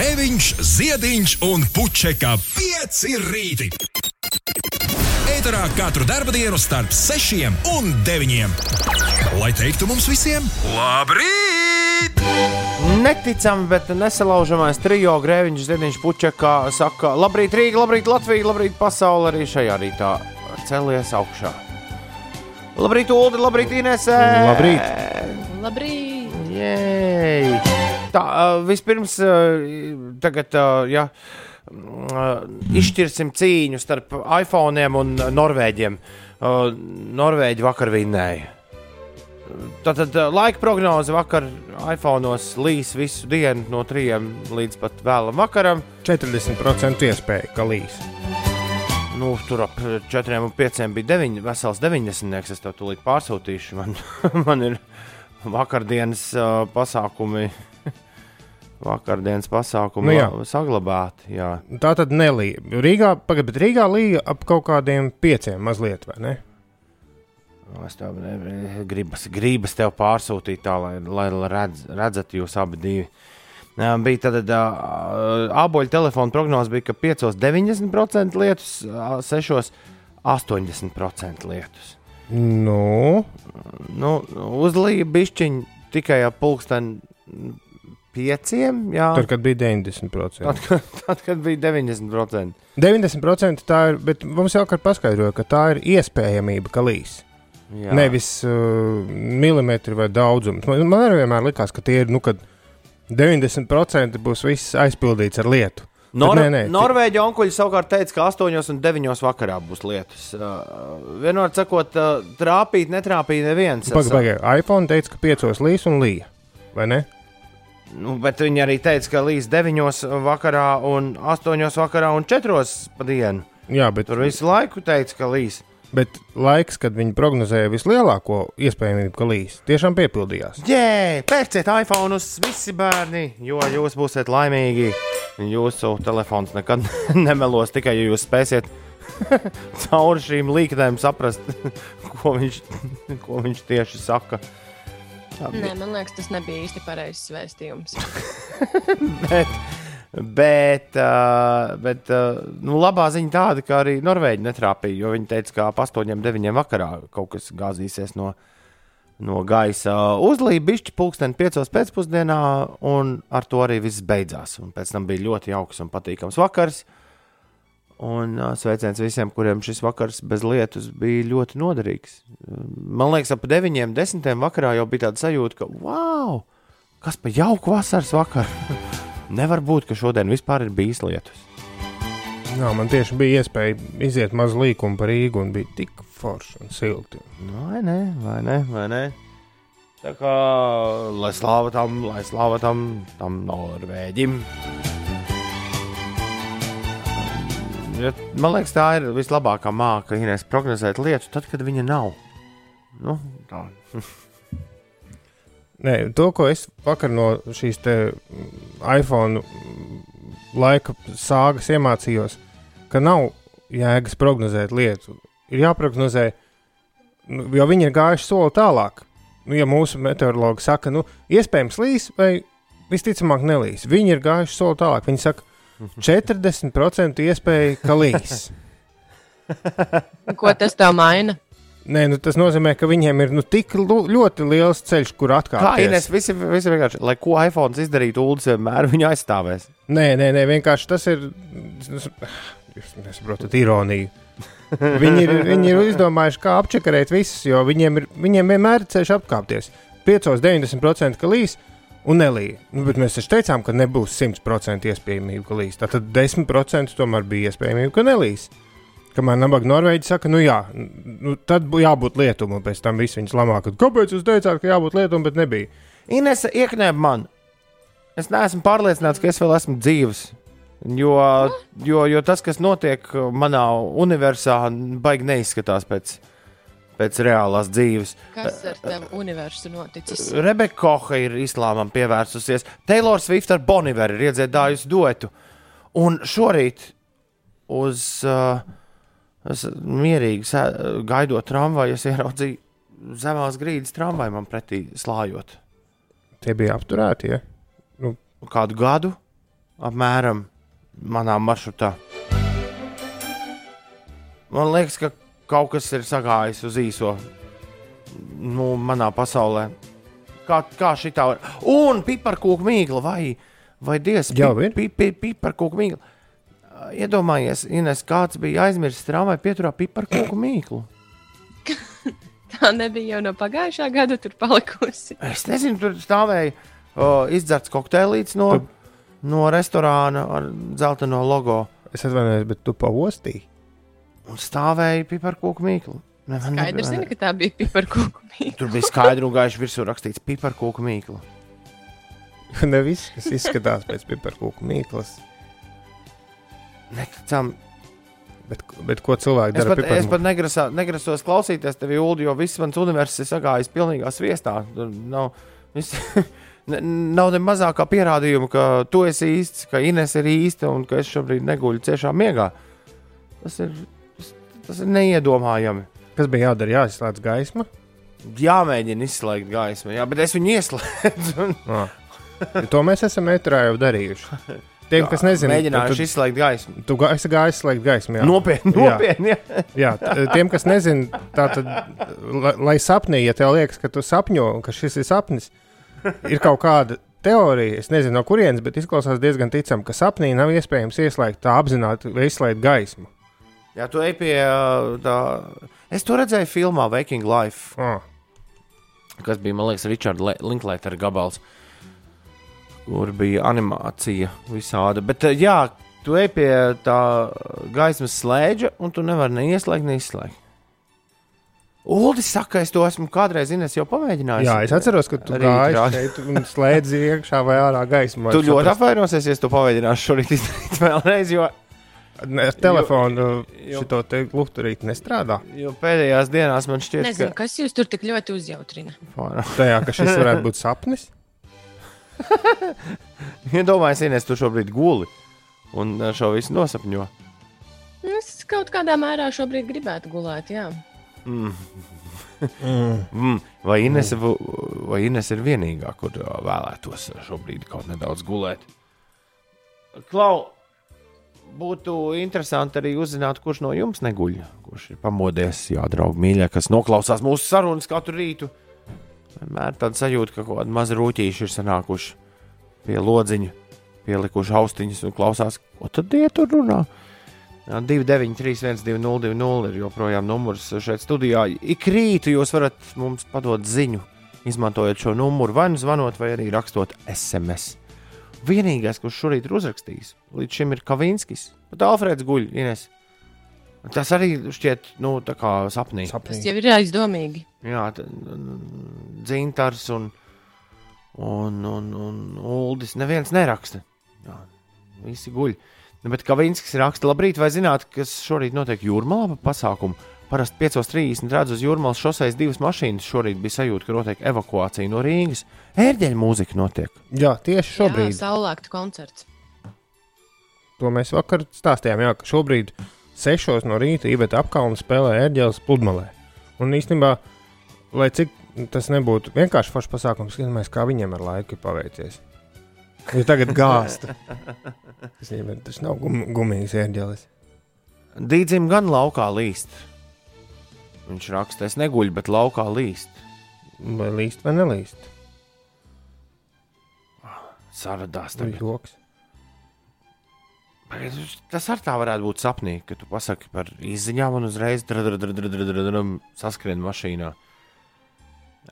Grēviņš, Ziediņš un Puķeka 5 rīti. Eterā katru dienu starp 6 un 9. Lai teiktu mums visiem, labrīt! Neticami, bet nesalaužamais trijo grēviņš, Ziedņš, Puķekā saka, labrīt, Rīga, labrīt, Latvija, labrīt, pasaule arī šajā rītā celies augšā. Labrīt, Ulu, labrīt, Inese! Labrīt! Labrīt! Jej! Tā, vispirms, tagad, ja, uh, izšķirsim cīņu starp iPhone un Norvēģiem. Norvēģi vakar vinnēja. Tātad laika prognoze vakar iPhone'os līs visu dienu no 3 līdz pat vēlam vakaram. 40% iespēja, ka līs. Nu, tur ap 4 un 5 bija 9, vesels 90. Es tev tūlīt pārsūtīšu. Man, man ir vakardienas uh, pasākumi. Vakardienas pasākumi Nu jā. saglabāti. Jā. Tā tad nelīja. Rīgā, pagad, bet Rīgā līja ap kaut kādiem pieciem mazliet, vai ne? Nu, Es tev ne- gribas, gribas tev pārsūtīt tā, lai, lai redz, redzat jūs abi divi. Bija tāda apgabaļa telefona prognoze, bija, ka 5, 90% lietus, 6, 80% lietus. Nu, Nu, uzlīja bišķiņi tikai ap pulksteni pieciem. Jā, tad, kad bija 90%. tad, kad, tad, kad bija 90%. 90% tā ir, bet mums jau kādā paskaidroja, ka tā ir iespējamība, ka līs. Jā. Nevis uh, milimetri vai daudzums. Man, man arī vienmēr likās, ka tie ir, nu, kad 90% būs viss aizpildīts ar lietu. Nor Bet nē, nē, Norvēģi onkuļi savukārt teica, ka 8 un 9 vakarā būs lietus. Uh, Vienmēr sakot, uh, trāpīt, netrāpīt neviens. Es, Pagaidā, iPhone teica, ka 5 līs un līja. Vai ne? Nu, bet viņi arī teica, ka līdz 9 vakarā, un 8 vakarā un 4 pa dienu. Jā, bet, Tur visu laiku teica, ka līs. bet laiks, kad viņi prognozēja vislielāko iespējamību, ka līs, tiešām piepildījās. Jē, pērciet iPhone, visi bērni, jo jūs būsiet laimīgi. Jūsu telefons nekad nemelos tikai, ja jūs spēsiet cauri šīm līknēm saprast, ko viņš, ko viņš tieši saka. Nē, man liekas, tas nebija īsti pareizs vēstījums. Bet, bet, uh, bet uh, nu, labā ziņa tāda, ka arī Norvēģi netrāpīja, jo viņi teica, ka ap 8, 9 vakarā kaut kas gāzīsies no, no gaisa. Uzlīja bišķi pulksteni 5 pēcpusdienā, un ar to arī viss beidzās. Un pēc tam bija ļoti jauks un patīkams vakars. Un sveiciens visiem, kuriem šis vakars bez lietus bija ļoti noderīgs. Man liekas, ap 9, 10 vakarā jau bija tāda sajūta, ka wow, kas pa jauku vasaras vakaru! Nevar būt, ka šodien vispār ir bijis lietus. Jā, man tieši bija iespēja iziet mazu līkumu par Rīgu un bija tik forši un silti. Vai ne, vai ne, vai ne? Tā kā lai slāva tam, lai slāva tam, tam Norvēģim. Ja, man liekas, tā ir vislabākā māka, Ines, prognozēt lietu, tad, kad viņa nav. Nu, tā. Nē, to, ko es vakar no šīs mm, iPhone mm, laika sāgas iemācījos, ka nav jēgas prognozēt lietu. Ir jāprognozē, nu, jo viņi ir gājuši soli tālāk. Nu, ja mūsu meteorologi saka, nu, iespējams līs vai visticamāk nelīs, viņi ir gājuši soli tālāk. Viņi saka, 40% iespēja, ka līs. Ko tas tev maina? Nē, nu, tas nozīmē, ka viņiem ir nu, tik ļoti liels ceļš, kur Kā atkāpties. Ines, visi, visi vienkārši, lai ko iPhone izdarītu, Ulas vienmēr viņu aizstāvēs. Nē, nē, nē, vienkārši tas ir. Jūs nesaprotat ironiju. Viņi ir, viņi ir izdomājuši, kā apčakarēt visus, jo viņiem, ir, viņiem vienmēr ir ceļš apkāpties. 5,90% ka līs un nelīja. Nu, bet mēs taču teicām, ka nebūs 100% iespējamība, ka līs. Tātad 10% tomēr bija iespējamība, ka nelīs. Kamēr nabaga Norvēģi saka, nu jā, nu, tad bū- jābūt lietumam, un pēc tam viss viņas lamā, ka kāpēc jūs teicāt, ka jābūt lietumam, bet nebija. Ines, ieknēp man. Es neesmu pārliecināts, ka es vēl esmu dzīves. Jo, jo, jo tas, kas notiek manā universā, baigi neizskatās pēc, pēc reālās dzīves. Kas ar tevi universu noticis? Rebeka Koha ir islāmam pievērsusies. Taylor Swift ar Boniveru ir iedziedājusi duetu. Un šorīt uz uh, es mierīgi sē- gaidot tramvaju, es ieraudzīju zemās grīdas tramvaju man pretī slājot. Tie bija apturēti. Ja? Kādu gadu apmēram manā maršrutā. Man liekas, ka kaut kas ir sagājis uz īso nu, manā pasaulē. Kā, kā šī tā var? Un piparkūku mīkla vai, vai dievs, Jau ir? pi, pi, piparkūku mīkla. Iedomājies, Ines, kāds bija aizmirsis tramvai pieturā piparkūku mīklu. Tā nebija jau no pagājušā gada tur palikusi. Es nezinu, tur stāvēja o, izdzerts kokteilīts no, Tu- no restorāna ar dzelteno logo. Es atvainojos, bet tu paostīji. Un stāvēja piparkūku mīklu. Ne, man Skaidrs, ne- zina, ka tā bija piparkūku mīkla. Tur bija skaidri un gaiši virsū rakstīts piparkūku mīklu. ne viss, kas izskatās pēc piparkūku mīklas. Neticam. Bet, bet ko cilvēki Es dara? pat, es pat negrasā, negrasos klausīties tevi, Ulu, jo viss mans universums ir sagājis pilnīgā sviestā. Tur nav, viss, nav ne mazākā pierādījuma, ka tu esi īsts, ka Ines ir īsta un ka es šobrīd neguļu ciešā miegā. Tas ir, tas, ir neiedomājami. Kas bija jādara? Jāizslēdz gaisma. Jāmēģina izslēgt gaismu, jā, bet es viņu ieslēdzu. un Ah. To mēs esam metrā jau darījuši. Tiem, kas nezina, Mēģinājuši izslēgt gaismu. tu, tu gaisa gāji slēgt gaismu. Jā. Nopietni, Jā. nopietni. Jā. Jā, tiem, kas nezina, tā tad, lai, lai sapnī, ja tev liekas, ka tu sapņo ka šis ir sapnis, ir kaut kāda teorija, es nezinu, no kurienes, bet izklausās diezgan ticami, ka sapnī nav iespējams ieslēgt tā apzināti vai izslēgt gaismu. Jā, tu ej pie ā, tā. Es to redzēju filmā Waking Life. Oh, kas bija, man liekas, Richarda Linklatera gabals, kur bija animācija visāda. Bet, eh, jā, tu ej pie tā gaismas slēdža, un tu nevari ne ieslēgt, ne izslēgt. Uldis saka, es to esmu kādreiz Ines, jau pamēģinājis. jā, es atceros, ka tu gāji šeit un slēdzi iekšā vai ārā gaismu. Tu ļoti apvainosies, ja es to pamēģināšu šorīt izdarīt vēlreiz, jo, Ar telefonu jo- šo te lukturīti nestrādā. jo pēdējās dienās man šķiet, Nezinu, kas jūs tur tik ļoti uzjautrina. ka. Tajā, ka šis varētu būt sapnis. Iedomājies, Ines, tu šobrīd guli un šo visu nosapņo. Es kaut kādā mērā šobrīd gribētu gulēt, jā. Mm. Mm. Vai, Ines, vai Ines ir vienīgā, kur vēlētos šobrīd kaut nedaudz gulēt? Klau, būtu interesanti arī uzzināt, kurš no jums neguļ, kurš ir pamodies, jā, draugi, mīļie, kas noklausās mūsu sarunas katru rītu. Vienmēr tāda sajūta, ka kaut kādi mazi rūtīši ir sanākuši pie lodziņa, pielikuši austiņas un klausās, ko tad tie tur runā. 293, 202, ir joprojām numurs šeit studijā. Ik rītu jūs varat mums padot ziņu, izmantojot šo numuru, vai nu zvanot, vai arī rakstot SMS. Vienīgais, kurš šorīt ir uzrakstījis, līdz šim ir Kavinskis. Bet Alfrēds guļ, Ines. Tas arī šķiet, nu, tā kā sapnī. Tas Sapnī. jau ir aizdomīgi. Jā, dzintars un, un, un, un Uldis. Neviens neraksta. Jā, visi guļ. Nu, bet Kavinskis raksta, labrīt, vai zināt, kas šorīt notiek jūrmalā pa pasākumu? Parasti 5.30 redzu uz jūrmalas šoseis divas mašīnas. Šorīt bija sajūta, ka notiek evakuācija no Rīgas. Ērģeļa mūzika notiek. Jā, tieši šobrīd. Jā, saulēkta koncerts. To mēs vakar stāstījām, jā, ka šobrīd 6 no rīta Iveta apkalna spēlē ērģeles pludmalē. Un īstenībā, lai cik tas nebūtu vienkārši foršs pasākums, skatāmies, kā viņiem ar laiku ir paveicies. Viņi tagad gāsta. Tas, tas nav gum, gumijas ērģeles. Dīdzim gan laukā līst. Viņš raksta, es neguļu, bet laukā līst. Vai līst vai nelīst? Saradās Tas joks. Tas ar tā varētu būt sapnī, ka tu pasaki par izziņām un uzreiz saskrien mašīnā.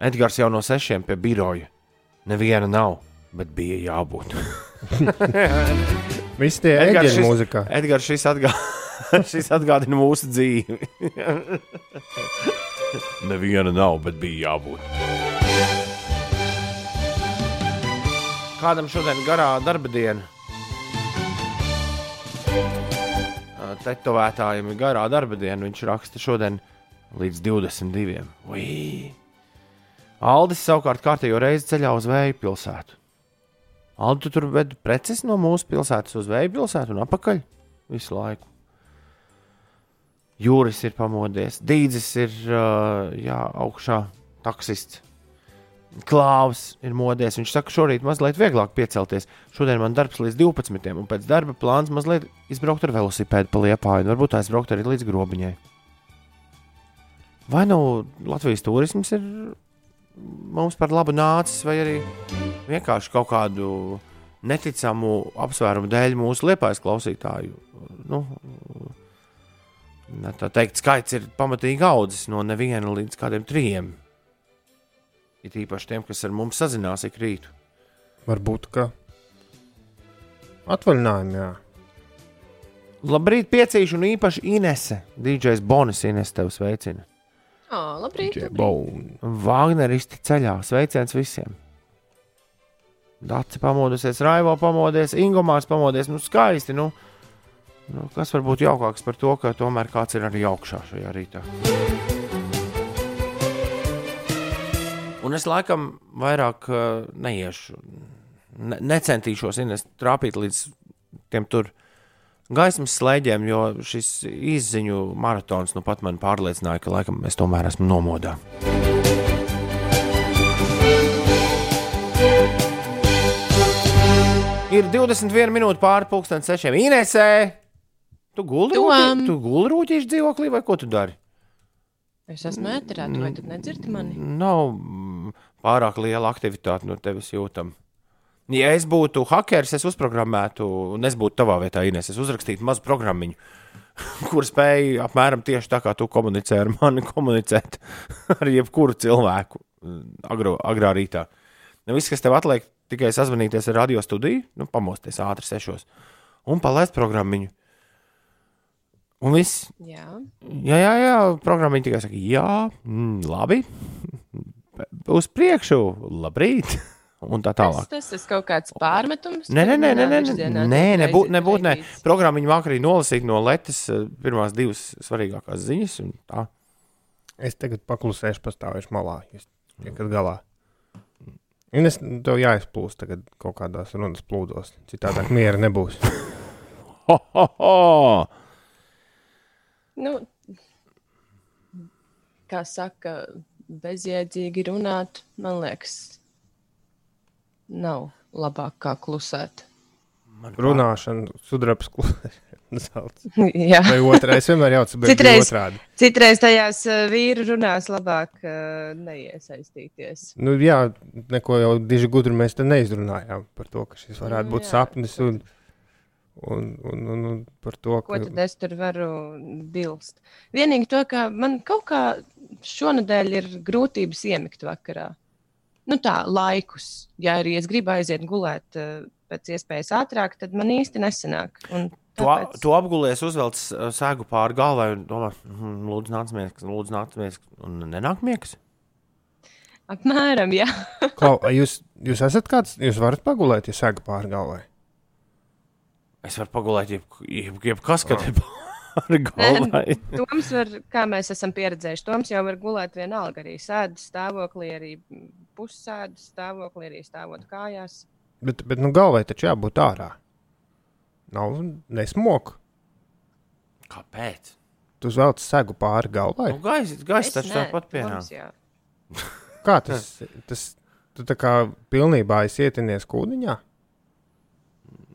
Edgars jau no sešiem pie biroja. Neviena nav, bet bija jābūt. Visi tie Edgars, šis- mūzikā. Edgars, šis, atgā... šis atgādina mūsu dzīvi. Neviena nav, bet bija jābūt. Kādam šodien garā darba diena? Tetovētājiem ir garā darba diena. Viņš raksta šodien līdz 22. Ui! Aldis savukārt kārtējo reizi ceļā uz Vēju pilsētu. Aldi, tu tur ved preces no mūsu pilsētas uz Vēju pilsētu un atpakaļ visu laiku. Jūris ir pamodies, Dīdzis ir uh, jā, augšā, taksists. Klaus ir modies. Viņš saka, šorīt mazliet vieglāk piecelties. Šodien man darbs līdz 12. un pēc darba plāns mazliet izbraukt ar velosipēdu pa liepāju un varbūt aizbraukt arī līdz grobiņai. Vai nu Latvijas turisms ir mums par labu nācis, vai arī vienkārši kaut kādu neticamu apsvērumu dēļ mūsu liepais klausītāju. Nu, tā teikt, skaits ir pamatīgi audzis no neviena līdz kādiem trijiem. It īpaši tiem, kas ar mums sazinās ik rītu. Varbūt, ka atvaļinājumā, jā. Labrīt, piecīši un īpaši Inese. DJs Bonis Ines tev sveicina. O, labrīt. labrīt. Bone. Wagneristi ceļā. Sveiciens visiem! Dācis pamodusies, Raivo pamodies, Ingūns pamodies. Nu, skaisti. Nu, nu, kas var būt jaukāks par to, ka tomēr kāds ir arī augšā šajā rītā? Un es laikam vairāk uh, neiešu, ne, necentīšos Ines, trāpīt līdz tiem tur gaismas slēdiem, jo šis izziņu maratons nu pat man pārliecināja, ka laikam es tomēr esmu nomodā. Ir 21 minūte pāri pusdienas sešiem. Inesē, tu rūtī- tu guldi rūtīšu dzīvoklī vai ko tu dari? Es esmu ēterā, tu vai tu nedzirdi mani? Nav mm, pārāk liela aktivitāte no tevis jūtama. Ja es būtu hackers, es uzprogrammētu, un es būtu tavā vietā, Ines, es uzrakstītu mazu programmu, kur spēju apmēram tieši tā kā tu komunicē ar mani, komunicēt ar jebkuru cilvēku mm, agro, agrā rītā. Nu, viss, kas tev atliek, tikai sazvanīties ar radio studiju, nu, pamosties ātri sešos un palaist programmu. Un viss, Jā. Jā, jā, jā programma tikai saka, jā, mm, labi, uz priekšu, labrīt, un tā tālāk. Tas, tas ir kaut kāds pārmetums. Nē, nē, nē, nē, nē, nē, nē nebūtu, nebūt, nē. Programma viņa māca arī nolasīt no letes eh, pirmās divas svarīgākās ziņas. un Tā. Es tagad paklusēšu, pastāvēšu malā. Jūs tiekat galā. Un es tev jāizplūst tagad kaut kādās runas plūdos. Citādi miera nebūs. Ho, ho, ho! Nu, kā saka, bezjēdzīgi runāt, man liekas, nav labāk kā klusēt. Man Runāšana, sudrabs, zelts. Jā. Vai otrais vienmēr jau tas bija Citreiz- otrādi. Citreiz tajās uh, vīru runās labāk uh, neiesaistīties. Nu, jā, neko jau diži gudri mēs te neizrunājām par to, ka šis varētu būt Jā. sapnis un, un, un, un, un par to, Ko ka tad es tur varu bilst? Vienīgi to, ka man kaut kā šonadēļ ir grūtības iemigt vakarā. Nu tā, laikus. Ja arī es gribu aiziet gulēt uh, pēc iespējas ātrāk, tad man īsti nesanāk. Un Tu, tāpēc- tu apgulies, uzvelc eh, sēgu pāri galvai un domā, "Mhm, lūdzu, nāc miegs, lūdzu, nāc miegs, un nenāk miegs. Apmēram, jā. A jūs, jūs esat kāds, jūs varat pagulēt, ja sēga pāri galvai. Es varu pagulēt, jeb, jeb, jebkas, kad ir pāri galvai. Toms var, kā mēs esam pieredzējuši, Toms jau var gulēt vienalga arī sēdes stāvoklī, arī pussēdes stāvoklī, arī stāvot kājās. Bet, bet nu, galvai taču jābūt ārā. Nav nesmoku. Kāpēc? Tu velc segu pāri galvai. Nu, Gaisa gais, taču nē, tāpat pienāk. Kā tas? tas tu tā kā pilnībā esi ietinies kūniņā.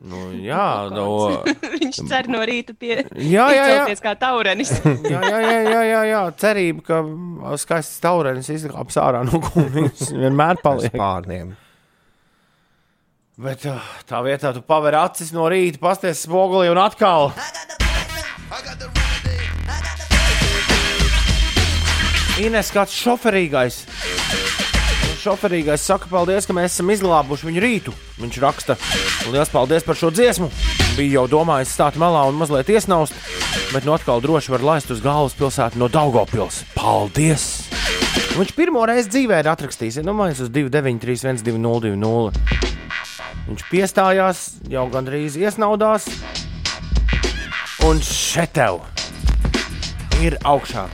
Nu, jā, no, Viņš cer no rīta pie jā, jā, jā. kā taurenis. Jā, jā, jā, jā, jā, jā. cerība, ka skaists taurenis izkāps ārā no kūniņas. Vienmēr paliek. Pārniem. Bet uh, tā vietā tu paver acis no rīta, pasties spogulī un atkal. Ines kāds šoferīgais. Šoferīgais saka, paldies, ka mēs esam izglābuši viņu rītu. Viņš raksta, liels paldies par šo dziesmu. Bija jau domājis stāt malā un mazliet iesnaust, bet nu atkal droši var laist uz galvaspilsētu no Daugopils. Paldies! Viņš pirmo reizi dzīvē ir atrakstījis, ja numurs uz 293, 1202. Viņš piestājās, jau gandrīz iesnaudās, un šeit tev ir augšā.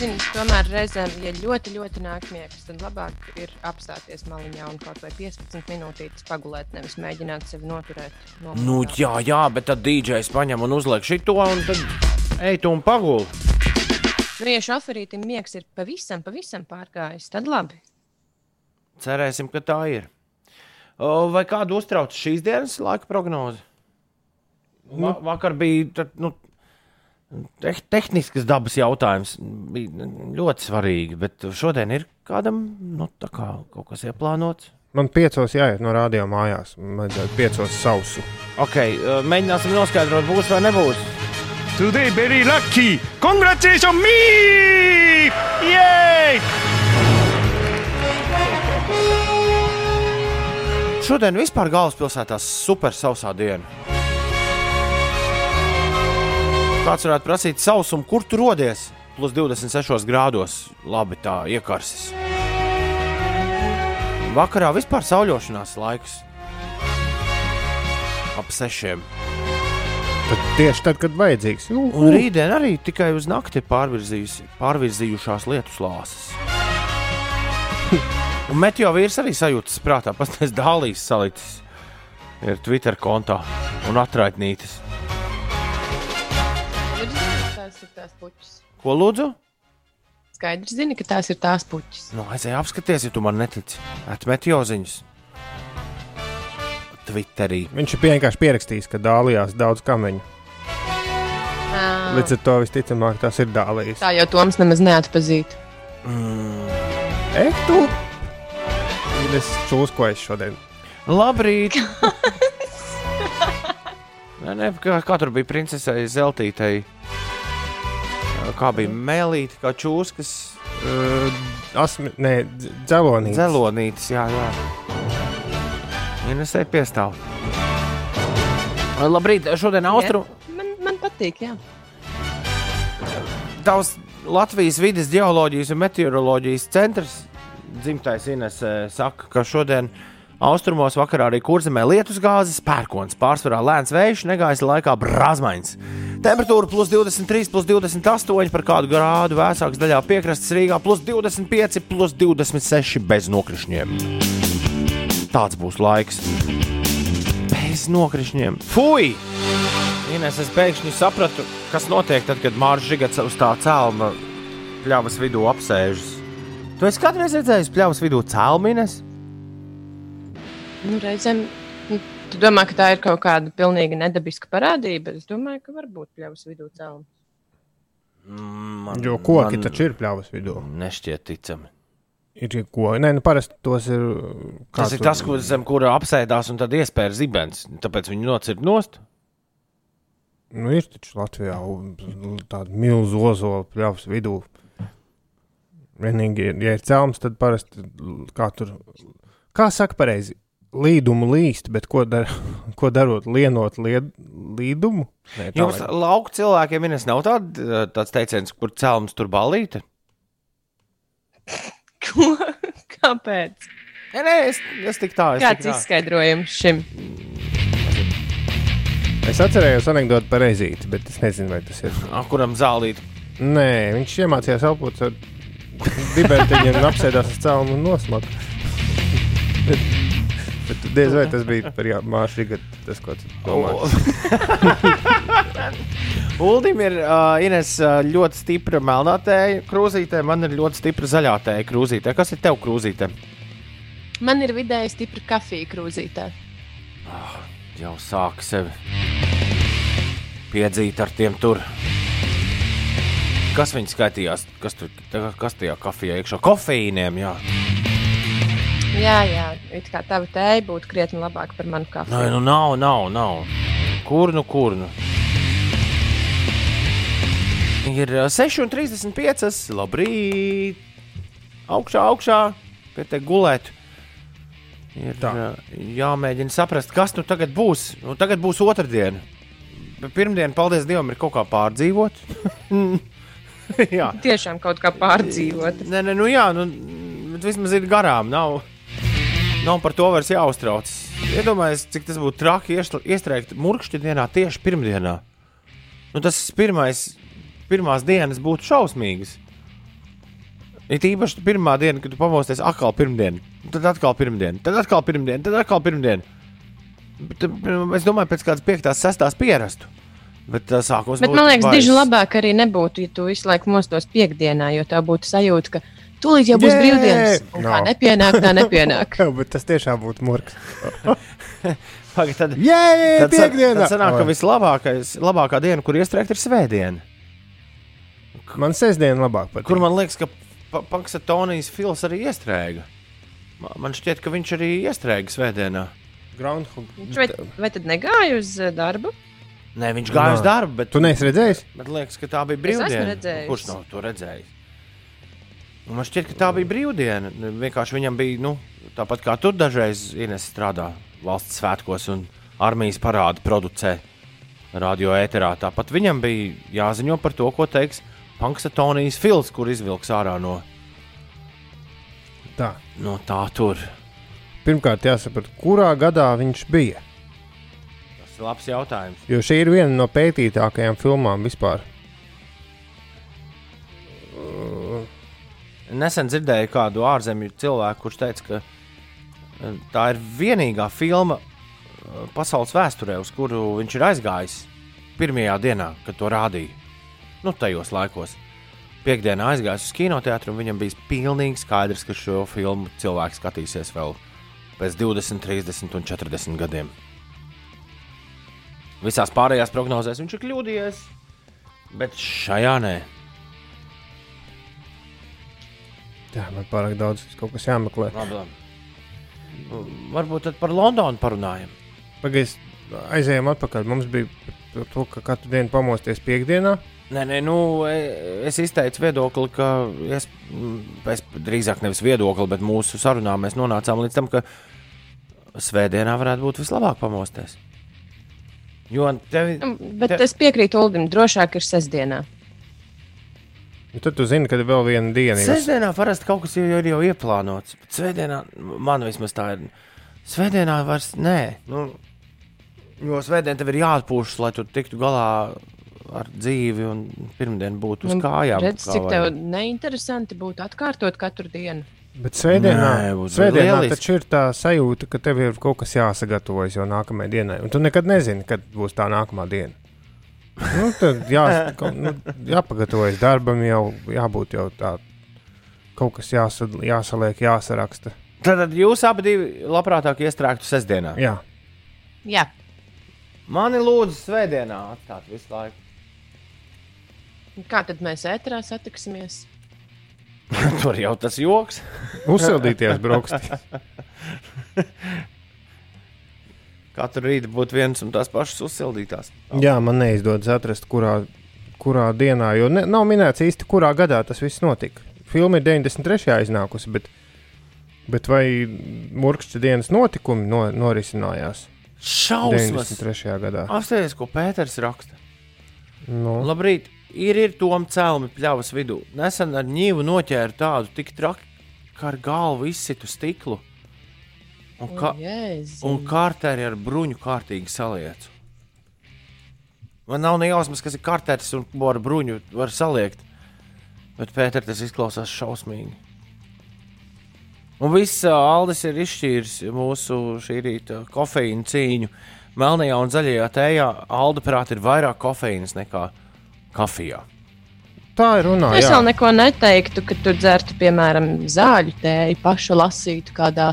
Zini, tomēr reizēm, ja ļoti, ļoti nāk miegs, tad labāk ir apstāties maliņā un kaut vai 15 minūtītes pagulēt, nevis mēģināt sevi noturēt. nomodā. Nu, jā, jā, bet tad DJs paņem un uzliek šito, un tad ej tu un paguli. Nu, ja šoferītam miegs ir pavisam, pavisam pārgājis, tad labi. Cerēsim, ka tā ir. Vai kādu uztrauc šīs dienas laika prognoze? Va vakar bija tad, nu, tehnisks dabas jautājums. Bija ļoti svarīgi, bet šodien ir kādam nu, kā kaut kas ieplānots. Man piecos jāiet no rādio mājās. Man vajadzētu piecos sausu. Okay, uh, mēģināsim noskaidrot, būs vai nebūs. Today very lucky. Congratulations me! Yay! Šodien vispār galvaspilsētā super sausā diena. Kāds varētu prasīt sausumu, kur tu rodies? Plus 26 grādos. Labi, tā iekarsis. Vakarā vispār sauļošanās laiks. Ap sešiem. Tad tieši tad, kad vajadzīgs. Nu, Un rītdien arī tikai uz nakti pārvirzījušās lietus lāses. Un Meteo vīrs arī sajūtas prātā, pastāstīs dālīs salicis. Ir Twitter kontā un atraitnītis. Tās ir tās puķis. Ko lūdzu? Skaidrs, zini, ka tās ir tās puķis. Nu, aizēj apskaties, ja tu man netici. Atmet jau ziņas. Twitterī. viņš ir vienkārši pierakstījis, ka dālijās daudz kameņu. Ah, Līdz ar to visticamāk tas ir dālījis. Tā jau Toms nemaz neatpazīst. Ek, tu! Es čūskoju šodien. Labrīt! nē, nē, kā, kā tur bija princesei Zeltītei? Kā bija mēlīte, kā čūskas, Uh, Asmi, nē, dz- dzelonītis. zelonītes. Jā, jā. Ienesē piestāv. Labrīt, šodien Austrum. Man, man patīk, jā. Tavs Latvijas vidas geoloģijas un meteoroloģijas centrs, dzimtais Ines, saka, ka šodien austrumos vakarā arī kurzemē lietus gāzes, pērkons, pārsvarā lēns vējš, negaisa laikā brāzmaiņas. Temperatūra plus 23, plus 28 par kādu grādu vēsāks daļā piekrastes Rīgā, plus 25, plus 26 bez nokrišņiem. Tāds būs laiks. Bez nokrišņiem. Fui! Ines, es pēkšņi sapratu, kas notiek tad, kad Mārcis Žigats uz tā cēlma pļavas vidū apsēžas. Tu esi kādreiz redzējis pļavas vidū cēlmines? Nu, reizēm, nu, tu domā, ka tā ir kaut kāda pilnīgi nedabiska parādība. Es domāju, ka varbūt pļavas vidū cēlums. Man, Jo koki man... taču ir pļavas vidū. Nešķiet ticami. Ir koki. Nē, nu parasti tos ir. kā Tas ir tur- tas, kur, zem kura apsēdās un tad iespēja zibens. Tāpēc viņi nocirta nost. Nu, ir taču Latvijā tāda milzu ozola pļavas vidū. Vienīgi, ja ir cēlums, tad parasti kā tur. Kā saka pareizi? Līdumu līst, bet ko, dar, ko darot? Lienot lied, līdumu? Nē, Jums vajag. lauku cilvēkiem Ines, nav tād, tāds teiciens, kur cēlums tur balīti. Ko? Kāpēc? Nē, nē, es, es tik tā. Es Kāds tik tā. izskaidrojums šim? Es atcerējos anekdoti par ezīti, bet es nezinu, vai tas ir. Ah, Kuram zālīt? Nē, viņš iemācījās elpot ar dibentiņu un apsēdās uz cēluma un nosmaka. bet, diez vai tas bija par māšu gadu, tas, ko tu domā. Uldim ir uh, Ines, ļoti stipra melnā tēja krūzītē, man ir ļoti stipra zaļā tēja krūzītē. Kas ir tev krūzītē? Man ir vidēji stipra kafija krūzītē. Jau sāk sevi piedzīt ar tiem tur. Kas viņi skaitījās? Kas tur kas tajā kafijā iekšā? Kofeīniem, jā. Jā, jā, it kā tava tēja būtu krietni labāka par manu Nē, kafiju. nu nav, nav, nav. Kur nu, kur nu? Ir ā, 6,35. Labrīt! Augšā, augšā, pie te gulēt. Ir Tā. ā, jāmēģina saprast, kas nu tagad būs. Nu, tagad būs otrdiena. Bet Pirmdiena, paldies Dievam, ir kaut kā pārdzīvot. jā, Tiešām kaut kā pārdzīvot. nē, nē, nu jā, nu, bet vismaz ir garām. Nav, nav par to vairs jāuztraucas. Iedomājieties, cik tas būtu traki iestrēgt murkšķa dienā tieši pirmdienā. Nu, tas pirmais, pirmās dienas būtu šausmīgas. Ir īpaši pirmā diena, kad tu pamosties atkal pirmdiena, tad atkal pirmdiena, tad atkal pirmdiena, tad atkal pirmdiena. Bet, eh, es domāju, pēc kādas piektās, sestās pierastu. Bet tā sākums Bet man liekas, diži labāk arī nebūtu, ja tu visu laiku mostos piekdienā, jo tev būtu sajūta, ka Tūlīt jau būs Jē! brīvdienas. Un Kā Nav. nepienāk, tā nepienāk. Bet tas tiešām būtu murgs. Pagaid, tad, Jā, tad, piekdiena! tad sanāk, ka vislabākais, labākā diena, kur iestrēgt, ir svētdiena. Man sestdiena labāk patīk. Kur man liekas, ka Pa- Panksatonijas fils arī iestrēga. Ma- Man šķiet, ka viņš arī iestrēga svētdienā. Groundhog. Viņš vai, vai tad negāja uz eh, darbu? Nē, viņš gāja uz Nā. darbu, bet, Tu neesi redzējis? bet liekas, ka tā bija Es brīvdiena. esmu redzējis. Kurš nav to redzējis? Man šķiet, ka tā bija brīvdiena. Vienkārši viņam bija, nu, tāpat kā tur dažreiz Ines strādā valsts svētkos un armijas parādu producē radio ēterā. Tāpat viņam bija jāziņo par to, ko teiks Panksatonijas fils, kur izvilks ārā no, Tā. no tā tur. Pirmkārt, jāsaprot, kurā gadā viņš bija. Tas ir labs jautājums. Jo šī ir viena no pētītākajām filmām vispār. Nesen dzirdēju kādu ārzemju cilvēku, kurš teica, ka eh, tā ir vienīgā filma eh, pasaules vēsturē, uz kuru viņš ir aizgājis pirmajā dienā, kad to rādīja. Nu, tajos laikos. Piektdienā aizgājis uz kinoteātru, un viņam bija pilnīgi skaidrs, ka šo filmu cilvēks skatīsies vēl pēc 20, 30 un 40 gadiem. Visās pārējās prognozēs viņš ir kļūdījies, bet šajā nē. Jā, man pārāk daudz kaut kas jāmeklē. Labi, labi. Varbūt tad par Londonu parunājam. Pagaidzi, aizējām atpakaļ. Mums bija par to, ka katru dienu pamosties piekdienā. Nē, nē, nu, e- es izteicu viedokli, ka es, es drīzāk nevis viedokli, bet mūsu sarunā mēs nonācām līdz tam, ka svētdienā varētu būt vislabāk pamosties. Jo tev Nu, Bet Te- es piekrītu Uldim, drošāk ir sestdienā. Nu, tad tu zini, ka ir vēl viena diena. Svētdienā parasti kaut kas jau ir jau ieplānots. Bet svētdienā man vismaz tā ir. Svētdienā vairs nē. Nu, jo svētdienā tev ir jāatpūšas, lai tu tiktu galā ar dzīvi un pirmdien būtu uz Nu, kājām. Redz, kā cik vajag. tev neinteresanti būtu atkārtot katru dienu. Bet svētdienā, Nē, svētdienā taču ir tā sajūta, ka tev ir kaut kas jāsagatavojas jau nākamajai dienai. Un tu nekad nezini, kad būs tā nākamā diena. Nu, tad jā, nu, jāpagatavojas darbam, jau jābūt jau tā. Kaut kas jāsa, jāsaliek, jāsaraksta. Tad jūs abi divi labprātāk iestrēgtu sestdienā. Jā, Jā, Mani lūdzu, svētdienā atstāt visu laiku. kā tad mēs ēterā satiksimies? Tur jau tas joks. uzsildīties brokastīs. Katru rītu būtu viens un tās pašas uzsildītās. Jā, man neizdodas atrast, kurā, kurā dienā, jo ne, nav minēts īsti, kurā gadā tas viss notika. Filma ir 93. iznākusi, bet, bet vai Murkšķa dienas notikumi no, norisinājās Šausmas! 93. gadā? Apstāties, ko Pēters raksta. Nu, Labrīt, ir, ir tom cēlumi pļavas vidū. Nesen ar ņīvu noķēru tādu tik traki, kā ar galvu izsitu stiklu. Un, ka, un kārtēri ar bruņu kārtīgi salietu. Man nav ne jausmas, kas ir kārtēris un ko ar bruņu var saliekt. Bet Pēter, tas izklausās šausmīgi. Un viss Aldis ir izšķīris mūsu šī rīta kofeīna cīņu. Melnajā un zaļajā tējā Alda prāt ir vairāk kofeīnas nekā kafijā. tā ir runā. Es jā. vēl neko neteiktu, ka tu dzertu, piemēram, zāļu tēju, pašu lasītu kādā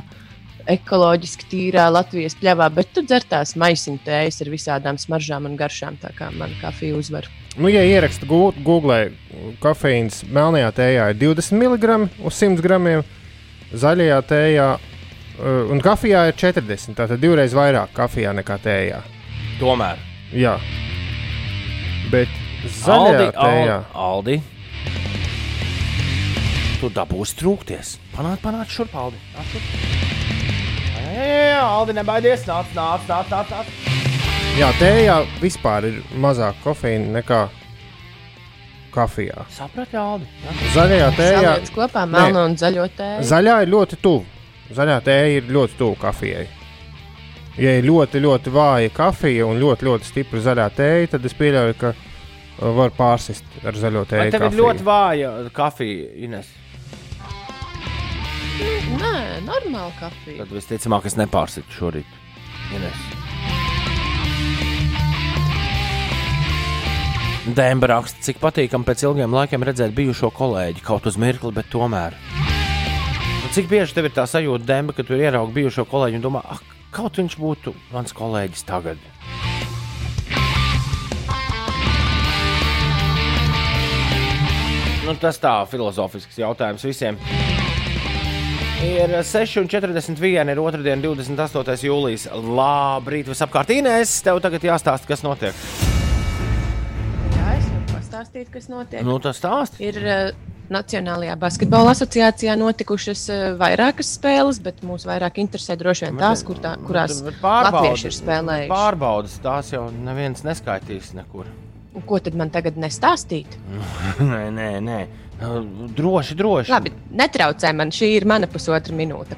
ekoloģiski tīrā Latvijas pļavā, bet tu dzer tās maisiņu tējas ar visādām smaržām un garšām, tā kā man kafija uzvar. Nu, ja ieraksta Gu- Google, kofeīns melnajā tējā ir 20 mg uz 100 gramiem, zaļajā tējā uh, un kafijā ir 40. Tātad divreiz vairāk kafijā nekā tējā. Tomēr. Jā, bet zaļajā Aldi, tējā. Aldi, tu dabūsi trūkties. Panāc, panāc šurp, Aldi. Nāc Aldi, nebaidies. Nāc, nāc, nāc, nāc. nāc. Jā, tējā vispār ir mazāk kofeīna nekā kafijā. Saprati, Aldi. Jā. Zaļajā tējā, Saliec kopā melno un zaļo tēju. zaļā ir ļoti tuvu. Zaļā tēja ir ļoti tuvu kafijai. Ja ir ļoti, ļoti vāja kafija un ļoti, ļoti stipra zaļā tēja, tad es pieļauju, ka uh, var pārsist ar zaļo tēju. tev ir ļoti vāja kafija, Ines? Nē, normāla kafija. Tad visticamāk, es nepārsitu šorīt. Ines. Dēmba raksta, cik patīkami pēc ilgiem laikiem redzēt bijušo kolēģi kaut uz mirkli, bet tomēr. Nu, cik bieži tev ir tā sajūta, Dēmba, ka tu ieraugi bijušo kolēģi un domā, ah, kaut viņš būtu mans kolēģis tagad. Nu, tas tā filozofisks jautājums visiem. Ir 6,41, ir otrdiena, 28. jūlijas. Labrīt, visapkārt. Inês, tev tagad jāstāsta, kas notiek. Jā, es varu pastāstīt, kas notiek. Nu, tas stāst. Ir uh, Nacionālajā basketbola asociācijā notikušas uh, vairākas spēles, bet mūs vairāk interesē droši vien tās, kur tā, kurās Bet pārbaudas- ir spēlējuši. Pārbaudas tās jau neviens neskaitīs nekur. Un Ko tad man tagad nestāstīt? nē, nē, nē. Nu, Droši, droši. Labi, netraucē man, šī ir mana pusotra minūte.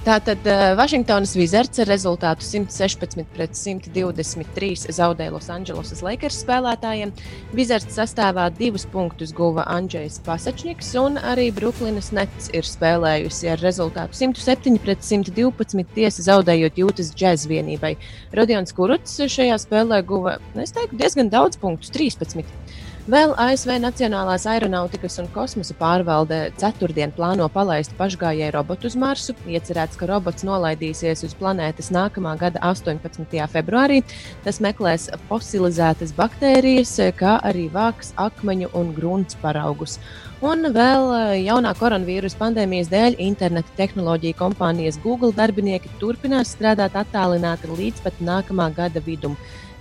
Tātad uh, Vašingtonas Wizards ar rezultātu 116 pret 123 zaudēja Losandželosas Lakers spēlētājiem. Wizards sastāvā divus punktus guva Andrzejs Pasačņiks, un arī Brooklynas Nets ir spēlējusi ar rezultātu 107 pret 112 tiesa zaudējot jūtas džēz vienībai. Rodions Kuruts šajā spēlē guva, nu, es teiktu, diezgan daudz punktus, 13. Vēl ASV Nacionālās aeronautikas un kosmosa pārvalde ceturtdien plāno palaist pašgājēju robotu uz Marsu. Iecerēts, ka robots nolaidīsies uz planētas nākamā gada 18. februārī. Tas meklēs fosilizētas baktērijas, kā arī vāks akmeņu un grunts paraugus. Un vēl eh, jaunā koronavīrusa pandēmijas dēļ interneta tehnoloģija kompānijas Google darbinieki turpinās strādāt attālināti līdz pat nākamā gada vidum.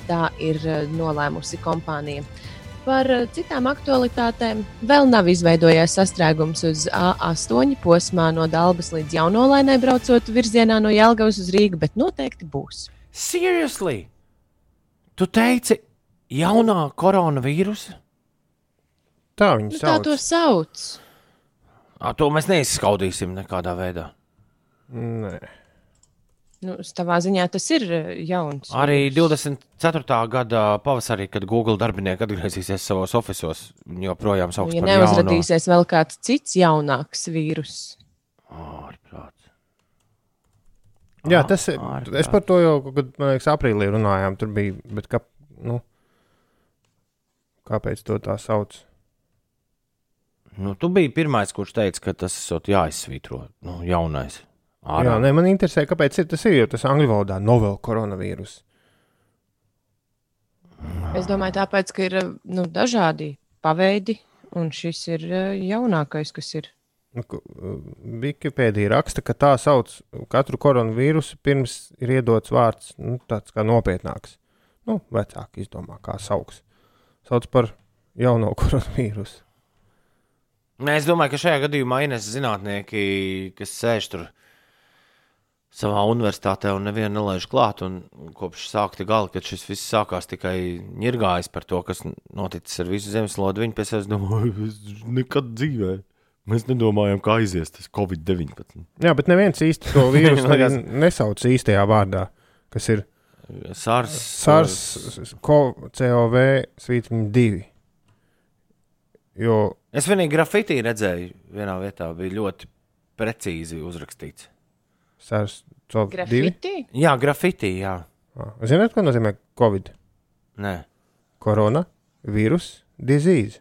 Tā ir eh, nolēmusi kompānija. Par eh, citām aktualitātēm vēl nav izveidojies sastrēgums uz A8 posmā no Dabas līdz Jaunolainai braucot virzienā no Jelgavas uz Rīgu, bet noteikti būs. Seriously? Tu teici, jaunā koronavīrusa? Tā viņi Nu, tā sauc. to sauc. À, to mēs neizskaudīsim nekādā veidā. Nē. Nu, savā ziņā tas ir eh, jauns. Arī 24. gada pavasarī, kad Google darbinieki atgriezīsies savos oficiālos, viņi joprojām sauc Ja par jauno. neuzradīsies vēl kāds cits jaunāks vīrus, Ārprāts. Jā, tas ir. Es par to jau, kad, man liekas, aprīlī runājām. Tur bija. Bet kā, nu, kāpēc to tā sauc? Nu, tu biji pirmais, kurš teica, ka tas ir jāizsvītro. Nu, jaunais. Ārā. Jā, nē, man interesē, kāpēc ir, tas ir. Jo tas angļu valodā - novel koronavīrus. es domāju, tāpēc, ka ir eh, nu, dažādi paveidi, un šis ir eh, jaunākais, kas ir. Nu, ku- Wikipēdija raksta, ka tā sauc katru koronavīrusu pirms ir iedots vārds nu, tāds kā nopietnāks. Nu, vecāki izdomā, kā sauks. Sauc par jauno koronavīrusu. Nē, es domāju, ka šajā gadījumā Ines zinātnieki, kas sēž tur savā universitātē un nevienu nelaiž klāt, un kopš sākta gala, kad šis viss sākās tikai ņirgājas par to, kas noticis ar visu zemeslodi, viņi pie sevis domāja, "Es nekad dzīvē. Mēs nedomājam, kā aizies tas Covid-19. Jā, bet neviens īsti to vīrusu nesauc īstajā vārdā, kas ir SARS, SARS, COV, svītriņa 2. Jo Es vienīgi grafitī redzēju, vienā vietā bija ļoti precīzi uzrakstīts. SARS, COV 2. Grafiti? Jā, grafitī, jā. Ziniet, ko nozīmē Covid? Nē. Korona, vīrus, disease.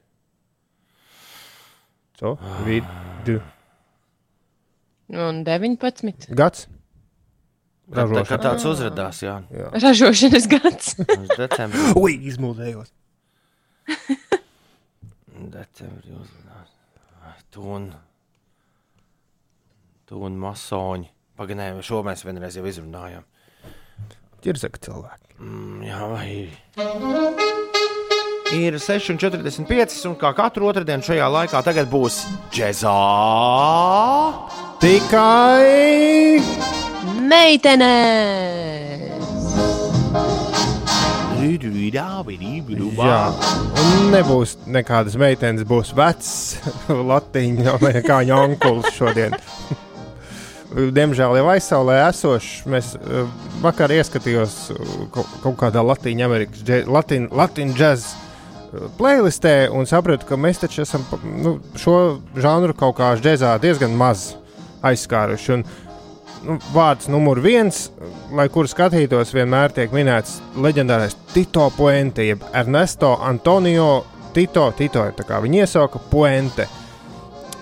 So, vidu Un 19. gads. Kā, tā, kā Ražošana. tāds uzrādījās, jā. Ražošanas gads. Decembrī. Ui, izmūdējos. Decembrī uzrādījās. Tu un, tu un masoņi. Pagaidām, šo mēs vienreiz jau izrunājām. Ķirzaka cilvēki. Mm, jā, vai. Ir 6,45 un kā katru otrdienu šajā laikā tagad būs džēzā. Tikai Meitene! Jā, un nebūs nekādas meitenes, būs vecs latīņu amerikāņu onkulis šodien. Diemžēl jau aizsaulē esošs. Mēs eh, vakar ieskatījos eh, kaut, kaut kādā Latvijas Amerikas jazz eh, playlistē un sapratu, ka mēs taču esam nu, šo žanru kaut kā džēzā diezgan maz aizskāruši. Un nu, vārds numur viens, lai kur skatītos, vienmēr tiek minēts leģendārais Tito Puente, jeb Ernesto Antonio Tito. Tito ir tā kā viņa iesauka Puente.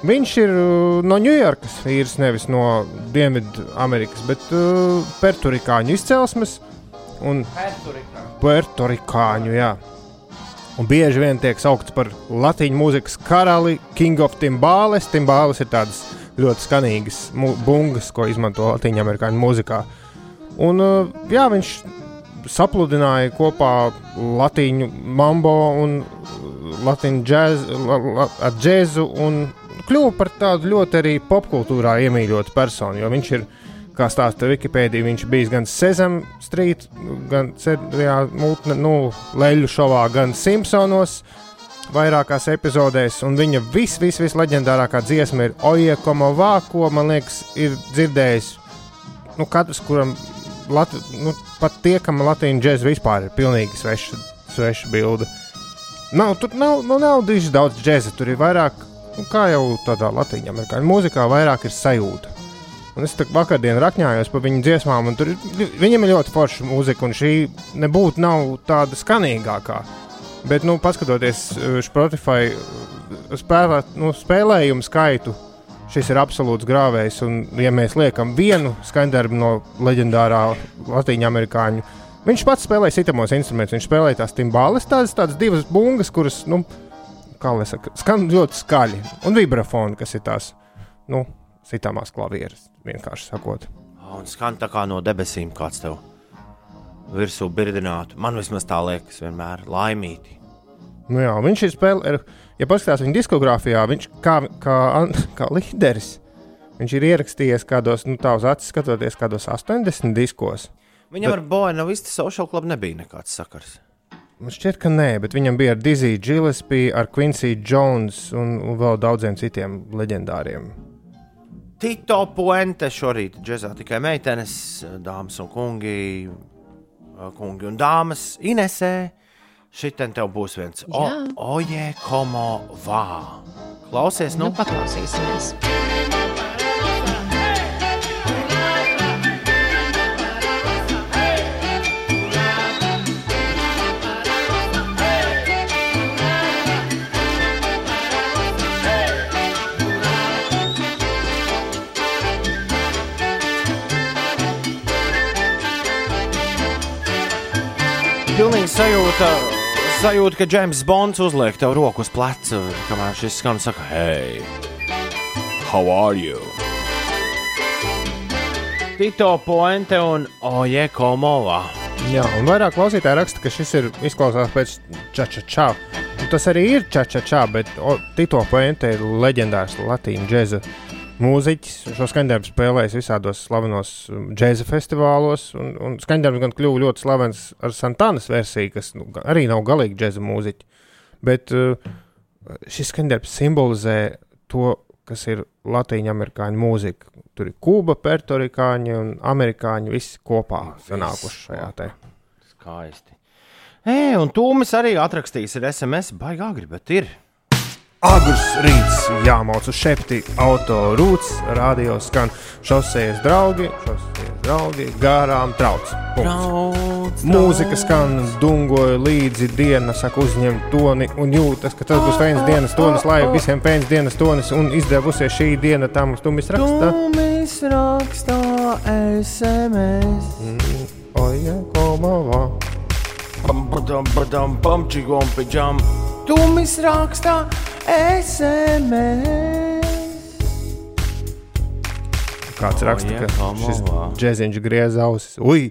Viņš ir uh, no Ņujorkas, vīrs nevis no Dienvidamerikas, bet uh, perturikāņu izcelsmes. Un Puertorikāņu, jā. Un bieži vien tiek saukts par latīņu mūzikas karali, King of Timbāles. Timbāles ir tādas ļoti skanīgas bungas, ko izmanto latīņu amerikāņu mūzikā. Un uh, jā, viņš sapludināja kopā latīņu mambo un latīņu džēzu, la, la, un kļuva par tādu ļoti arī popkultūrā iemīļotu personu, jo viņš ir kā stāsta Wikipēdija, viņš bijis gan Sesame Street, gan Ceļā, mutne, nu, Leļu šovā, gan Simpsonos. Vairākās epizodēs, un viņa vis, vis, vis leģendārākā dziesma ir Oje, Komo Vā, ko man liekas, ir dzirdējis. Nu, katrs, kuram lat, nu, pat tie, kam latīņu džēza vispār ir pilnīgi sveša, sveša bilde. Nav, tur nav, nu, nav diži daudz džēza, tur ir vairāk, kā jau tādā latīņu amerikāņu mūzikā, vairāk ir sajūta. Un es tā vakardien rakņājos par viņu dziesmām, un tur viņam ir ļoti forša mūzika, un šī nebūtu tāda skanīgākā. Bet, nu, paskatoties uh, Spotify uh, spēlēt, nu, spēlējumu skaitu, šis ir absolūts grāvējs. Un, ja mēs liekam vienu skaņdarbu no leģendārā latīņu amerikāņu, viņš pats spēlē sitamos instrumentus. Viņš spēlē tās timbāles, tādas, tādas divas bungas, kuras, nu, kā lai saka, skan ļoti skaļi, un vibrafoni, kas ir tās, nu, sitamās klavieres, vienkārši sakot. Un skan tā kā no debesīm kāds tev virsū birdinātu. Man vismaz tā liekas, vienmēr laimīti. Nu jā, viņš ir spēlējis, ja paskatās viņa diskogrāfijā, viņš kā, kā, kā līderis. Viņš ir ierakstījies kādos, nu, tā uz acis skatoties, kādos 80 diskos. Viņam Bet... ar Boenu vistu social club nebija nekāds sakars. Man šķiet, ka nē, bet viņam bija ar Diziju Gillespie, ar Quincy Jones un, un vēl daudziem citiem leģendāriem. Tito Puente šorīt džeksa tikai meitenes, dāmas un kungi, kungi un dāmas. Inesē, šitien tev būs viens o, oje, komo vā. Klausies, Nu, nu, paklausīsimies. Pilnīgi sajūta, sajūta, ka James Bonds uzliek tev roku uz pleca, kamēr šis skan saka, hei, how are you? Tito Puente un Oje, komo vā. Jā, un vairāk klausītāji raksta, ka šis ir izklausās pēc čačačā. Tas arī ir čačačā, bet o, Tito Puente ir leģendārs latīņu džēza mūziķis. Šo skaņdarbu spēlējis visādos slavenos um, džēza festivālos, un, un skaņdarbs gan kļuva ļoti slavens ar Santānas versiju, kas nu, arī nav galīgi džēza mūziķi. Bet uh, šis skaņdarbs simbolizē to, kas ir latīņu amerikāņu mūzika. Tur ir kuba, pertorikāņi un amerikāņi visi kopā sanākuši šajā te. Skaisti. Ē, un Tūmis arī atrakstījis ar SMS, baigā ir. Agrs rīts jāmauc uz šepti, auto rūts, radio skan šosejas draugi, šosejas draugi, garām trauc. Punkts. Trauc, Mūzika skan, dungoja līdzi diena, saka, uzņem toni un jūtas, ka tas būs pēcdienas dienas tonis, lai visiem pēcdienas dienas tonis un izdevusies šī diena tam uz tumis raksta. Tūmis rakstā SMS. Oja, komavā. Pam, padam, padam, pam, čigom, pidžam. Tūmis rakstā SMS. Kāds raksta, Oja, ka šis džeziņš griez ausis. Ui,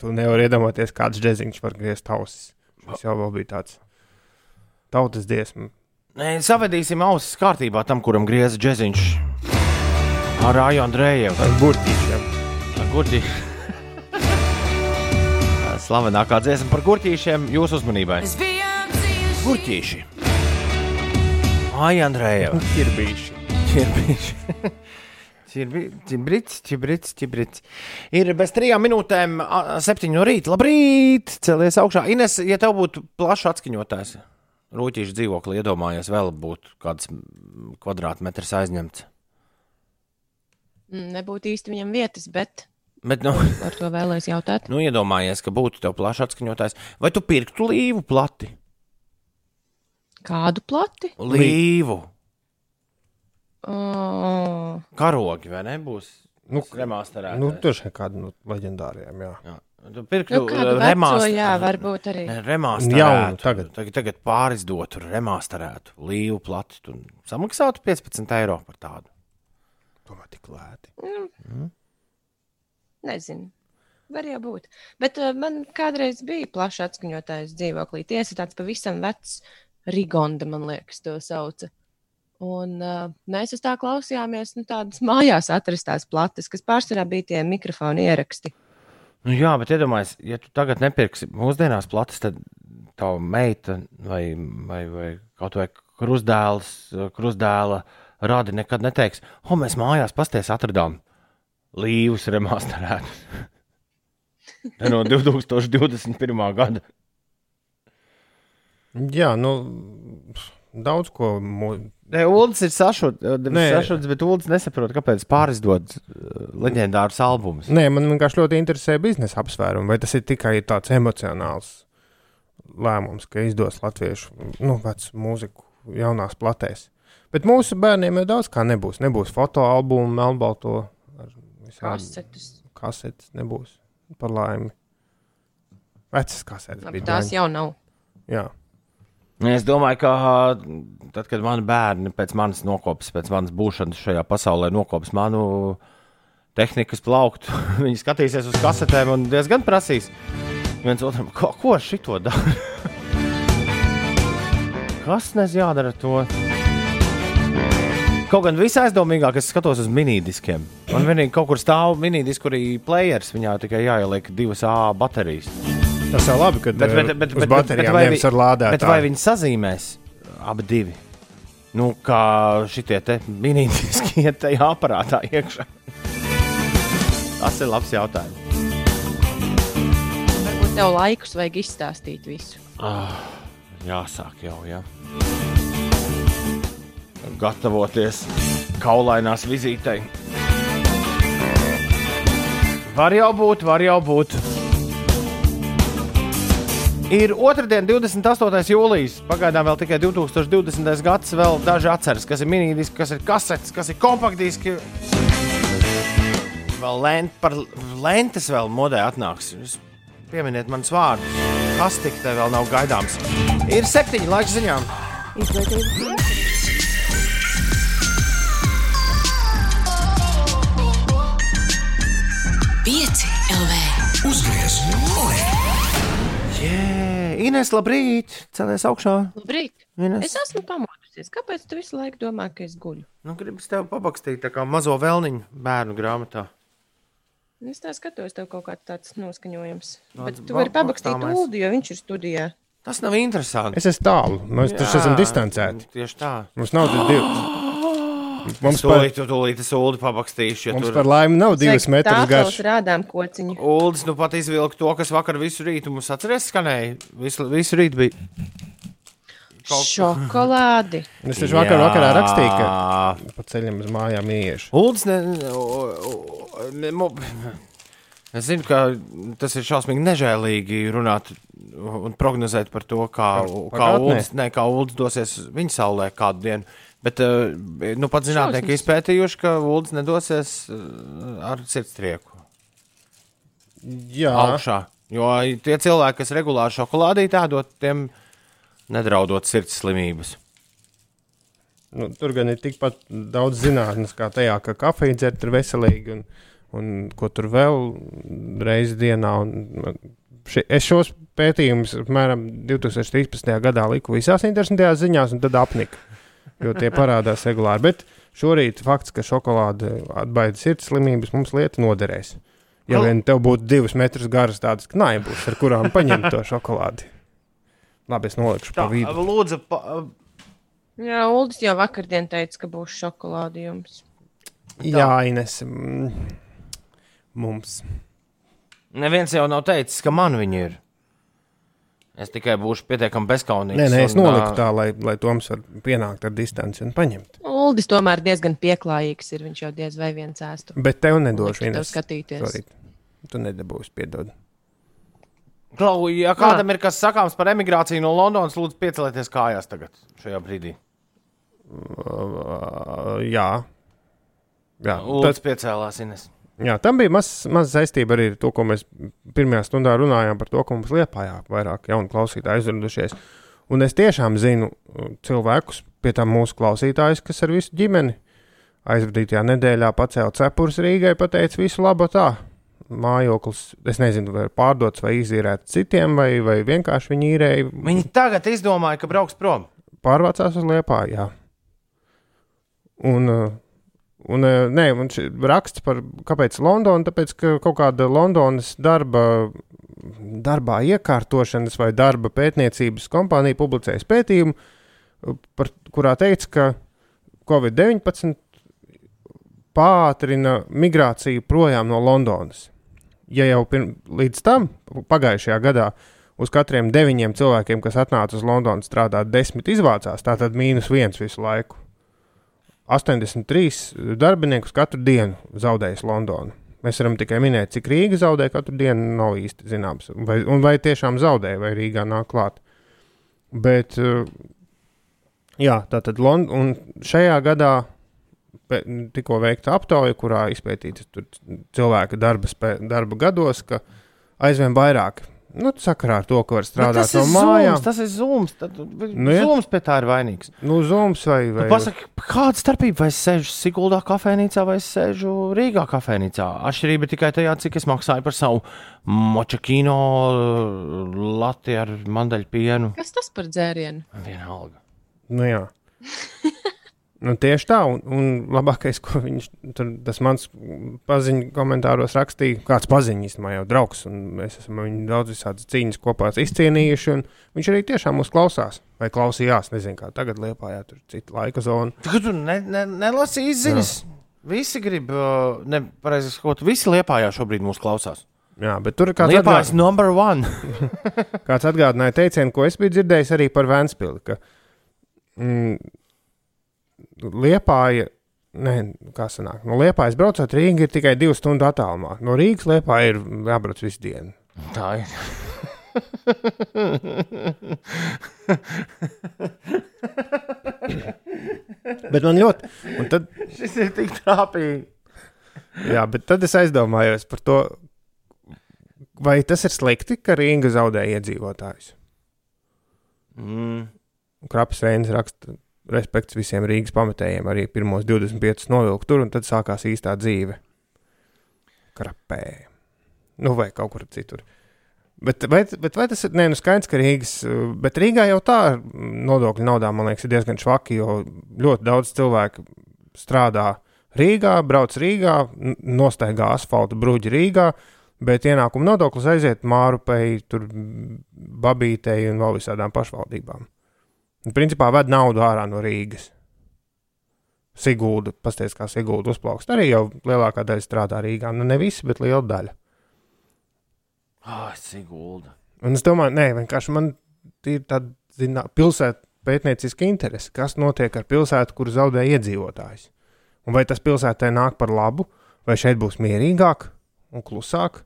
tu nevari iedomāties, kāds džeziņš var griezt ausis. Tas jau bija tāds tautas dziesma. Nē, savedīsim ausis kārtībā tam, kuram grieza džeziņš. Ar Rāju Andrēju. Ar burtīšiem. Gurķi. Slavenākā dziesma par gurķīšiem jūsu uzmanībai. Gurķīši. Ai, Andrēja. Ir bijuši. Čirbīši. Čibrits, čibrits, čibrits. Ir bez trijām minūtēm, a, septiņu no rīta. Labrīt! Celies augšā. Ines, ja tev būtu plašs atskaņotājs, rūtīšu dzīvokli, iedomājies, vēl būtu kāds kvadrātmetrs aizņemts. Mm, Nebūtu īsti viņam vietas, bet Bet, nu, par to vēlēs jautāt. nu, iedomājies, ka būtu tev plašs atskaņotājs. Vai tu pirktu līvu plati? Kādu plati? Līvu. Oh, Karogi, vai nebūs? Nu, Remasterētais. Nu, tur ir kāda no leģendāriem. Jā. Jā. Tu pirktu nu, kādu veco, remaster- jā, varbūt arī. Remasterētu. Jaunu, tagad. tagad, tagad pārizdotu, remasterētu līvu plati. Tu samaksātu 15 eiro par tādu. Tomēr tik lēti. Nezinu. Var jau būt. Bet uh, man kādreiz bija plašs atskaņotājs dzīvoklī. Tiesa tāds pavisam vecs, Rigonda, man liekas, to sauca. Un uh, mēs uz tā klausījāmies nu, tādas mājās atrastās plates, kas pārsvarā bija tie mikrofoni ieraksti. Nu, jā, bet iedomājieties, ja tu tagad nepirksi mūsdienās plates, tad tava meita vai, vai, vai kaut vai krustdēls, krustdēla rādi nekad neteiks, o, mēs mājās pasties atradām līvus remasterētus. Te no 2021. gada. Jā, nu, daudz ko. Mu... Nē, Ulas ir Nē. sašuts bet Ulas nesaprot, kāpēc pārizdod leģendārus albumus. Nē, man vienkārši ļoti interesē biznesa apsvērumi. Vai tas ir tikai tāds emocionāls lēmums, ka izdos latviešu nu, vecu mūziku jaunās platēs. Bet mūsu bērniem jau daudz kā nebūs. Nebūs fotoalbumu, melnbalto ar visādām Kasetes. kasetes. Nebūs par laimi. Vecas kasetes Labi, tās jau nav. Jā. Es domāju, ka tad, kad mani bērni pēc manas nokopes, pēc manas būšanas šajā pasaulē, nokopes manu tehnikas plauktu, viņi skatīsies uz kasetēm un diezgan prasīs. viens otram, ko, ko šito dara? Kas nes jādara ar to? Kaut gan viss aizdomīgāk, es skatos uz minidiskiem. Man vienīgi kaut kur stāv minidisku arī players. Viņā tikai jāieliek divas A baterijas. Tas jau labi, ka Bet, bet, bet, uz bet, baterijām vai nevis vi- ar lādētāju. Bet vai viņi sazīmēs abi divi? Nu, kā šitie te minītiski iet tajā aparātā iekšā? Tas ir labs jautājums. Varbūt tev laikus vajag izstāstīt visu. Jāsāk jau, jā. Gatavoties kaulainās vizītei. Var jau būt, var jau būt. Ir otrdiena, 28. jūlijas. Pagaidām vēl tikai 2020. gads. Vēl daži atceras, kas ir minīdiski, kas ir kasetes, kas ir kompaktdiski. Vēl lent, par lentes vēl modē atnāks. Jūs pieminiet manus vārdus. Kas tik te vēl nav gaidāms? Ir septiņi laika ziņām. Izglītības. Pieci Ines, labrīt! Celies augšā! Labrīt! Ines. Es esmu pamodusies. Kāpēc tu visu laiku domā, ka es guļu? Nu, gribas tev pabakstīt tā kā mazo vēlniņu bērnu grāmatā. Es tā skatos, tev kaut kāds tāds noskaņojums. Tāds Bet tu vari pabakstīt bakstāmais. Ulu, jo viņš ir studijā. Tas nav interesanti. Es esmu tālu, mēs taču esam distancēti. Tieši tā. Mums nav divi. Mums Es par, tūlīt, tūlīt es ulu pabakstīšu. Ja mums tur par laimi nav divas tāfeles garš. rādām kociņu. Uldis nu pat izvilka to, kas vakar visu rītu mums atceries skanēja. Visu, visu rītu bija. Kaut- Šokolādi. Es taču vakar vakarā rakstīju, ka pa ceļam uz mājām ieiešu. Uldis ne. o- ne mo- Es zinu, ka tas ir šausmīgi nežēlīgi runāt un prognozēt par to, kā, kā pagātnē? Uldis, ne, kā Uldis dosies viņa saulē kādu dienu. Bet uh, nu, pat zinātnieki izpētījuši, ka Uldis nedosies uh, ar sirdstrieku Jā, augšā. Jo tie cilvēki, kas regulāri šokolādīti ēdot, tiem nedraudot sirds slimības. nu, tur gan ir tikpat daudz zinātnes, kā tajā, ka kafija dzert ir veselīgi un, un ko tur vēl reizi dienā. Un, ši, es šos pētījumus apmēram 2013. gadā liku visās interesantajās ziņās, un tad apnika, jo tie parādās regulāri. Bet šorīt fakts, ka šokolāde atbaida sirds slimības, mums lieta noderēs. Ja Nu. vien tev būtu divus metrus garas tādas knājības, ar kurām paņemt to šokolādi. Labi, es nolikšu pa Tā, vidu. lūdzu, pa, Jā, Uldis jau vakardien teica, ka būs šokolādi jums. Jā, Ines. mm, Mums. neviens jau nav teicis, ka man viņi ir. Es tikai būšu pietiekami bezskaunīgs. Nē, nē, es noliku tā, lai, lai Toms var pienākt ar distanci un paņemt. Uldis tomēr diezgan pieklājīgs ir. Viņš jau diez vai viens ēstu. Bet tev nedošu Ines. skatīties. Sorry. Tu nedabūsi piedod. Klau, ja kādam ir kas sakāms par emigrāciju no Londonas, lūdzu, piecelieties kājās tagad, šajā brīdī. Uh, jā. Jā, tas, Lūdzu, piecēlās Ines. Jā, tam bija maz, maz saistība arī ar to, ko mēs pirmajā stundā runājām par to, ka mums liepājā vairāk jaunu klausītāju aizradušies. Un es tiešām zinu uh, cilvēkus, pie tam mūsu klausītājus, kas ar visu ģimeni aizvadītajā nedēļā pacēla cepures Rīgai, pateica visu labu tā. Mājoklis, es nezinu, vai ir pārdots vai izīrēts citiem, vai, vai vienkārši viņi īrēja, Viņi tagad izdomāja, ka brauks prom. pārvācās uz Liepā. Jā. Un, uh, un, uh, nē, šī raksts par kāpēc Londona, tāpēc, ka kaut kāda Londonas darba, darbā iekārtošanas vai darba pētniecības kompānija publicējas pētījumu, par, kurā teica, ka Covid-19 pātrina migrāciju projām no Londonas. Ja jau pirm, līdz tam, pagājušajā gadā, uz katriem deviņiem cilvēkiem, kas atnāca uz Londonu strādāt, desmit izvācās, tātad mīnus viens visu laiku. 83 darbiniekus katru dienu zaudējis Londonu. Mēs varam tikai minēt, cik Rīga zaudē katru dienu, nav īsti zināms. Vai, un vai tiešām zaudē, vai Rīgā nāk klāt. Bet, eh, jā, tā tad Lond un šajā gadā tikko veikta aptauja, kurā izpētīts tur cilvēka darba, spē, darba gados, ka aizvien vairāk. Nu, sakarā ar to, ka var strādāt tas no ir mājām. zūms, tas ir zūms. Nu, jā. zūms pie tā ir vainīgs. Nu, zūms vai, vai Nu, Pasaki, kāda starpība, vai es sēžu Siguldā kafejnīcā vai es sēžu Rīgā kafejnīcā? Atšķirība ir tikai tajā, cik es maksāju par savu močakino lati ar mandeļpienu. Kas tas par dzērienu? Vienalga. Nu, jā. nu, tieši tā, un, un labākais, ko viņš tur, tas mans paziņu komentāros rakstīja, kāds paziņas, īstenībā jau draugs, un mēs esam viņu daudz visādas cīņas kopā izcienījuši, un viņš arī tiešām mūs klausās, vai klausījās, nezinu, kā tagad liepājā, tur cita laika zona. Tagad tu ne, ne, nelasīji izziņas. Visi grib, nepareizi sakot, visi liepājā šobrīd mūs klausās. Jā, bet tur ir kāds atgādinājums. number one. Kāds atgādināja teicienu, ko es biju dzirdējis arī par Vēnspili, ka mm, Liepāja, ne, kā sanāk, no Liepājas braucot Rīga ir tikai divu stundu attālumā. No Rīgas Liepāja ir jābrauc visu dienu. Tā ir. Bet man ļoti, tad, Šis ir tik trāpīgi. jā, bet tad es aizdomājos par to, vai tas ir slikti, ka Rīga zaudē iedzīvotājus. Mm. Krapas Reinis raksta, respekts visiem Rīgas pamatējiem, arī pirmos 25 novilku tur, un tad sākās īstā dzīve. Krapē. Nu, vai kaut kur citur. Bet vai, bet vai tas ir nē, nu skaidrs, ka Rīgas, bet Rīgā jau tā nodokļu naudā, man liekas, ir diezgan švaki, jo ļoti daudz cilvēku strādā Rīgā, brauc Rīgā, nostaigā asfaltu bruģi Rīgā, bet ienākuma nodoklis aiziet Mārupei, tur Babītei un vēl visādām pašvaldībām. Principā ved naudu ārā no Rīgas. Sigūda, pasties, kā Sigūda uzplaukst. Arī jau lielākā daļa strādā Rīgā. Nu, ne visi, bet liela daļa. Ah, Sigulda. Un es domāju, nē, vienkārši man ir tāda zinā, pilsēta pētnieciska interese, kas notiek ar pilsētu, kur zaudē iedzīvotājus. Un vai tas pilsētai nāk par labu, vai šeit būs mierīgāk un klusāk?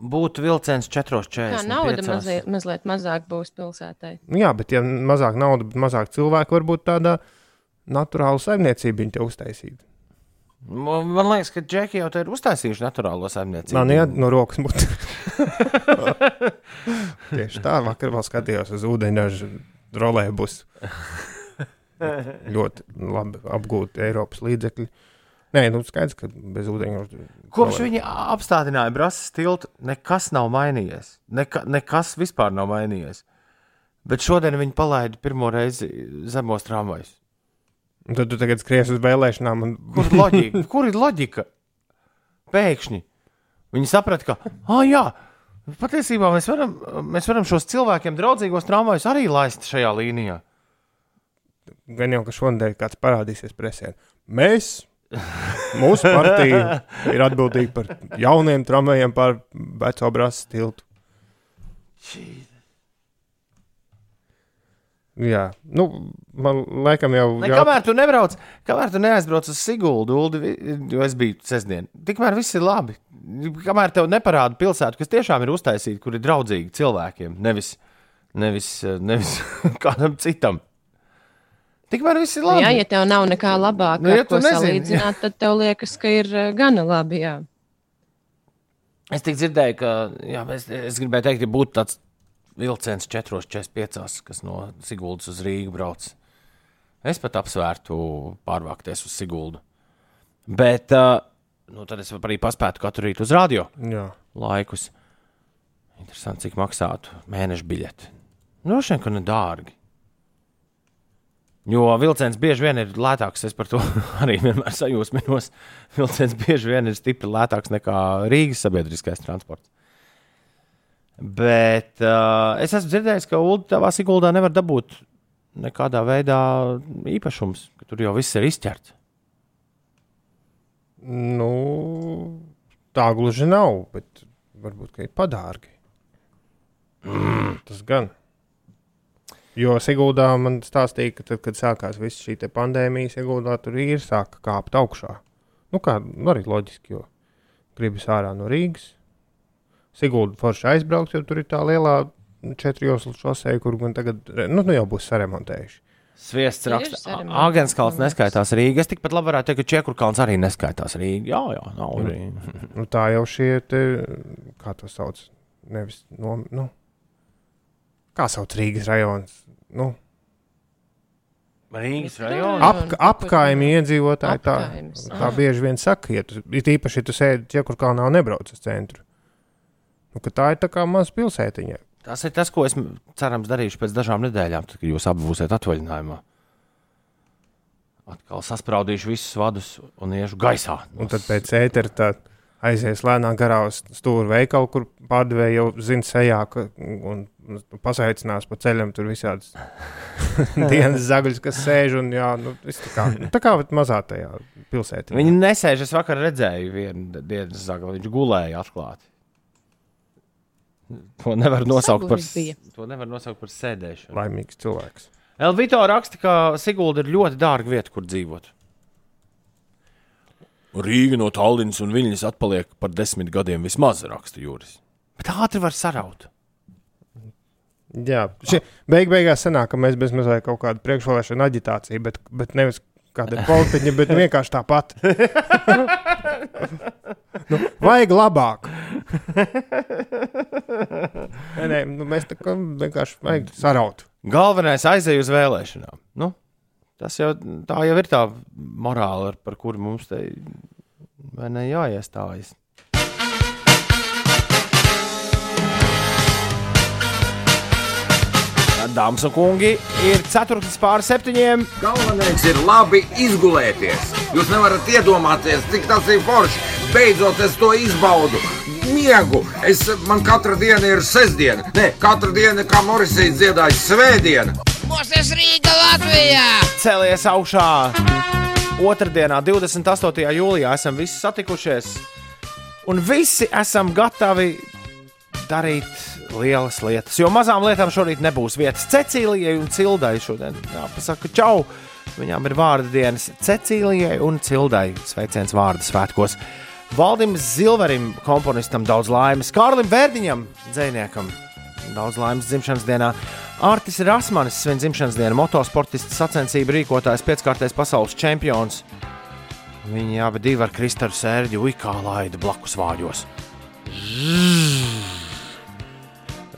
Būtu vilciens 4,40. Tā nauda mazliet, mazliet mazāk būs pilsētai. Nu, jā, bet ja mazāk naudas, bet mazāk cilvēku, varbūt tādā naturāla saimniecība viņa te uztaisītu. Man man liekas, ka Džeki jau te ir uztaisījuši naturālo saimniecību. Man ir no rokas mutē. Tieši tā, vakar vēl skatījos uz ūdeņraža rolēbusu. Ļoti labi apgūti Eiropas līdzekļi. Nē, nu skaidrs, ka bez ūdeņraža. Kopš viņi apstādināja Brāzas tiltu, nekas nav mainījies. Neka, nekas vispār nav mainījies. Bet šodien viņi palaida pirmo reizi zemos tramvajus. Tad tu tagad skries uz vēlēšanām. Un... Kur loģika? Kur ir loģika? Pēkšņi viņi saprata, ka, ah, jā, patiesībā mēs varam, mēs varam šos cilvēkiem draudzīgos tramvajus arī laist šajā līnijā. Gan jau, ka šonadēļ kāds parādīsies presē. Mēs, mūsu partija, ir atbildīga par jauniem tramvajiem pār veco brāzas tiltu. Jā, nu, man laikam jau Ne, jā, kamēr tu nebrauc, kamēr tu neaizbrauc uz Siguldu, Uldi, jo es biju sestdien, tikmēr viss ir labi. Kamēr tev neparāda pilsētu, kas tiešām ir uztaisīta, kur ir draudzīgi cilvēkiem, nevis, nevis, nevis kādam citam. Tikmēr viss ir labi. Jā, ja tev nav nekā labāka, Nu, ja nu, ko nezini, salīdzināt, tad tev liekas, ka ir eh, gana labi. Jā. Es tik dzirdēju, ka, jā, es, es gribēju teikt, ja būtu tāds vilciens 4,45, kas no Siguldas uz Rīgu brauc. Es pat apsvērtu pārvākties uz Siguldu. Bet uh, nu, tad es arī paspētu katru rītu uz radio jā. laikus. Interesanti, cik maksātu mēneša biļeti. Nu, šeit kā nedārgi. Jo vilciens bieži vien ir lētāks. Es par to arī vienmēr sajūsminos. Vilciens bieži vien ir stipri lētāks nekā Rīgas sabiedriskais transports. Bet uh, es esmu dzirdējis, ka Ulu tavā Siguldā nevar dabūt nekādā veidā īpašums, ka tur jau viss ir izķerts. Nu, tā gluži nav, bet varbūt ir padārgi. Mm. Tas gan. Jo Siguldā man stāstīja, ka tad, kad sākās viss šī pandēmija, Siguldā tur ir sāka kāpt augšā. Nu, kā nu, arī loģiski, jo gribas ārā no Rīgas. Sigulda forši aizbraukt, jo tur ir tā lielā četru joslu šoseja, kur gan tagad nu, nu jau būs saremontējuši. Sviests raksta, ka Agenskalns neskaitās Rīgā. Es tikpat labi varētu teikt, ka Čekurkalns arī neskaitās Rīgā. Jā, jā, nav arī. Nu, tā jau šie, te, kā to sauc, nevis no, nu, kā sauc Rīgas rajons. Nu, Rīgas Jā. rajonā. ap, apkaimi iedzīvotāji tā, tā bieži vien saka, ja tu, it īpaši, ja tu sēdi Čekurkalnā un nebrauc uz centru. Nu, ka tā ir tā kā maza pilsētiņa. Tas ir tas, ko es cerams darīšu pēc dažām nedēļām, tad, kad jūs abi būsiet atvaļinājumā. Atkal saspraudīšu visus vadus un iešu gaisā. Un tad pēc ētera tā aizies lēnām garā uz stūra veikalu, kur pārdevēja jau zina sejā, ka, un un pasveicinās pa ceļam tur visādas dienas zagļus, kas sēž un jā, nu, tā kā, nu, tā kā mazā tajā pilsētā. Viņi nesēž. Es vakar redzēju vienu dienas zagli. Viņš gulēja atklāti. To nevar nosaukt par, to nevar nosaukt par sēdēšanu. Laimīgs cilvēks. Elvito raksta, ka Sigulda ir ļoti dārga vieta, kur dzīvot. Rīga no Tallinas un Viņas atpaliek par desmit gadiem vismaz, raksta Juris. Bet ātri var saraut. Jā, šie, beig beigās sanāk, ka mēs bez mazliet kaut kādu priekšvēlēšanu aģitāciju, bet, bet nevis kāda politiķa, bet vienkārši tāpat. nu, vajag labāk. nē, nē, nu, mēs tā kā vienkārši vajag saraut. Galvenais aizēj uz vēlēšanām. Nu, tas jau jau ir tā morāla, ar- par kuru mums te jāiestājas. Dāmas un kungi, ir ceturklis pār septiņiem. Galvenais ir labi izgulēties. Jūs nevarat iedomāties, cik tas ir forši. Beidzot, es to izbaudu. Miegu. Es, man katra diena ir sestdiena. Nē, katra diena, kā Morisija dziedāja, svētdiena. Mūsu Rīga Latvijā! Cēlies augšā. Otradienā, 28. jūlijā, esam visi satikušies. Un visi esam gatavi darīt lielas lietas. Jo mazām lietām šorīt nebūs vietas. Cecīlijai un Cildai šodien jāpasaka čau. Viņām ir vārdu dienas Cecīlijai un Cildai. Sveiciens vārdu svētkos. Valdim Zilverim, komponistam, daudz laimes. Kārlim Vērdiņam, dziniekam, daudz laimes dzimšanas dienā. Artis Rasmanis, svin dzimšanas dienu, motosportists, sacensību rīkotājs, pieckārtais pasaules čempions. Viņi abi ar Kristēnu Sērģu Uikā laida blakus vāģos.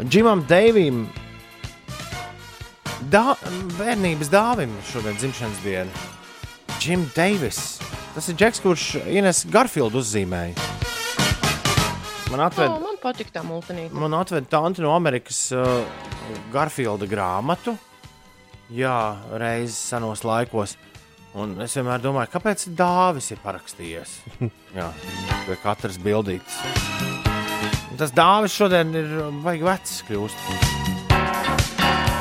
Džimam Deivim, dā, bērnības dāvim šodien dzimšanas diena. Džim Deivis. Tas ir Džeks, kurš Ines Garfieldu uzzīmēja. Man O, atveda, man patīk tā multinīte. man atveda tanti no Amerikas uh, Garfielda grāmatu. Jā, reizes senos laikos. Un es vienmēr domāju, kāpēc Dāvis ir parakstījies. Jā, pie katras bildītes. Tas Dāvis šodien ir vajag vecs kļūst.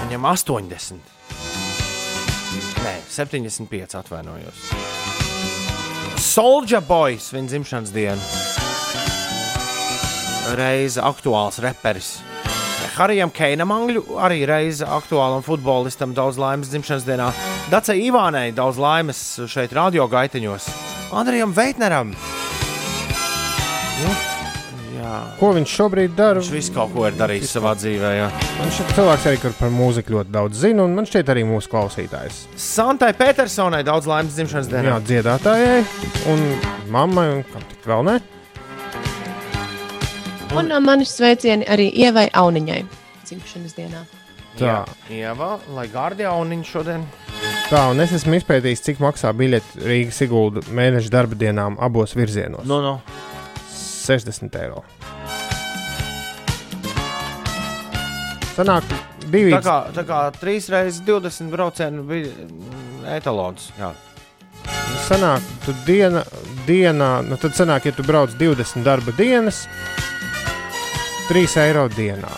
Viņam 80. Nē, 75 atvainojos. Soldier Boys, viņa dzimšanas diena. Reiz aktuāls reperis. Harijam Keinam, angļu arī reize aktuālam futbolistam, daudz laimes dzimšanas dienā. Dacei Ivānai daudz laimes šeit, radio gaiteņos. Andrijam Veitneram. Nu, jā. Ko viņš šobrīd dara? Viņš visu kaut ko ir darījis savā dzīvē. Jā. Viņš ir cilvēks, arī, kur par mūziku ļoti daudz zina, un man šķiet arī mūsu klausītājs. Santai Petersonai daudz laimes dzimšanas dienā. Jā, dziedātājai un mammai, un kam tik vēl ne? Un no manis sveicieni arī Ievai Auniņai dzimšanas dienā. Tā. Ieva, lai Guardiāniņš šodien. Tā, un es esmu izpētījis, cik maksā biļete Rīgas Sigulda mēneša darba dienām abos virzienos. Nu, nu. 60 eiro. Sanāk, divi. Tā kā, tā kā 3 reizes 20 braucienu bija mm, etalons. Jā. Sanāk, tu diena, dienā, nu tad sanāk, ja tu brauc 20 darba dienas, 3 eiro dienā.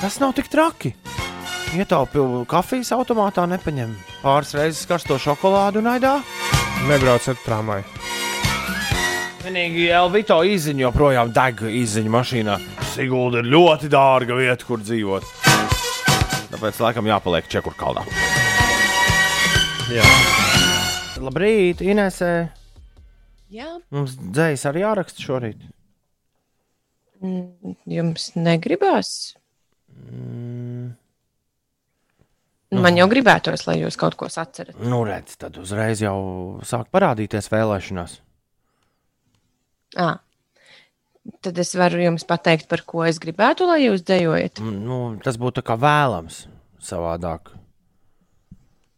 Tas nav tik traki. Ietaupīju kafijas automātā, nepaņem pāris reizes karsto šokolādu un aidā. Nebrauc ar tramvaju. Vienīgi Elvito izziņa joprojām deg izziņa mašīnā. Sigulda ir ļoti dārga vieta, kur dzīvot. Tāpēc laikam jāpaliek Čekurkaldā. Jā. Labrīt, Inesē. Jā, Mums dzējas arī jāraksta šorīt. mm, jums negribās? Mm, Man jau gribētos, lai jūs kaut ko atcerat. nu, redz, tad uzreiz jau sāk parādīties vēlēšanās. À. Tad es varu jums pateikt, par ko es gribētu, lai jūs dzējojat. Mm, Nu, tas būtu tā kā vēlams. Savādāk.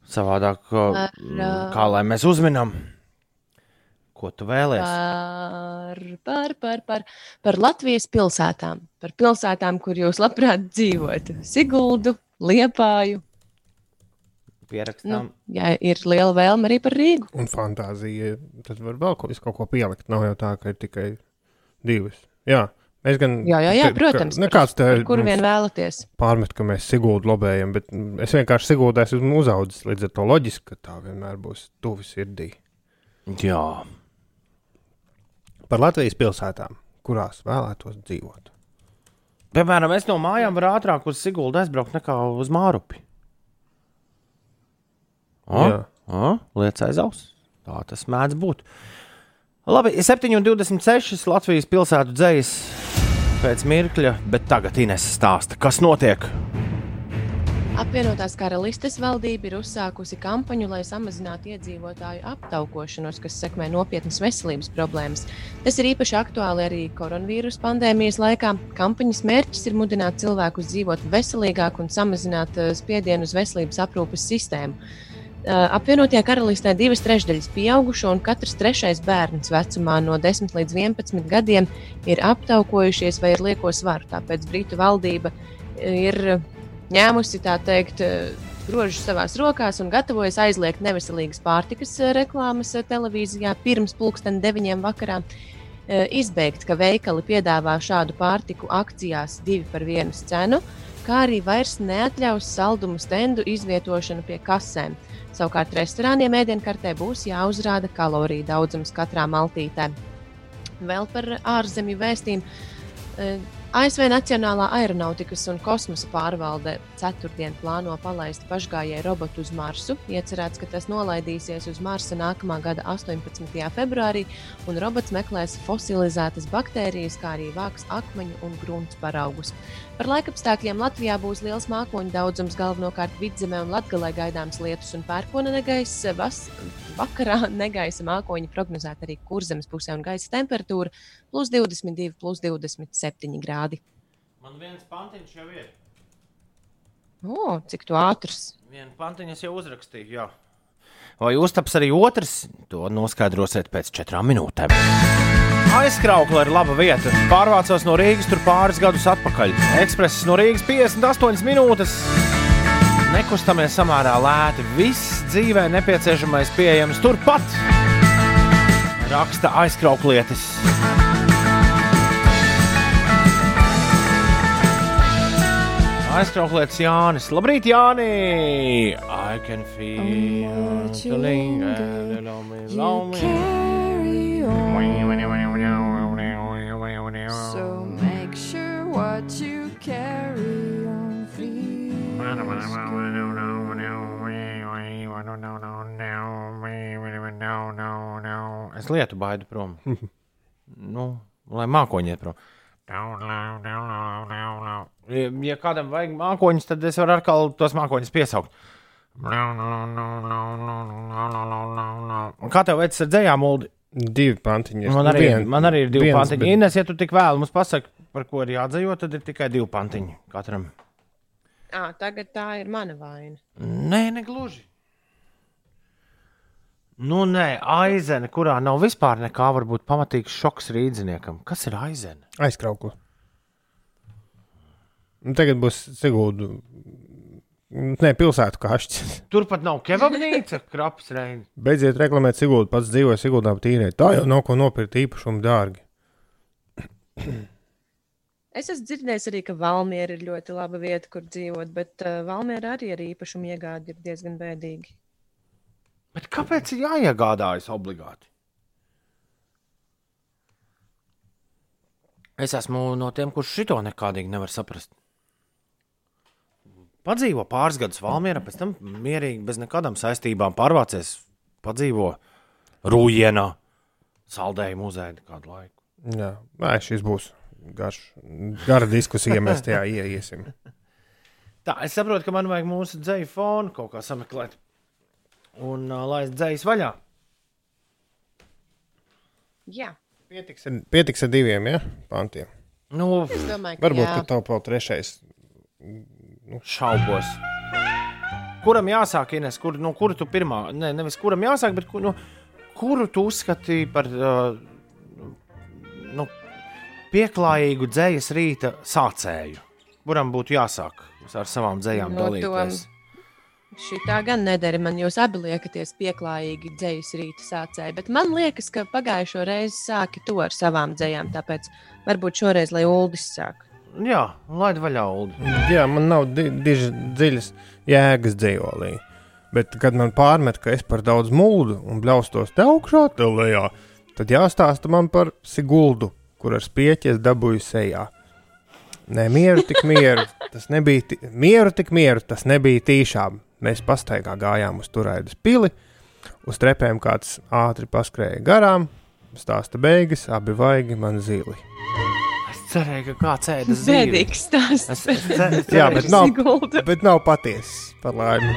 Savādāk, kā, Par, mm, kā lai mēs uzminam, ko tu vēlēsies. Par, par, par, par, par Latvijas pilsētām. Par pilsētām, kur jūs labprāt dzīvotu. Siguldu, Liepāju. Pierakstām. Nu, ja ir liela vēlme arī par Rīgu. Un fantāzija, tad var vēl kaut, kaut ko pielikt. Nav jau tā, ka ir tikai divas. Jā, mēs gan. Jā, jā, jā protams. ka- Nekāds te kur vien vēlaties. pārmet, ka mēs Siguldu lobējam, bet es vienkārši Siguldā esmu uzaudzis līdz ar to loģiski, ka tā vienmēr būs tuvi sirdī. Jā, Par Latvijas pilsētām, kurās vēlētos dzīvot. piemēram, es no mājām varu ātrāk uz Siguldu aizbraukt nekā uz Mārupi. Lietas aiz auss. Tā tas mēdz būt. Labi, 7,26 Latvijas pilsētu dzējas pēc mirkļa, bet tagad Ines stāsta, kas notiek. Apvienotās karalistes valdība ir uzsākusi kampaņu, lai samazinātu iedzīvotāju aptaukošanos, kas sekmē nopietnas veselības problēmas. Tas ir īpaši aktuāli arī koronavīrus pandēmijas laikā. Kampaņas mērķis ir mudināt cilvēkus dzīvot veselīgāk un samazināt eh, spiedienu uz veselības aprūpes sistēmu. Eh, Apvienotajā karalistē divas trešdaļas pieaugušo un katrs trešais bērns vecumā no 10 līdz 11 gadiem ir aptaukojušies vai ir lieko svaru. Tāpēc Britu valdība ir ņēmusi tā teikt, grožus savās rokās un gatavojas aizliegt neveselīgas pārtikas eh, reklāmas eh, televīzijā pirms pulksten deviņiem vakarā. Eh, Izbeigt, ka veikali piedāvā šādu pārtiku akcijās divi par vienas cenu, kā arī vairs neatļaus saldumu stendu izvietošanu pie kasēm. Savukārt restorāniem ēdienkartē būs jāuzrāda kaloriju daudzums katrā maltītē. Vēl par ārzemju vēstījumu. Eh, ASV Nacionālā aeronautikas un kosmosa pārvalde ceturtdien plāno palaist pašgājēju robotu uz Marsu. Iecerēts, ka tas nolaidīsies uz Marsa nākamā gada 18. februārī, un robots meklēs fosilizētas baktērijas, kā arī vāks akmeņu un grunts paraugus. Par laikapstākļiem Latvijā būs liels mākoņu daudzums, galvenokārt vidzemē un latgalē gaidāms lietus un pērkona negaisa. Vas, vakarā negaisa mākoņi prognozēta arī kurzemes pusē un gaisa temperatūra plus 22, plus 27 grādi. Man viens pantiņš jau ir. O, cik tu ātrs! Vienu pantiņu es jau uzrakstīju. Jā. Vai uztaps arī otrs? To noskaidrosiet pēc četrām minūtēm. Aizkraukla ir laba vieta. Pārvācos no Rīgas tur pāris gadus atpakaļ. Ekspress no Rīgas 58 minūtes. Nekustamies samērā lēti. Viss dzīvē nepieciešamais pieejams turpat. Raksta aizkrauklietis. Aizkrauklietis Jānis. Labrīt, Jāni! I can feel the linger, lonely, lonely. So make sure what you carry Es lietu baidu prom. nu, lai mākoņi iet prom. Ja, ja kādam vajag mākoņus, tad es varu atkal tos mākoņus piesaukt. Un kā tev veicas ar dzējām, Ulu? Divi pantiņi. Man arī, Vien- man arī ir divi viens, pantiņi. bet- Ines, ja tu tik vēlu mums pasaki, par ko ir jādzējo, tad ir tikai divi pantiņi katram. À, tagad tā ir mana vaina. Nē, negluži. Nu, nē, aizene, kurā nav vispār nekā, var būt pamatīgs šoks rīzniekam. Kas ir aizene? Aizkrauklu. Un Tagad būs Sigūda. Nē, pilsētu kašķis. Turpat nav kebabnīca, krapas reini. Beidziet reklamēt Sigūdu. Pats dzīvoja Sigūdā tīrē. Tā jau nav ko nopirkt īpašumu dārgi. Es esmu dzirdējis arī, ka Valmiera ir ļoti laba vieta, kur dzīvot, bet uh, Valmiera arī ar īpašumu iegādi ir diezgan bēdīgi. Bet kāpēc ir jāiegādājas obligāti? Es esmu no tiem, kurš šito nekādīgi nevar saprast. Padzīvo pāris gadus Valmjerā, pēc tam mierīgi, bez nekādām saistībām pārvācies, padzīvo Rūjienā, saldēju muzejā kādu laiku. Jā, Nē, šis būs garš, gara diskusija, ja mēs tajā ieiesim. Tā, es saprotu, ka man vajag mūsu dzēju fonu kaut kā sameklēt un uh, laist dzējas vaļā. Jā, Pietiks ar, pietiks ar diviem ja? pantiem. Nu, es domāju, Varbūt, jā. ka tev vēl trešais. Šaubos. Kuram jāsāk, Ines, kur, nu, kuru tu pirmā, ne, nevis kuram jāsāk, bet kur, nu, kuru tu uzskatīji par uh, nu, pieklājīgu dzējas rīta sācēju? Kuram būtu jāsāk ar savām dzējām No dalīties? Šī tā gan nedara. Man jūs abi liekaties pieklājīgi dzējas rīta sācēji, bet man liekas, ka pagājušo reizi sāki to ar savām dzējām. Tāpēc varbūt šoreiz, lai Uldis sāk. Jā, laid vaļā, Ulu. Jā, man nav di diži dziļas jēgas dzējolī. Bet, kad man pārmet, ka es par daudz mūdu un bļaustos te augšā, te lejā, tad jāstāsta man par Siguldu, kur ar spieķi es dabūju sejā. Nē, mieru tik mieru, tas nebija, mieru tik mieru, tas nebija tīšām. Mēs pastaigā gājām uz turēdas pili, uz trepēm kāds ātri paskrēja garām, stāsta beigas, abi vaigi man zili. Cerēju, ka kāds ēda zīli. Bēdīgs tas Es, es, cer- es Jā, cerēju, bet nav, Sigulda. bet nav patiesa par laimi.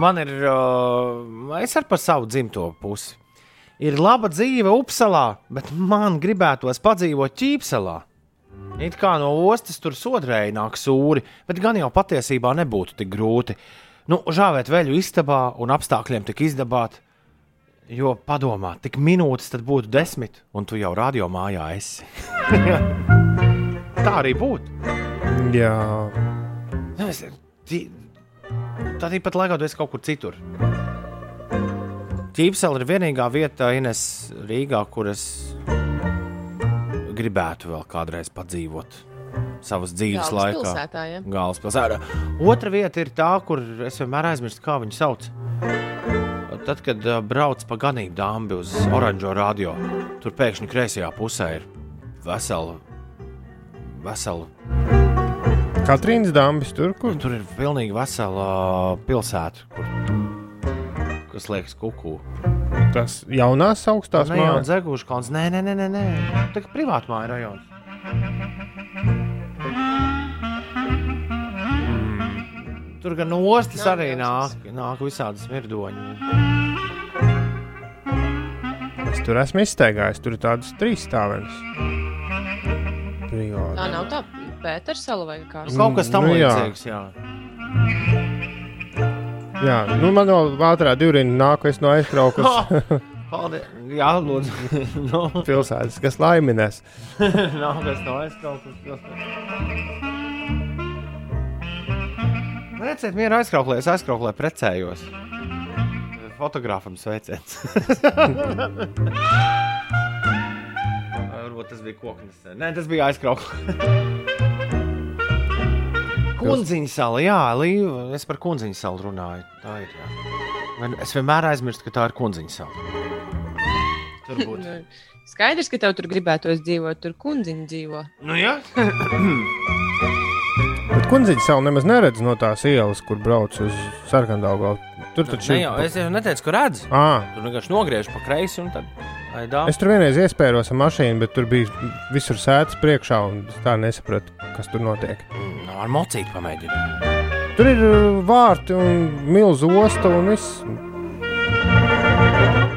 Man ir, uh, es arī par savu dzimto pusi. Ir laba dzīve Upsalā, bet man gribētos padzīvot Ķīpselā. It kā no ostas tur sodrēji nāk sūri, bet gan jau patiesībā nebūtu tik grūti. Nu, žāvēt veļu istabā un apstākļiem tik izdabāt, jo padomā, tik minūtes tad būtu desmit, un tu jau radio mājā esi. Tā arī būtu. Jā, Nu, es- ti- Tad īpat laikā tu esi kaut kur citur. Ķīpsela ir vienīgā vieta Ines Rīgā, kur es gribētu vēl kādreiz padzīvot savas dzīves laikā. Galvaspilsētā, ja? Galvaspilsētā. Otra vieta ir tā, kur es vienmēr aizmirstu, kā viņu sauc. Tad, kad brauc pa ganību dāmbi uz oranžo radio, tur pēkšņi kreisajā pusē ir vesela, vesela Katrīnas dāmas tur, kur Tur ir pilnīgi vesela pilsēta, kur, kas liekas kuku. tas jaunās augstās Tā jau mājas. dzeguši kalns. Nē, nē, nē, nē, tā kā privāta māja Tur gan no ostas arī nāk, nāk visādi smirdoņi. Es tur esmu izteigājis, tur ir tādas trīs stāvenes. Tā nav tā Pēters sala vai kā. Nu, Kaut kas tam Nu, jā. līdzīgs, jā. Jā, nu man vēl ātrā divrina nāk, es no aizkraukas Paldies! Jā, lūdzu. no, pilsētas, kas laiminēs. nav kas no aizkraukas. Reciet, mieru aizkrauklē, es aizkrauklē precējos. Fotogrāfam sveiciens. Varbūt tas bija koknis. Nē, tas bija aizkrauklē. Kundziņa sala, jā, Līva. Es par kundziņa salu runāju. Tā ir. Jā. Man- Es vienmēr aizmirstu, ka tā ir kundziņa sala. Tur būtu. Nu, Skaidrs, ka tev tur gribētos dzīvot, tur kundziņa dzīvo. Nu, jā. Bet kundziņš savu nemaz neredz no tās ielas, kur brauc uz sarkandaugu. Tur taču jau, es jau neteicu, ka redzu. À, Tur vienkārši nogriež pa kreisi un tad aidā. es tur vienreiz iespējos ar mašīnu, bet tur bija visur sēdes priekšā, un es tā nesapratu, kas tur notiek. Nu, ar mocīti pamēģinu. Tur ir uh, vārti un milzu osta un viss.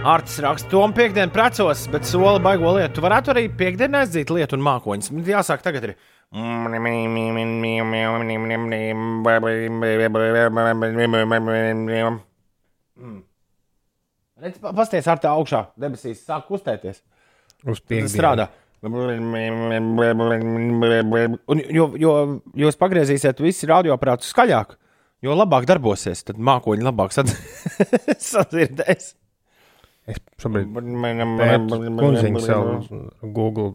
Artis raksta, Tom, piekdienu precos, bet sola baigo lietu. Tu varētu arī piekdienu aizdzīt lietu un mākoņus. Jāsāk tagad ir. Redz, pa- Pasties ar tā augšā, debesīs sāk kustēties. Uz piekdienu. strādā. Un, jo, jo jo jūs pagriezīsiet visi radioaparātus skaļāk, jo labāk darbosies. Tad mākoņi labāk sad- sadzirdēs. Es šobrīd kundziņu savu Google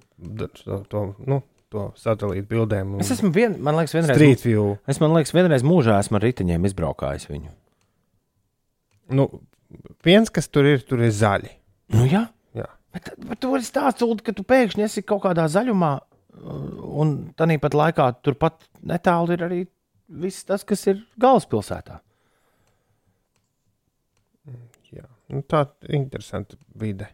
to, nu, to satelītu bildēm. Es esmu vien, man liekas, vienreiz, Street View. es man liekas, vienreiz mūžā esmu ar riteņiem izbraukājis viņu. Nu, viens, kas tur ir, tur ir zaļi. Nu, jā, Jā. bet, bet tu vari stāstīt, ka tu pēkšņi esi kaut kādā zaļumā, un tāpat laikā turpat netālu ir arī viss tas, kas ir galvaspilsētā. Jā. Nu, tā ir interesanta vide.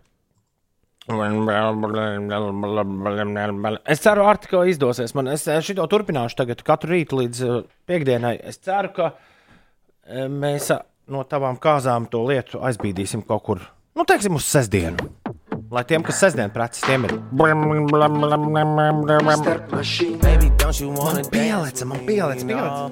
Es ceru, ka izdosies. Man, es šo turpināšu tagad katru rītu līdz uh, piekdienai. Es ceru, ka uh, mēs uh, no tavām kāzām to lietu aizbīdīsim kaut kur, nu, teiksim, uz sestdienu. Lai tiem, kas sestdien preces, tiem ir. Man pielica, man pielica, pielica.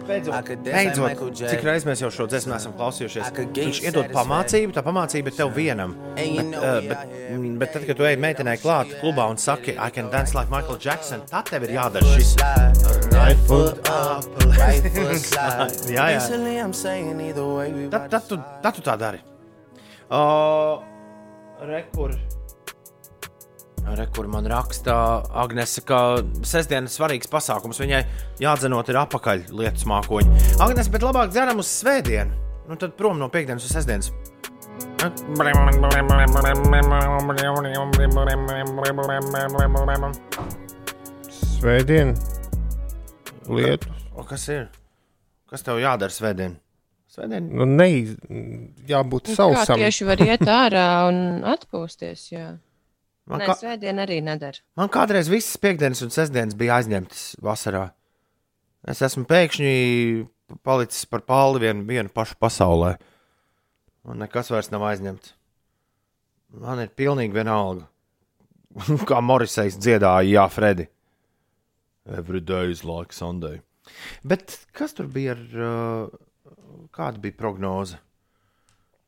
Beidzot, cik reizes mēs jau šo dziesmu esam klausījušies. Viņš iedod pamācību, tā pamācība ir tev vienam. Bet, uh, bet, mm, bet tad, kad tu ej meitenei klāt klubā un saki, I can dance like Michael Jackson, tad tev ir jādara šis. Right foot up, right foot slide. jā, jā. Tad, tad, tu, tad tu tā dari. Uh, Rekur. Rekur man raksta Agnese, ka sestdienas svarīgs pasākums viņai jādzenot ir apakaļ lietus mākoņi. Agnese, bet labāk dzeram uz svētdienu. Nu tad prom no piekdienas uz sestdienas. Svētdien, lietus. O, kas ir? Kas tev jādara svētdien? Svētdien? Nu, ne, jābūt Kā sausam. tieši var iet ārā un atpūsties? Jā. Man, Nē, kā, svētdien arī nedara. man kādreiz visas piekdienas un sestdienas bija aizņemtas vasarā. Es esmu pēkšņi palicis par pāli vienu, vienu pašu pasaulē. Un nekas vairs nav aizņemts. Man ir pilnīgi vienalga. Kā Morisejs dziedāja, Jā, Fredi. Every day is like Sunday. Bet kas tur bija ar. Uh, kāda bija prognoze?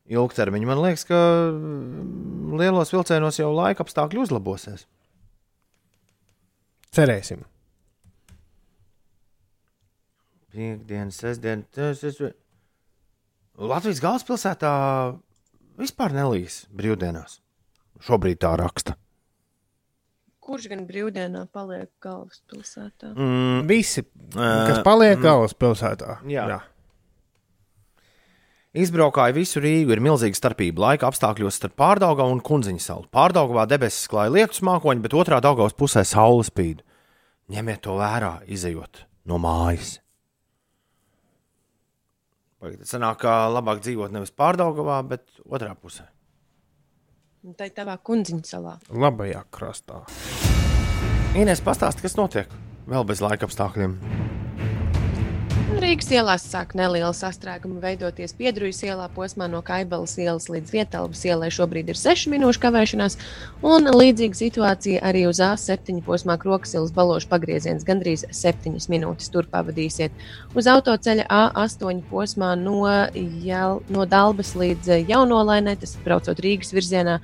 Ilgtermiņa. Man liekas, ka mm, lielos vilcienos jau laika apstākļi uzlabosies. Cerēsim. Piektdiena, sestdiena. tas ir- Latvijas galvaspilsētā vispār nelīs brīvdienās. Šobrīd tā raksta. Kurš gan brīvdienā paliek galvaspilsētā? Mm, Visi, kas paliek galvaspilsētā. Jā. Jā. Izbraukāja visu Rīgu, ir milzīga starpība laika apstākļos starp pārdaugā un kundziņu salu. Pārdaugā debesis klāja lietus mākoņi, bet otrā daugās pusē saule spīd. Ņemiet to vērā, izējot no mājas. Pagaidiet, sanāk, ka labāk dzīvot nevis pārdaugavā, bet otrā pusē. Tā ir tavā kundziņa salā. Labajā krastā. Inês, pastāsti, kas notiek vēl bez laika apstākļiem. Rīgas ielās sāk neliela sastrēguma veidoties Piedrujas ielā posmā no Kaibelas ielas līdz Vietālpas ielai. Šobrīd ir 6 minūšu kavēšanās, un līdzīga situācija arī uz A7 posmā Krokas ielas balošu pagrieziens. Gandrīz 7 minūtes tur pavadīsiet. Uz autoceļa A8 posmā no, Jel, no Dalbas līdz Jaunolainai, tas braucot Rīgas virzienā.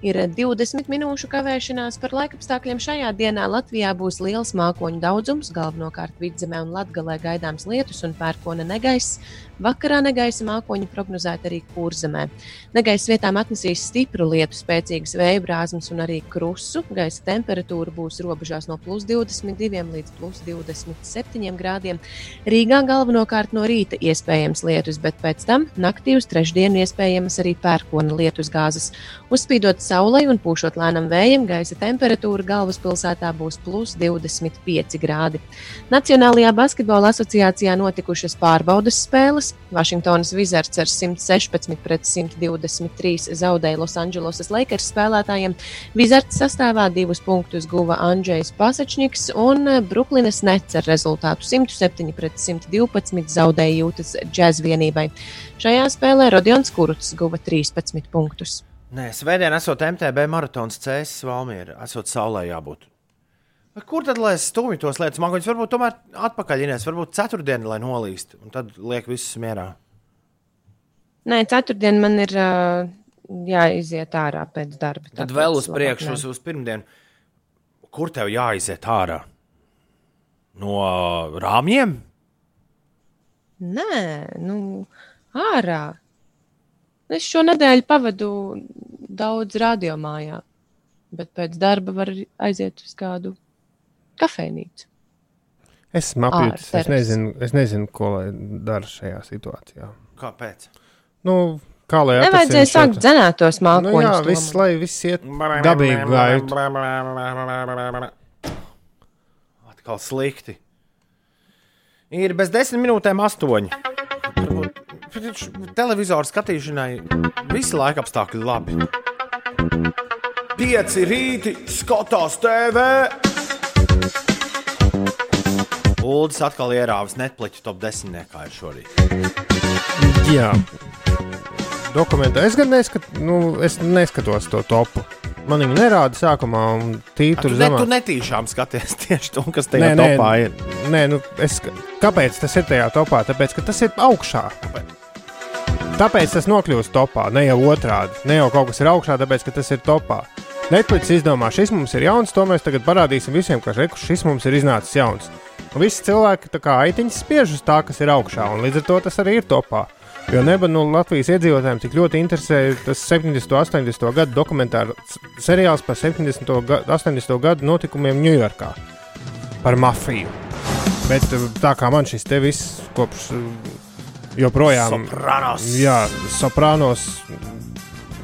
Ir 20 minūšu kavēšanās par laikapstākļiem. Šajā dienā Latvijā būs liels mākoņu daudzums, galvenokārt vidzemē un latgalē gaidāms lietus un pērkona negaiss. Vakarā negaisa mākoņi prognozēta arī kurzemē. Negaisa vietām atnesīs stipru lietu, spēcīgas vēja brāzmas un arī krusu. Gaisa temperatūra būs robežās no plus 22 līdz plus 27 grādiem. Rīgā galvenokārt no rīta iespējams lietus, bet pēc tam naktī uz trešdienu iespējamas arī pērkona lietus gāzes. Uzspīdot saulei un pūšot lēnam vējam, gaisa temperatūra galvaspilsētā būs plus 25 grādi. Nacionālajā basketbola asociācijā notikušas pārbaudas spēles. Vašingtonas Wizards ar 116 pret 123 zaudēja Losandželosas Lakers spēlētājiem. Wizards sastāvā divus punktus guva Andrzejs Pasačņiks un Brooklynas Nets ar rezultātu 107 pret 112 zaudēja jūtas džēz vienībai. Šajā spēlē Rodions Kuruts guva 13 punktus. Nē, svētdien esot MTB maratons Cēsis Valmiera, esot saulē jābūt. Kur tad lai es stūmju tos lietas mākoņus? Varbūt tomēr atpakaļ Inés, varbūt ceturtdienu, lai nolīst, un tad liek visus mierā. Nē, ceturtdien man ir uh, jāiziet ārā pēc darba. Tad vēl uz priekšu, uz, uz pirmdienu. Kur tev jāiziet ārā? No rāmjiem? Nē, nu, ārā. Es šo nedēļu pavadu daudz radiomājā, bet pēc darba var aiziet uz kādu kafejnīcu. Esmu apjūtis. Es nezinu, es nezinu, ko lai dara šajā situācijā. Kāpēc? Nu, kā lai Nevajadzēja atrisināt sākt šo- dzenētos Nu, jā, mākoņus. viss, lai viss iet dabīgi gaitu. Atkal slikti. Ir bez desmit minūtēm astoņi. Televizoru skatīšanai visi laika apstākļi labi. Pieci rīti skatās TV. Uldis atkal ierāvis Netflix top 10. kā ir šorīt. Jā, dokumentā. Es gan neskatu, nu, es neskatos to topu. Man viņa nerāda sākumā, un tīri Tu, tur ne, zemā. tu netīšām skaties tieši to, kas tajā topā ir. Nē, nu, es, kāpēc tas ir tajā topā? Tāpēc, ka tas ir augšā. Tāpēc tas nokļūst topā, ne jau otrādi. Ne jau kaut kas ir augšā, tāpēc, ka tas ir topā. Netflix izdomā, šis mums ir jauns, to mēs tagad parādīsim visiem, ka reku, šis mums ir iznācis jauns. Un visi cilvēki tā kā aitiņas spiež uz tā, kas ir augšā, un līdz ar to tas arī ir topā. Jo neba nu, Latvijas iedzīvotājiem tik ļoti interesē tas 70. un 80. gadu dokumentāru seriāls par 70. un 80. gadu notikumiem Ņujorkā par mafiju. Bet eh, tā kā man šis te viss kopš eh, joprojām Sopranos. Jā, soprānos.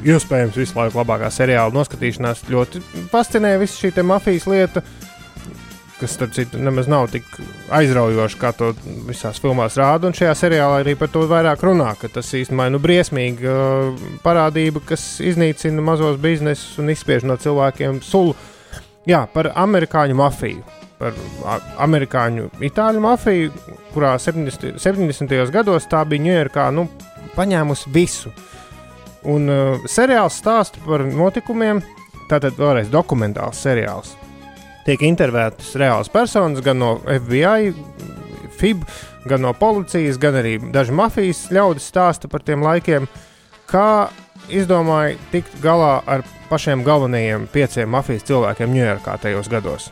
Iespējams, visu laiku labākā seriāla noskatīšanās ļoti fascinē visa šī mafijas lieta, kas, starp citu, nemaz nav tik aizraujoša, kā to visās filmās rāda. Un šajā seriālā arī par to vairāk runā, ka tas īstenībā ir nu, briesmīga uh, parādība, kas iznīcina mazos biznesus un izspiež no cilvēkiem sulu. Jā, par amerikāņu mafiju. Par amerikāņu, itāļu mafiju, kurā 70. 70. gados tā bija Ņujorkā, nu, paņēmusi visu. Un uh, seriāls stāsta par notikumiem, tātad vēlreiz dokumentāls seriāls. Tiek intervētas reāls personas gan no FBI, FIB, gan no policijas, gan arī daži mafijas ļaudis stāsta par tiem laikiem, kā izdomāja tikt galā ar pašiem galvenajiem pieciem mafijas cilvēkiem Ņujorkā tajos gados.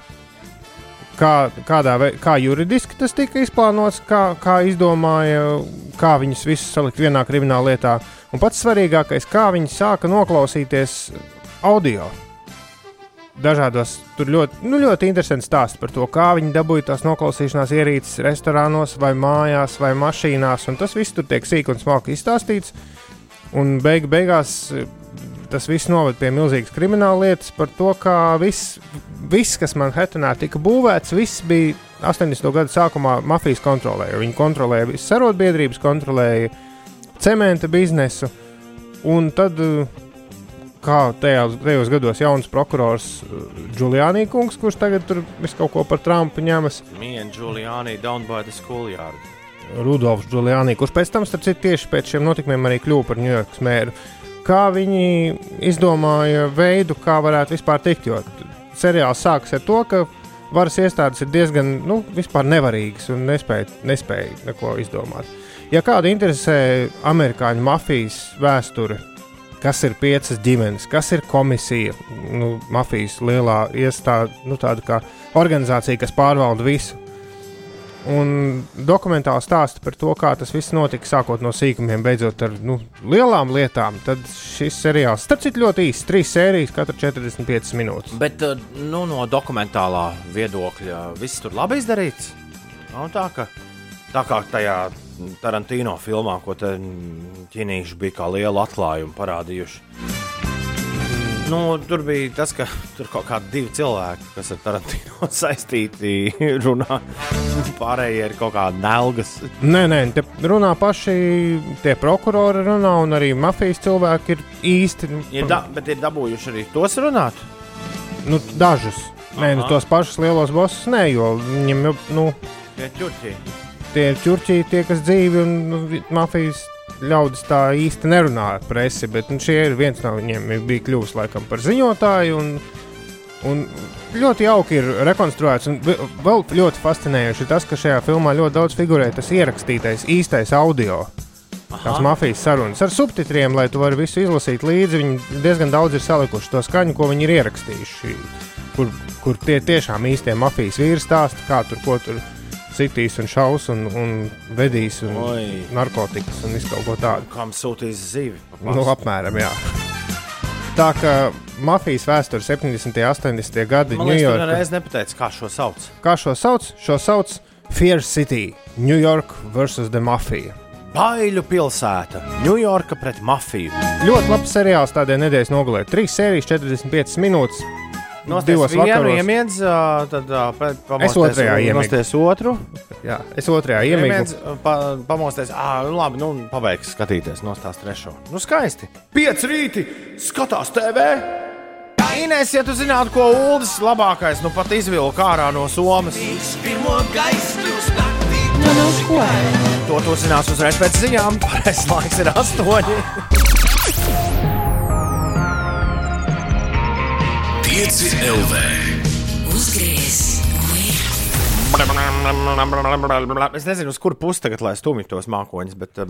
Kā, kādā kā juridiski tas tika izplānots, kā, kā izdomāja, kā viņus visus salikt vienā krimināla lietā. Un pats svarīgākais, kā viņi sāka noklausīties audio. Dažādos, tur ļoti, nu, ļoti interesants stāsts par to, kā viņi dabūja tās noklausīšanās ierīces restorānos, vai mājās, vai mašīnās. Tas viss tur tiek sīk un smalki izstāstīts. Un beig, beigās tas viss noved pie milzīgas krimināla lietas par to, kā viss, viss kas Manhetenā tika būvēts, viss bija 80. gadu sākumā mafijas kontrolē. Viņi kontrolēja visas arotbiedrības, kontrolēja cementa biznesu. Un tad, eh, kā tajās, tajos gados, jauns prokurors Giuliani kungs, kurš tagad tur visu kaut ko par Trumpu ņemas, and Giuliani down by the schoolyard. Rudolfs Giuliani, kurš pēc tam, starp citu, tieši pēc šiem notikumiem arī kļuva par Ņujorkas mēru. Kā viņi izdomāja veidu, kā varētu vispār tikt, jo seriāls sākas ar to, ka varas iestādes ir diezgan nu, nevarīgas un nespēja, nespēja neko izdomāt. Ja kāda interesē amerikāņu mafijas vēsture, kas ir piecas ģimenes, kas ir komisija, nu, mafijas lielā iestāde, nu, tāda kā organizācija, kas pārvalda visu. un dokumentāli stāsta par to, kā tas viss notika, sākot no sīkumiem, beidzot ar nu, lielām lietām. Tad šis seriāls, starp citu, ļoti īsts, trīs sērijas, katra 45 minūtes. Bet uh, nu, no dokumentālā viedokļa viss tur labi izdarīts. Nav tā, ka tā kā tajā Tarantino filmā, ko ķīnieši bija kā lielu atklājumu parādījuši. Nu, tur bija tas, ka tur kaut kādi divi cilvēki, kas ar Tarantino saistīti, runā. Pārējie ir kaut kādi nelgas. Nē, nē, te runā paši tie prokurori, runā, un arī mafijas cilvēki ir īsti. Ir da, bet ir dabūjuši arī tos runāt. Nu, dažus. Nē, nu, tos pašus lielos bosus nē, jo viņiem jau nu, Tie ķurķi. Tie ir ķurķī, tie, kas dzīvi un nu, mafijas ļaudis tā īsti nerunā ar presi. Bet nu, šie ir viens no viņiem, ir bija kļuvis laikam par ziņotāju. Un, un ļoti jauki ir rekonstruēts. Un vēl ļoti fascinējoši ir tas, ka šajā filmā ļoti daudz figurē tas ierakstītais īstais audio. Tās mafijas sarunas ar subtitriem, lai tu varētu visu izlasīt līdzi. Viņi diezgan daudz ir salikuši to skaņu, ko viņi ir ierakstījuši. Kur, kur tie tiešām īstie mafijas vīri stāsta, kā tur ko tur sitīs un šaus un, un vedīs un Oi. narkotikas un visu kaut ko tādu. Kam sūtīs zivi? Nu, apmēram, jā. Tā kā mafijas vēsture 70. un 80. gadi Ņujorkā. nereiz nepateici, kā šo sauc. Kā šo sauc? Šo sauc Fear City, New York versus the Mafia. Baiļu pilsēta, Ņujorka pret mafiju. Ļoti labs seriāls tādai nedēļas nogalē. Trīs sērijas, 45 minūtes. Divos vienu vakaros. iemiedz, ā, tad pēc- pamosties otrajā un iemiegu. nosties otru. Jā, es otrajā. Iemiedz, pa, pamosties, ah, labi, nu, pabeigs skatīties, nostās trešo. Nu, skaisti. Pieci rīti, skatās TV. Inês, ja tu zinātu, ko Ulas labākais, nu pat izvilka ārā no Somas, Nu, nu, ko? to tu zinās uzreiz pēc ziņām. Pareizais laiks ir astoņi. 5 LV. Uzgriez Es nezinu, uz kuru pusi tagad lai stumj tos mākoņus, bet.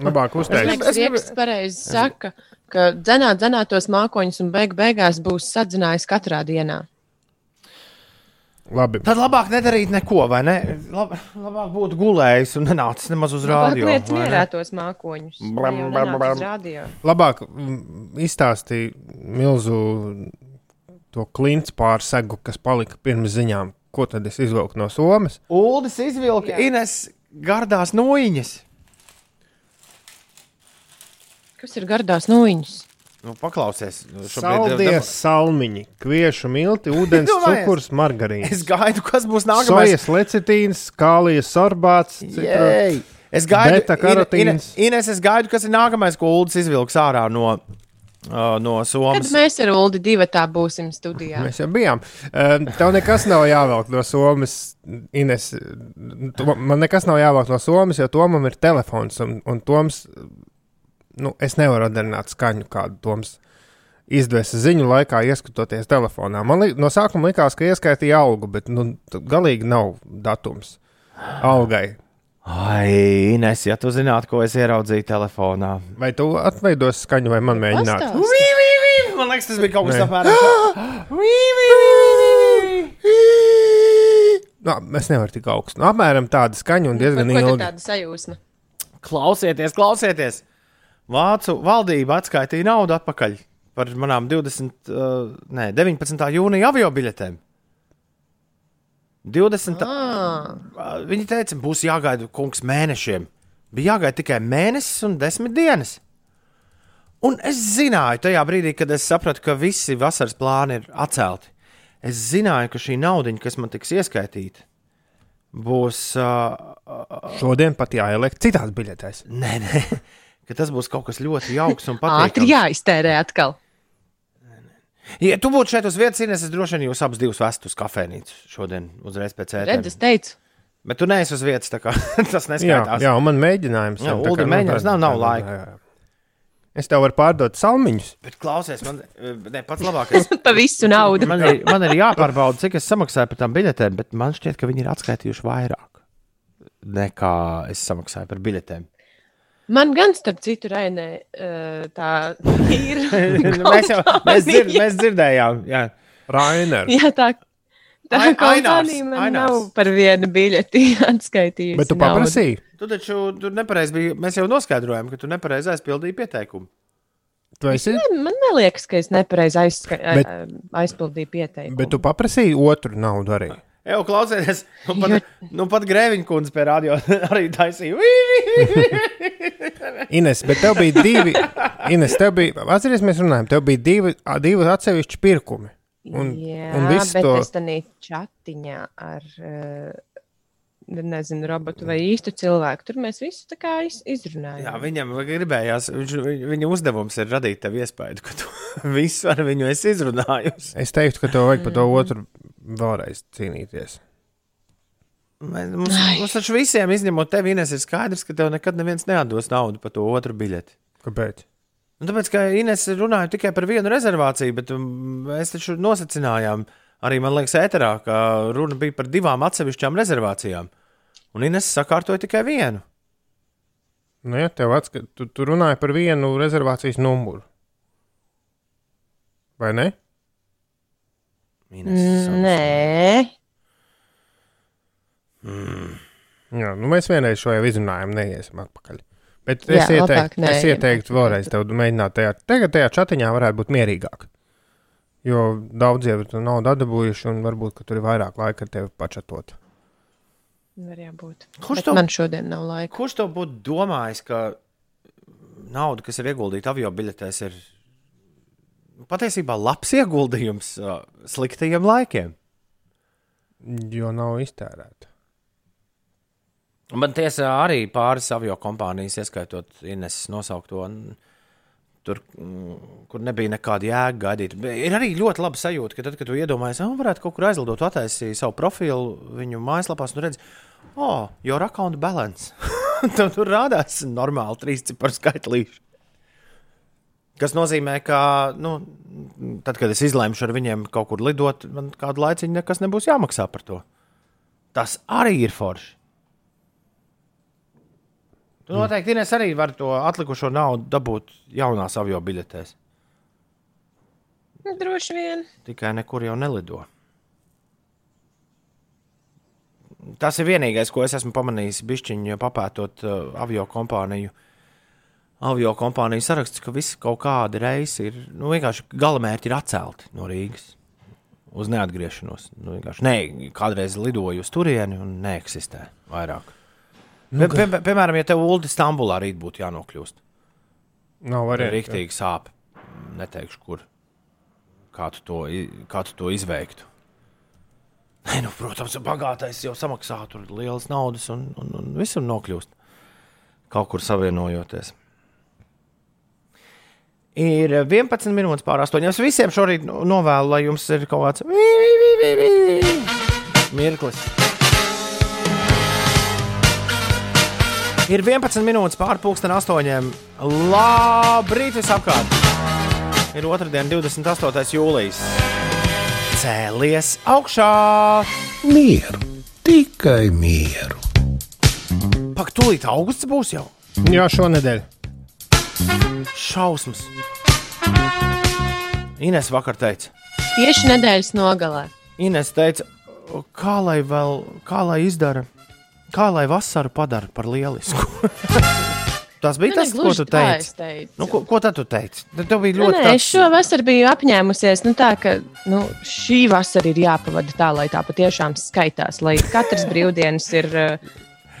Labāk Es uzteikt. domāju, ka pareizi saka, ka dzenāt, dzenāt tos mākoņus un beig beigās būs sadzinājis katrā dienā. Labi. Tad labāk nedarīt neko, vai ne? Lab, labāk būtu gulējis un nenācis nemaz uz rādio. Lietas vai ne? mierā tos mākoņus. Blam, blam, blam. Labāk mm, izstāstīja milzu to klints pārsegu, kas palika pirms ziņām. Ko tad es izvilku no Somas? Uldis izvilka Jā. Ines gardās noņas. Kas ir gardās nūjiņas? Nu, paklausies, nu, Saldies, salmiņi, kviešu milti, ūdens, Domājies? cukurs, margarīns. Es gaidu, kas būs nākamais. Sojas lecitīns, kālijas sorbāts! Es gaidu, Beta-karotīns. Ine- Ines, es gaidu, kas ir nākamais, ko Uldis izvilks ārā no, uh, no Kad Somas. mēs ar Ulu divu tā būsim studijā? Mēs jau bijām. Tev nekas nav jāvelk no Somas. Ines, tu, man nekas nav jāvelk no Somas, jo Tomam ir telefons. Un, un Toms, nu, es nevaru atdarināt skaņu, kādu Toms izdevesa ziņu laikā, ieskatoties telefonā. Man li, no sākuma likās, ka ieskaitīja algu, bet nu, galīgi nav datums algai. Ai, Ines, ja tu zinātu, ko es ieraudzīju telefonā. Vai tu atveidosi skaņu, vai man mēģināt? Pastāsti. Man liekas, tas bija kaut kas apmēram Nu, es nevaru tik augstu. Nu, apmēram tāda skaņa un diezgan ilga. tāda sajūsma? Klausieties, klausieties! Vācu valdība atskaitīja naudu atpakaļ par manām 20, uh, ne, 19. jūnija avio biļetēm. 20. Ah, Uh, Viņi teica, būs jāgaida kungs mēnešiem. Bija jāgaida tikai mēnesis un desmit dienas. Un es zināju, tajā brīdī, kad es sapratu, ka visi vasaras plāni ir atcelti, es zināju, ka šī nauda, kas man tiks ieskaitīta, būs. Uh, Šodien pat jāieliek citās biļetēs. nē, nē, ka tas būs kaut kas ļoti jauks un ātri patīkams. jāiztērē atkal. Ja tu būtu šeit uz vietas, Ines, es droši vien jūs abus divus vestu uz kafejnīcu šodien, uzreiz pēc Redz, es ēdiena. teicu, Bet tu neesi uz vietas, tā kā tas Jā, neskaitās. jā, un man mēģinājums. Jā, kā, nu, mēģinājums, nav- nav laika. jā, jā. Es tev varu pārdot salmiņus. Bet klausies, man ne, pats labākais. pa visu naudu. Man ir, man ir jāpārbauda, cik es samaksāju par tām biļetēm, bet man šķiet, ka viņi ir atskaitījuši vairāk nekā es samaksāju par biļetēm. Man gan, starp citu, Rainē, tā ir. mēs jau mēs, dzird, mēs dzirdējām, jā. Rainer. Jā, tā. Tā Ai- kompānija man Ainārs. nav par vienu biļeti atskaitījusi. Bet tu paprasīji. Tu taču tur nepareizi biji. Mēs jau noskaidrojām, ka tu nepareizi aizpildīji pieteikumu. Tu esi, Ne, Man neliekas, ka es nepareizi aizska... Bet- Bet... aizpildīju pieteikumu. bet tu paprasīji otru naudu arī. Jā, klausieties, nu pat, nu pat grēviņa kundze pie radio arī taisīja. Ines, bet tev bija divi. Ines, tev bija, atceries, mēs runājam, tev bija divi, divi atsevišķi pirkumi. Un, Jā, un viss bet to es tam čatiņā ar, uh, nezinu, robotu vai īstu cilvēku. Tur mēs visu tā kā iz, izrunājām. Jā, viņam gribējās, viņš, viņ- viņa uzdevums ir radīt tev iespēju, ka tu visu ar viņu esi izrunājusi. Es teiktu, ka tev vajag par to otru vēlreiz cīnīties. Mēs- Mums, mums taču visiem, izņemot tevi, Ines, ir skaidrs, ka tev nekad neviens neatdos naudu par to otru biļeti. Kāpēc? Nu, tāpēc, ka Ines runāja tikai par vienu rezervāciju, bet um, mēs taču nosacinājām, arī man liekas, ēterā, ka runa bija par divām atsevišķām rezervācijām. Un Ines sakārtoja tikai vienu. Nu, ja tev atskat, tu, tu runāji par vienu rezervācijas numuru. Vai ne? Ines, Mm, Nē, Jā, nu mēs vienreiz šo jau izrunājām, neiesim atpakaļ. Bet Jā, es ieteiktu, labāk es neejam ieteiktu vēlreiz tev mēģināt tajā, tagad tajā chatiņā varētu būt mierīgāk. Jo daudz jau ir naudu atdabūjuši, un varbūt ka tur ir vairāk laika ar tevi pačatot. var jābūt. Kurš Bet to- Man šodien nav laika. Kurš to būtu domājis, ka nauda, kas ir ieguldīta avio biļetēs, ir patiesībā labs ieguldījums uh, sliktajiem laikiem? Jo nav iztērēta. Man tiesā arī pāris avio kompānijas, ieskaitot Ineses nosaukto, un tur, mm, kur nebija nekāda jēga gaidīt. Ir arī ļoti laba sajūta, ka tad, kad tu iedomājies, ka varētu kaut kur aizlidot, attaisīt savu profilu viņu mājaslapā, un redz, oh, your account balance. Tev tur rādās normāli trīs ciparu skaitlīši. Tas nozīmē, ka, nu, tad, kad es izlēmu ar viņiem kaut kur lidot, man kādu laiciņu nekas nebūs jāmaksā par to. Tas arī ir forši. Tu noteikti Ines, arī vari to atlikušo naudu dabūt jaunās avio biļetēs. Nu, Droši vien. Tikai nekur jau nelido. Tas ir vienīgais, ko es esmu pamanījis, bišķiņu papētot uh, avio kompāniju. Avio kompāniju saraksts, ka visi kaut kādi reisi ir nu, vienkārši galamērķi ir atcelti no Rīgas uz neatgriešanos. Nu, nē, kādreiz lidoju uz turieni un neeksistē vairāk. Nu, pie, pie, piemēram, ja tev Ulu Stambulā rīt būtu jānokļūst, Nav arī variantu. rīktīgi sāp. Neteikšu, kur. Kā tu to, kā tu to izveiktu? Nē, nu, protams, bagātais jau samaksā tur lielas naudas un, un, un visur nokļūst. Kaut kur savienojoties. Ir 11 minūtes pār 8. Es visiem šorīt no- novēlu, lai jums ir kaut kāds mirklis. Ir 11 minūtes pār pusdien 8. Labrīt, visapkārt! Ir otrdiena, 28. jūlijas. Cēlies augšā! Mieru, tikai mieru. Pak, tūlīt augusts būs jau. Jā, šonadēļ. Šausmas. Ines vakar teica, Tieši nedēļas nogalē. Ines teica, kā lai vēl, kā lai izdara, kā lai vasaru padara par lielisku. Tas bija Nu, tas, ko negluži tu teici. es teicu. Nu, ko, ko tad tu teici? Tev bija Nu, ļoti nē, es šo vasaru biju apņēmusies, nu, tā, ka nu, šī vasara ir jāpavada tā, lai tā patiešām skaitās, lai katrs brīvdienas ir uh,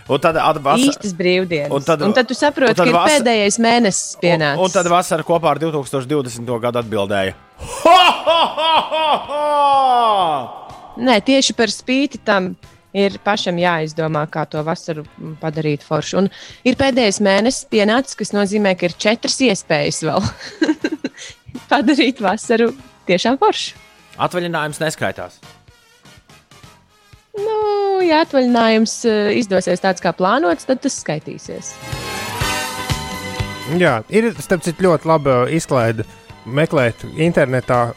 Un tad atbasa, īstas brīvdienas. un tad- un tad tu saproti, un tad ka ir vasa- pēdējais mēnesis un, pienācis. un tad vasara kopā ar 2020. gadu atbildēja. Ha, ha, ha, ha, ha! Nē, tieši par spīti tam ir pašam jāizdomā, kā to vasaru padarīt foršu. Un ir pēdējais mēnesis pienācis, kas nozīmē, ka ir četras iespējas vēl padarīt vasaru tiešām foršu. Atvaļinājums neskaitās. Nu, ja atvaļinājums eh, izdosies tāds, kā plānots, tad tas skaitīsies. Jā, ir starp citu ļoti laba izklaide meklēt internetā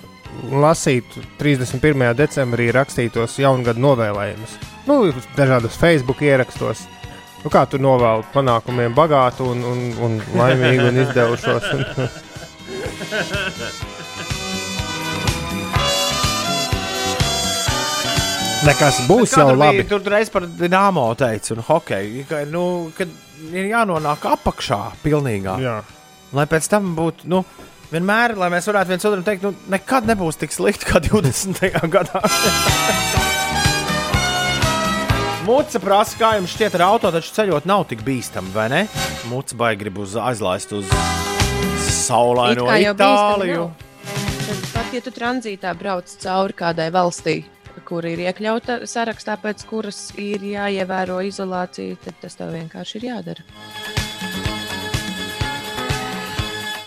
lasīt 31. decembrī rakstītos jaungada novēlējumus. Nu, dažādos Facebook ierakstos. Nu, kā tu novēli panākumiem bagātu un, un, un laimīgu un izdevušos. Nekas būs jau labi. Tur reiz par dīnāmo teica, un hokeju, ka, nu, kad ir jānonāk apakšā pilnīgā. Jā. Lai pēc tam būtu, nu, vienmēr, lai mēs varētu viens otram teikt, nu, nekad nebūs tik slikti kā 20. gadā. Mūcis prasa, kā jums šķiet, ar auto taču ceļot nav tik bīstami, vai ne? Mūcis baigi grib uz aizlaist uz saulaino Itāliju. Tad Pat ja tu tranzītā brauc cauri kādai valstī, kur ir iekļauta sarakstā, pēc kuras ir jāievēro izolācija, tad tas tev vienkārši ir jādara.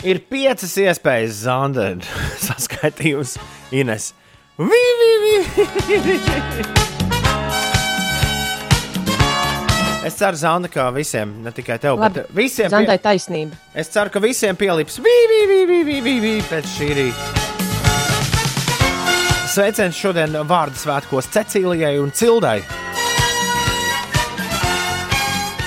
Ir piecas iespējas, Zanda, saskaitījusi Ines. Vi, vi, vi, Es ceru, Zanda, ka visiem, ne tikai tev, Labi, bet visiem. Zantai taisnība. Es ceru, ka visiem pielips vi, pēc šī rīta. Sveiciens šodien vārdu svētkos Cecīlijai un Cildai.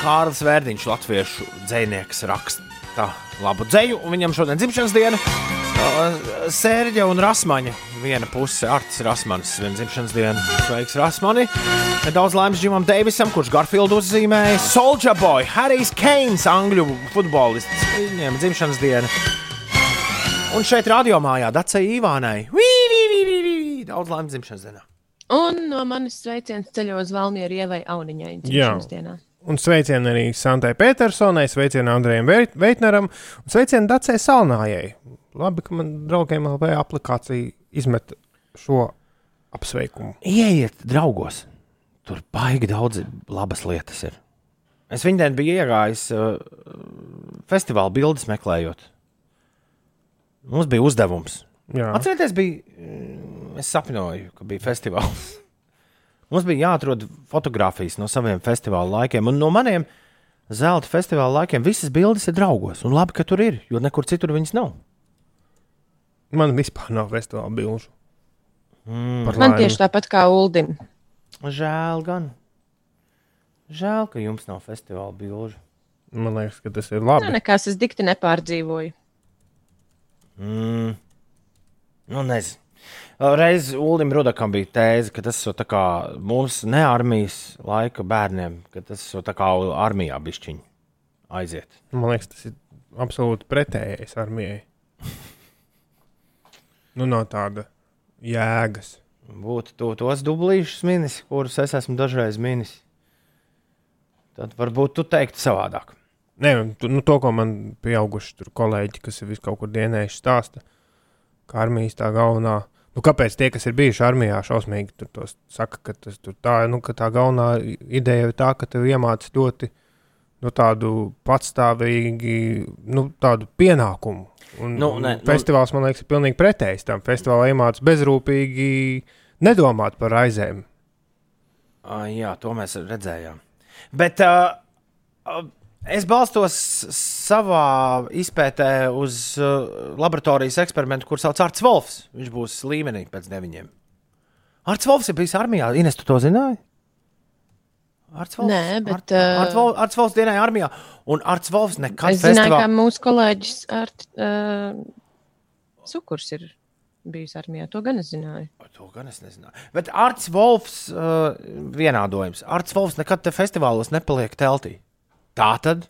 Kārlis Vērdiņš, latviešu dzinieks, raksta labu dzēju, un viņam šodien dzimšanas diena. Sērģa un Rasmaņa. Viena puse - Artis Rasmanis, viena dzimšanas diena. Sveiks, Rasmani! Daudz laimes Džimam Deivisam, kurš Garfieldu uzzīmēja. Soldier Boy, Harijs Keins, angļu futbolists. Viņiem dzimšanas diena. Un šeit radiomājā Dacei Ivānai. Vī, vī, vī, vī, vī. Daudz laimes dzimšanas dienā. Un no manis sveiciens ceļo uz Valmieru ievai Auniņai dzimšanas dienā. Un sveicienu arī Santai Petersonai, sveicienu Andrejam Veit- Veitneram un sveicienu Dacei Salnājai. Labi, ka man draugiem LV aplikācija izmet šo apsveikumu. Ieiet, draugos. Tur baigi daudz labas lietas ir. Es viņu dienu biju iegājis uh, festivāla bildes meklējot. Mums bija uzdevums. Jā. Atcerieties, bija. mm, Es sapņoju, ka bija festivāls. Mums bija jāatrod fotogrāfijas no saviem festivāla laikiem, un no maniem zelta festivāla laikiem visas bildes ir draugos. Un labi, ka tur ir, jo nekur citur viņas nav. Man vispār nav festivāla bilžu. Mm. Par Man tieši tāpat kā Uldim. Žēl gan. Žēl, ka jums nav festivāla bilžu. Man liekas, ka tas ir labi. nekas, es dikti nepārdzīvoju. Mm. Nu, nezinu. Reiz Ulim Rudakam bija tēze, ka tas ir mūsu ne armijas laika bērniem, ka tas ir kā armijā bišķiņi aiziet. Man liekas, tas ir absolūti pretējais armijai. Nu, no tāda jēgas. Būtu to, tos dublīšus minis, kurus es esmu dažreiz minis. Tad varbūt tu teiktu savādāk. Nē, tu, nu, to, ko man pieauguši tur kolēģi, kas ir vis kaut kur dienējuši, stāsta, kā armijas tā galvenā. Nu, kāpēc tie, kas ir bijuši armijā, šausmīgi tur saka, ka, tas, tur tā, nu, ka tā galvenā ideja ir tā, ka tev iemācīs ļoti nu, tādu patstāvīgi nu, tādu pienākumu. Un, Nu, nē, nu- festivāls, man liekas, ir pilnīgi pretējs tam. Festivālā iemācās bezrūpīgi nedomāt par aizēm. Uh, jā, to mēs redzējām. Bet uh, uh, es balstos savā izpētē uz uh, laboratorijas eksperimentu, kur sauc Arts Volfs. Viņš būs līmenī pēc deviņiem. Arts Volfs ir bijis armijā. Ines, tu to zināji? Arts Volfs, Nē, bet, Art, Arts, uh, Volfs dienēja armijā, un Arts Volfs nekad Es zināju, ka festivālā. mūsu kolēģis ar uh, Cukurs ir bijis armijā. To gan es zināju. To gan es nezināju. Bet Arts Volfs uh, vienādojums. Arts Volfs nekad te festivālos nepaliek teltī. Tā tad?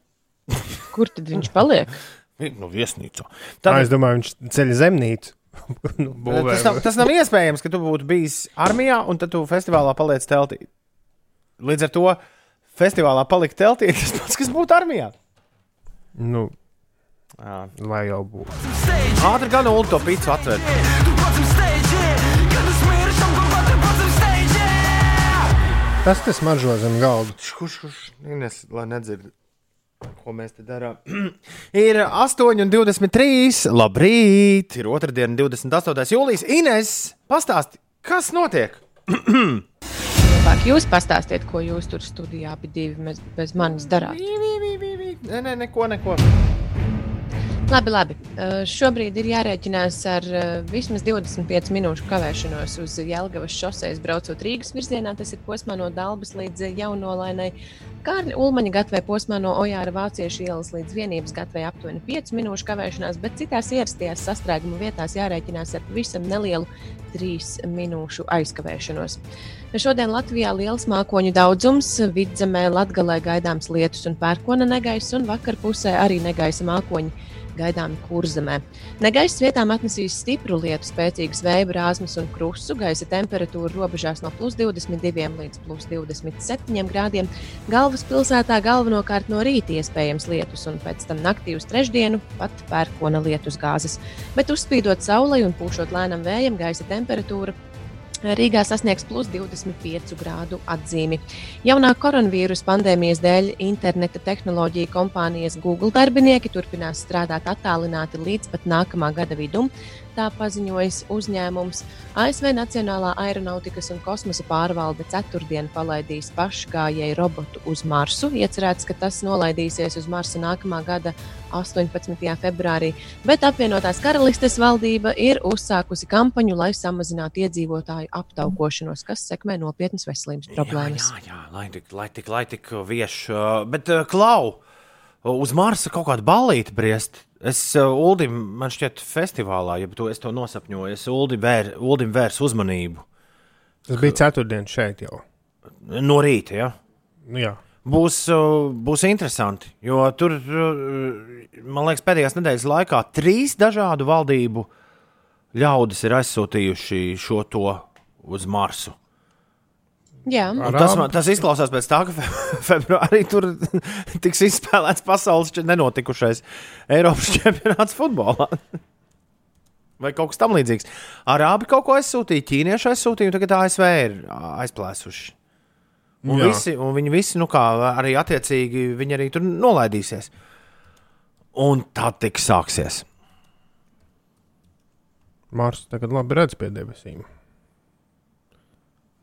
Kur tad viņš paliek? Nu, viesnīcā. Tā, es domāju, viņš ceļ zemnīcu. nu. Tas nav, tas nav iespējams, ka tu būtu bijis armijā un tad tu festivālā paliec teltī. Līdz ar to festivālā palikt teltī ir tas pats, kas būtu armijā. Nu, Jā. lai jau būtu. Ātri gan ulu to pīci atver. Tas, kas maržo zem galda. Kurš, kurš, Ines, lai nedzird, ko mēs te darām. ir 8,23. Labrīt! Ir otrdiena, 28. jūlijas. Ines, pastāsti, kas notiek? Labāk jūs pastāstiet, ko jūs tur studijā abi divi bez, bez manis darāt. Nē, nē, neko, neko. Labi, labi. Uh, šobrīd ir jārēķinās ar uh, vismaz 25 minūšu kavēšanos uz Jēlgavas šoseis braucot Rīgas virzienā. Tas ir posmā no Dabas līdz Jaunolainai. kā arī Ulmaņa gatavē posmā no Ojāra Vāciešu ielas līdz vienības gatavē aptuveni 5 minūšu kavēšanās, bet citās ierastajās sastrēguma vietās jārēķinās ar pavisam nelielu 3 minūšu aizkavēšanos. Šodien Latvijā liels mākoņu daudzums, vidzemē Latgalē gaidāms lietus un pērkona negaiss, un vakar pusē arī negaisa mākoņi gaidāmi kurzemē. Negaiss vietām atnesīs stipru lietu, spēcīgas vēja brāzmas un krustu. Gaisa temperatūra robežās no plus 22 līdz plus 27 grādiem. Galvaspilsētā galvenokārt no rīta iespējams lietus, un pēc tam naktī uz trešdienu pat pērkona lietus gāzes. Bet uzspīdot saulei un pūšot lēnam vējam, gaisa temperatūra Rīgā sasniegs plus 25 grādu atzīmi. Jaunā koronavīrusa pandēmijas dēļ interneta tehnoloģiju kompānijas Google darbinieki turpinās strādāt attālināti līdz pat nākamā gada vidum. Tā paziņojas uzņēmums. ASV Nacionālā aeronautikas un kosmosa pārvalde ceturtdien palaidīs pašgājēju robotu uz Marsu. Iecerēts, ka tas nolaidīsies uz Marsa nākamā gada 18. februārī, bet apvienotās karalistes valdība ir uzsākusi kampaņu, lai samazinātu iedzīvotāju aptaukošanos, kas sekmē nopietnas veselības problēmas. Jā, jā, jā lai tik, lai tik, lai tik vieš. Bet, uh, Klau, uz Marsa kaut kāda balīta briest. Es uh, Uldim, man šķiet, festivālā, ja to, es to nosapņoju, es Uldim, vēr, Uldim vērs uzmanību. Tas bija ceturtdien šeit jau. No rīta, ja? Jā. Būs, uh, būs interesanti, jo tur, uh, man liekas, pēdējās nedēļas laikā trīs dažādu valdību ļaudis ir aizsūtījuši šo to uz Marsu. Tas, man, tas izklausās pēc tā, ka fe, februārī tur tiks izspēlēts pasaules nenotikušais Eiropas čempionāts futbolā. Vai kaut kas tamlīdzīgs. Arābi kaut ko aizsūtīja, ķīnieši aizsūtīja, un tagad ASV ir aizplēsuši. Un, Jā. visi, un viņi visi, nu kā arī attiecīgi, viņi arī tur nolaidīsies. Un tad tiks sāksies. Mārcis tagad labi redz pie debesīm.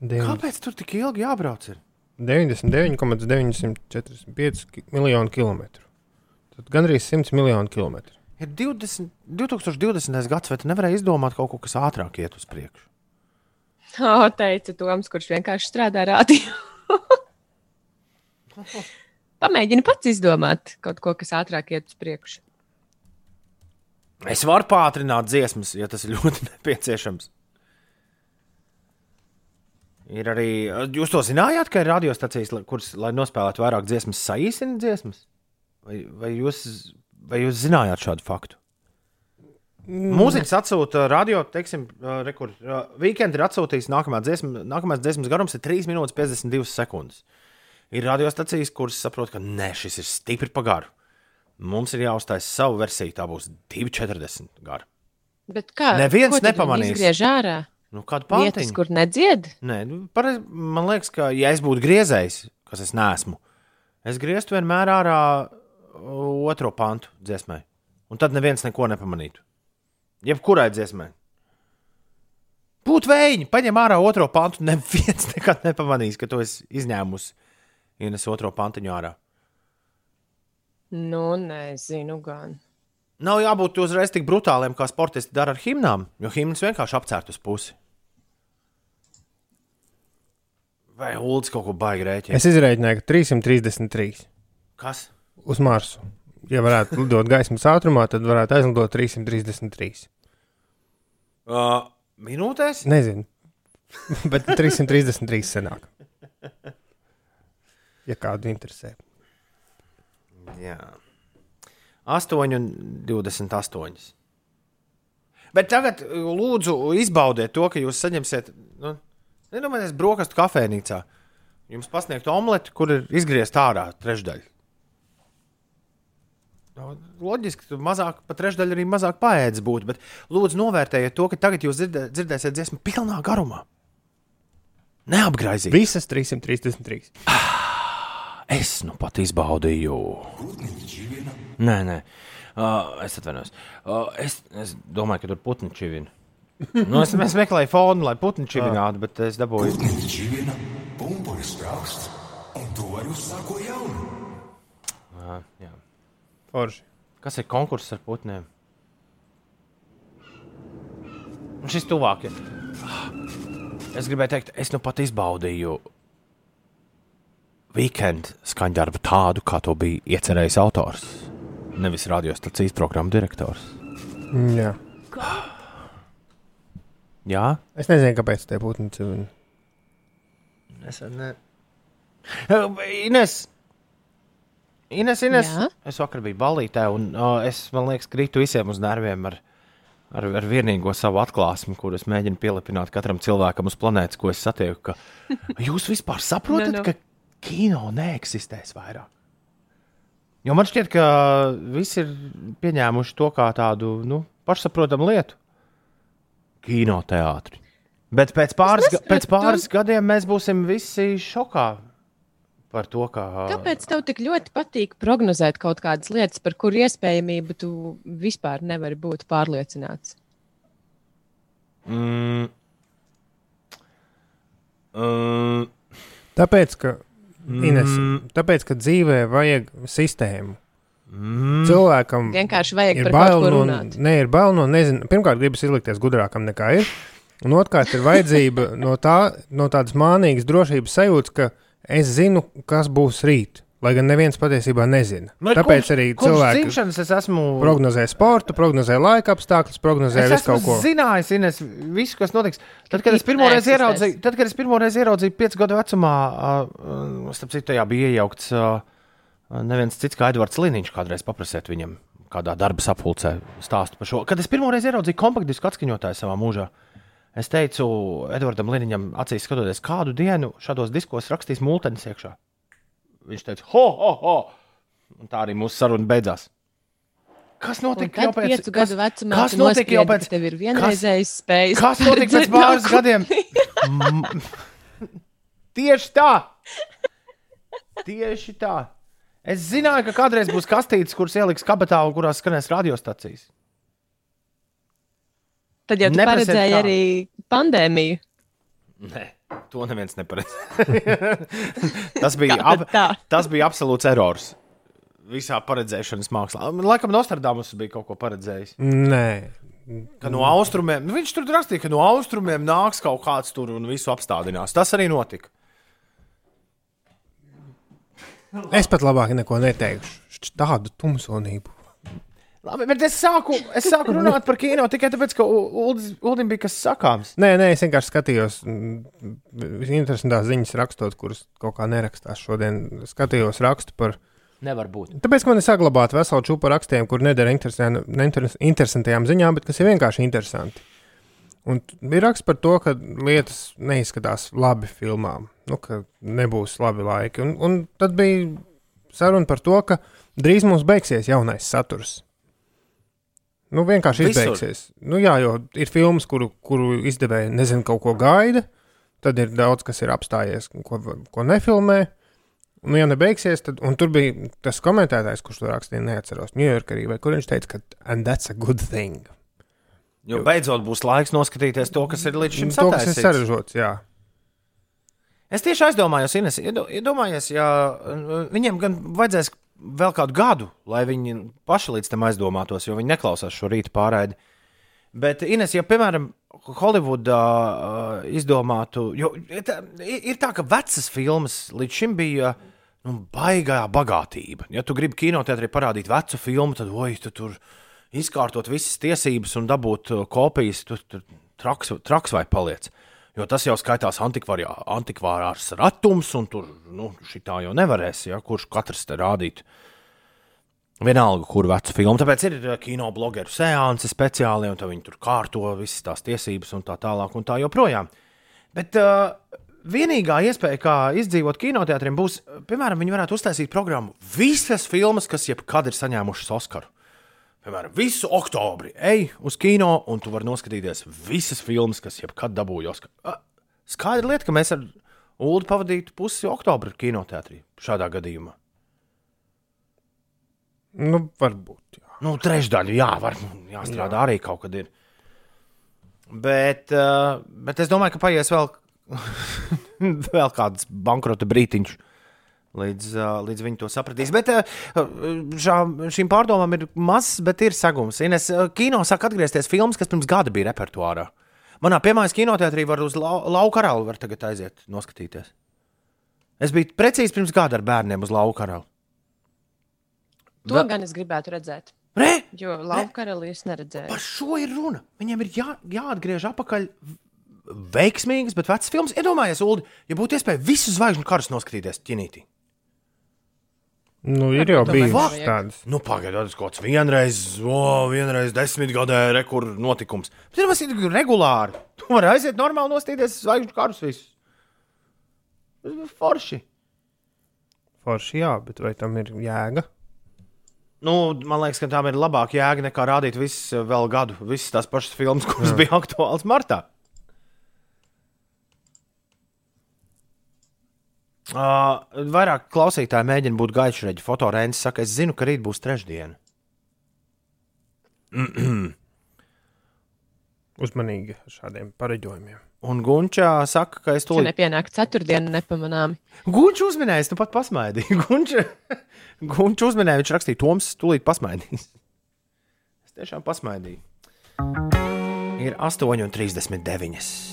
Deviņ- Kāpēc tur tik ilgi jābrauc? Ir? 99,945 ki- miljonu kilometru. Tad gandrīz 100 miljonu kilometru. Ir 20, 2020. gads, vai tu nevarēji izdomāt kaut ko, kas ātrāk iet uz priekšu? Tā teica Toms, kurš vienkārši strādā rādījumā. Pamēģini pats izdomāt kaut ko, kas ātrāk iet uz priekšu. Es varu pātrināt dziesmas, ja tas ir ļoti nepieciešams. Ir arī. Jūs to zinājāt, ka ir radiostacijas, kuras, lai nospēlētu vairāk dziesmas, saīsina dziesmas? Vai, vai, jūs, vai jūs zinājāt šādu faktu? Mūziķis atsūta radio, teiksim, rekur, weekend ir atsūtījis nākamā dziesma, nākamās dziesmas garums ir 3 minūtes 52 sekundes. Ir radiostacijas, kuras saprot, ka nē, šis ir stipri pagaru. Mums ir jāuzstāj savu versiju, tā būs 2,40 gara. Bet kā? Neviens nepamanīs. Izgriež ārā. Nu, kāda Vietas, pārtiņa? kur nedzied. Nē, nu, pareiz, man liekas, ka, ja es būtu griezējis, kas es neesmu, es grieztu vienmēr ārā uh, otro pantu dziesmai. Un tad neviens neko nepamanītu. Jebkurai dziesmai. Būtu vējiņi, paņem ārā otro pantu. Neviens nekad nepamanīs, ka tu esi izņēmusi ienes otro pantiņu ārā. Nu, nezinu gan. Nav jābūt uzreiz tik brutāliem, kā sportisti dara ar himnām, jo himnas vienkārši apcērt uz pusi. Vai Ulds kaut ko baigi rēķina? Es izreikināju, ka 333 Kas? uz Marsu. Ja varētu lidot gaismas ātrumā, tad varētu aizlidot 333. Uh, minūtēs? Nezinu, bet 333 senāk. Ja kādu interesē. Jā. 8 un 28. Bet tagad lūdzu izbaudiet to, ka jūs saņemsiet, nu, nedomājieties, brokastu kafejnīcā. Jums pasniegt omleti, kur ir izgriezta ārā trešdaļa. Nu, Loģiski, ka mazāk, pa trešdaļu arī mazāk paēdis būtu, bet lūdzu novērtējiet to, ka tagad jūs dzirdē, dzirdēsiet dziesmu pilnā garumā. Neapgraizīt. Visas 333. Es nu pat izbaudīju. Nē, nē, uh, es atvainojos. Uh, es, es domāju, ka tur putni čivina. Nu, es, es meklēju fonu, lai putni čivinātu, bet es dabūju. Čivina, pumpuris sprāksts, un to var uzsākt ko jaunu. Uh, jā. Forši. Kas ir konkurss ar putniem? Un šis tuvāk ir. Es gribēju teikt, es nu pat izbaudīju weekend skaņdarbu tādu, kā to bija iecerējis autors. Nevis radiostacijas programmu direktors. Mm, Jā. Jā, Es nezinu, kāpēc tie būtu. cilvēki. es ne. Ines, Ines, Ines. Jā? es vakar biju balītē, un uh, es, man liekas, krītu visiem uz nerviem ar, ar, ar vienīgo savu atklāsmi, kur es mēģinu pielipināt katram cilvēkam uz planētas, ko es satieku. Ka jūs vispār saprotat, Nu, nu. ka kino neeksistēs vairāk? Jo man šķiet, ka visi ir pieņēmuši to kā tādu nu, pašsaprotamu lietu. Kinoteātri. Bet pēc pāris, ga- pēc pāris gadiem mēs būsim visi šokā par to, ka. Kāpēc tev tik ļoti patīk prognozēt kaut kādas lietas, par kuru iespējamību tu vispār nevari būt pārliecināts? Mm, mm, Tāpēc, ka, Ines, tāpēc, ka dzīvē vajag sistēmu. Mm, Cilvēkam Vienkārši vajag ir par bail no, runāt. ne, ir bail no nezinu. Pirmkārt, gribas izlikties gudrākam nekā ir. Un otrkārt, ir vajadzība no, tā, no tādas mānīgas drošības sajūtas, ka es zinu, kas būs rīt. Lai gan neviens patiesībā nezina. Nu, Tāpēc kopš- arī cilvēki es esmu prognozē sportu, prognozē laika apstākļus, prognozē Es visu kaut ko. zinājis, Ines, visu, kas notiks. Tad, kad es pirmoreiz neeksistēs. ieraudzīju, tad, kad es pirmoreiz ieraudzīju, piecu gadu vecumā, uh, starp citu, tajā bija iejaukts uh, neviens cits kā Edvards Liniņš. Kādreiz paprasiet viņam, kādā darba sapulcē stāstu par šo. Kad es pirmoreiz ieraudzīju kompaktdisku atskaņotāju savā mūžā, es teicu Edvardam Liniņam, acīs skatoties, kādu dienu šādos diskos rakstīs multenis iekšā. Viņš teica, ho, ho, ho! Un tā arī mūsu saruna beidzās. Kas notika jau pēc piecu gadu vecumā kas notika jau pēc tev ir vienreizējs spējas. Kas notika pēc pāris gadiem? Tieši tā! Tieši tā! Es zināju, ka kādreiz būs kastītes, kuras ieliks kabatā un kurās skanēs radiostacijas. Tad jau Neprasiet paredzēji kā. arī pandēmiju. Nē, to neviens neparedzēja. tas, bija ab, tā? tas bija absolūts erors visā paredzēšanas mākslā. Laikam Nostradamus bija kaut ko paredzējis. Nē, Ka no austrumiem, nu, viņš tur rakstīja, ka no austrumiem nāks kaut kāds tur un visu apstādinās. Tas arī notika. es pat labāk neko neteikšu. Tādu tumsonību. Labi, bet es sāku, es sāku runāt par kino tikai tāpēc, ka U- Uldis- Uldim bija kas sakāms. Nē, nē, es vienkārši skatījos, mm, interesantās ziņas rakstot, kuras kaut kā nerakstās šodien. Skatījos rakstu par. Nevar būt. Tāpēc man ir saglabāta vesela čūpa rakstiem, kur nedara interesantajām ziņām, bet kas ir vienkārši interesanti. Un ir raksts par to, ka lietas neizskatās labi filmām, nu, ka nebūs labi laiki. Un, un tad bija saruna par to, ka drīz mums beigsies jaunais saturs. Nu, vienkārši Visur. izbeigsies. Nu, jā, jo ir filmas, kuru, kuru izdevēji nezina, kaut ko gaida. Tad ir daudz, kas ir apstājies, ko, ko nefilmē. Nu, ja nebeigsies, tad un tur bija tas komentētājs, kurš to rakstīja, neatceros, Ņujorkā, vai kur viņš teica, ka and that's a good thing. Jo beidzot būs laiks noskatīties to, kas ir līdz šim To, kas ir sataisīts. sarežģīts, jā. Es tieši aizdomājos, Ines, iedo- iedomājies, ja uh, viņiem gan vajadzēs vēl kādu gadu, lai viņi paši līdz tam aizdomātos, jo viņi neklausās šo rītu pārraidi. Bet, Ines, ja piemēram Holivudā uh, izdomātu, jo ir tā, ka vecas filmas līdz šim bija nu, baigā bagātība. Ja tu gribi kinoteātrī parādīt vecu filmu, tad, oi, tu tur izkārtot visas tiesības un dabūt uh, kopijas, tur tu, traks, traks vai paliec. Jo tas jau skaitās antikvārārs ratums, un tur nu, šitā jau nevarēs, ja, kurš katrs te rādīt. Vienalga, kur vecu filmu. Tāpēc ir eh, kino blogeru seansi speciāli, un viņi tur kārto visas tās tiesības un tā tālāk un tā joprojām. Bet uh, vienīgā iespēja, kā izdzīvot kinoteātriem, būs, piemēram, viņi varētu uztaisīt programmu visas filmas, kas jebkad ir saņēmušas Oskaru. Piemēram, visu oktobri ej uz kino, un tu vari noskatīties visas filmas, kas jebkad dabūja Oskaru. Skaidra lieta, ka mēs ar Ulu pavadītu pusi oktobra kinoteātrī šādā gadījumā. Nu, varbūt. Jā. Nu, trešdaļa, jā, var, jāstrādā jā. arī kaut kad ir. Bet, bet es domāju, ka paies vēl, vēl kāds bankrota brītiņš, līdz, līdz viņi to sapratīs. Bet šā, šīm pārdomām ir mazs, bet ir sagums. Ines, kino sāk atgriezties filmas, kas pirms gada bija repertuārā. Manā piemājas kinoteātrī var uz lau, lauka karalu var tagad aiziet noskatīties. Es biju precīzi pirms gada ar bērniem uz lauka karali. To Vēl- gan es gribētu redzēt. Re, Jo lauka karalī es neredzēju. par šo ir runa. Viņiem ir jā, jāatgriež atpakaļ veiksmīgas, bet vecas filmas. Iedomājieties, Ulu, ja būtu iespēja visu zvaigžņu karus noskatīties ķinītī. Nu, ir jau vajag. tāds. Nu, pagaidiet, kaut kāds vienreiz, o, vienreiz desmit gadē rekur notikums. Bet tas ir regulāri. Tu vari aiziet normāli nostīties zvaigžņu karus visus. Forši. Forši, jā, bet vai tam ir jēga? Nu, man liekas, ka tām ir labāka jēga nekā rādīt visu vēl gadu, visas tās pašas filmas, kuras bija aktuālas martā. Uh, vairāk klausītāji mēģina būt gaišreģi. Fotorēns saka, es zinu, ka rīt būs trešdiena. Uzmanīgi ar šādiem pareģojumiem. Un Gunčā saka, ka es Tu to nepienāk ceturtdienu nepamanāmi. Gunčs uzminēja, nu pat pasmaidīju. Gunčs Gunč uzminēja, viņš rakstīja, Toms, tūlīt pasmaidīs. Es tiešām pasmaidīju. Ir 8,39.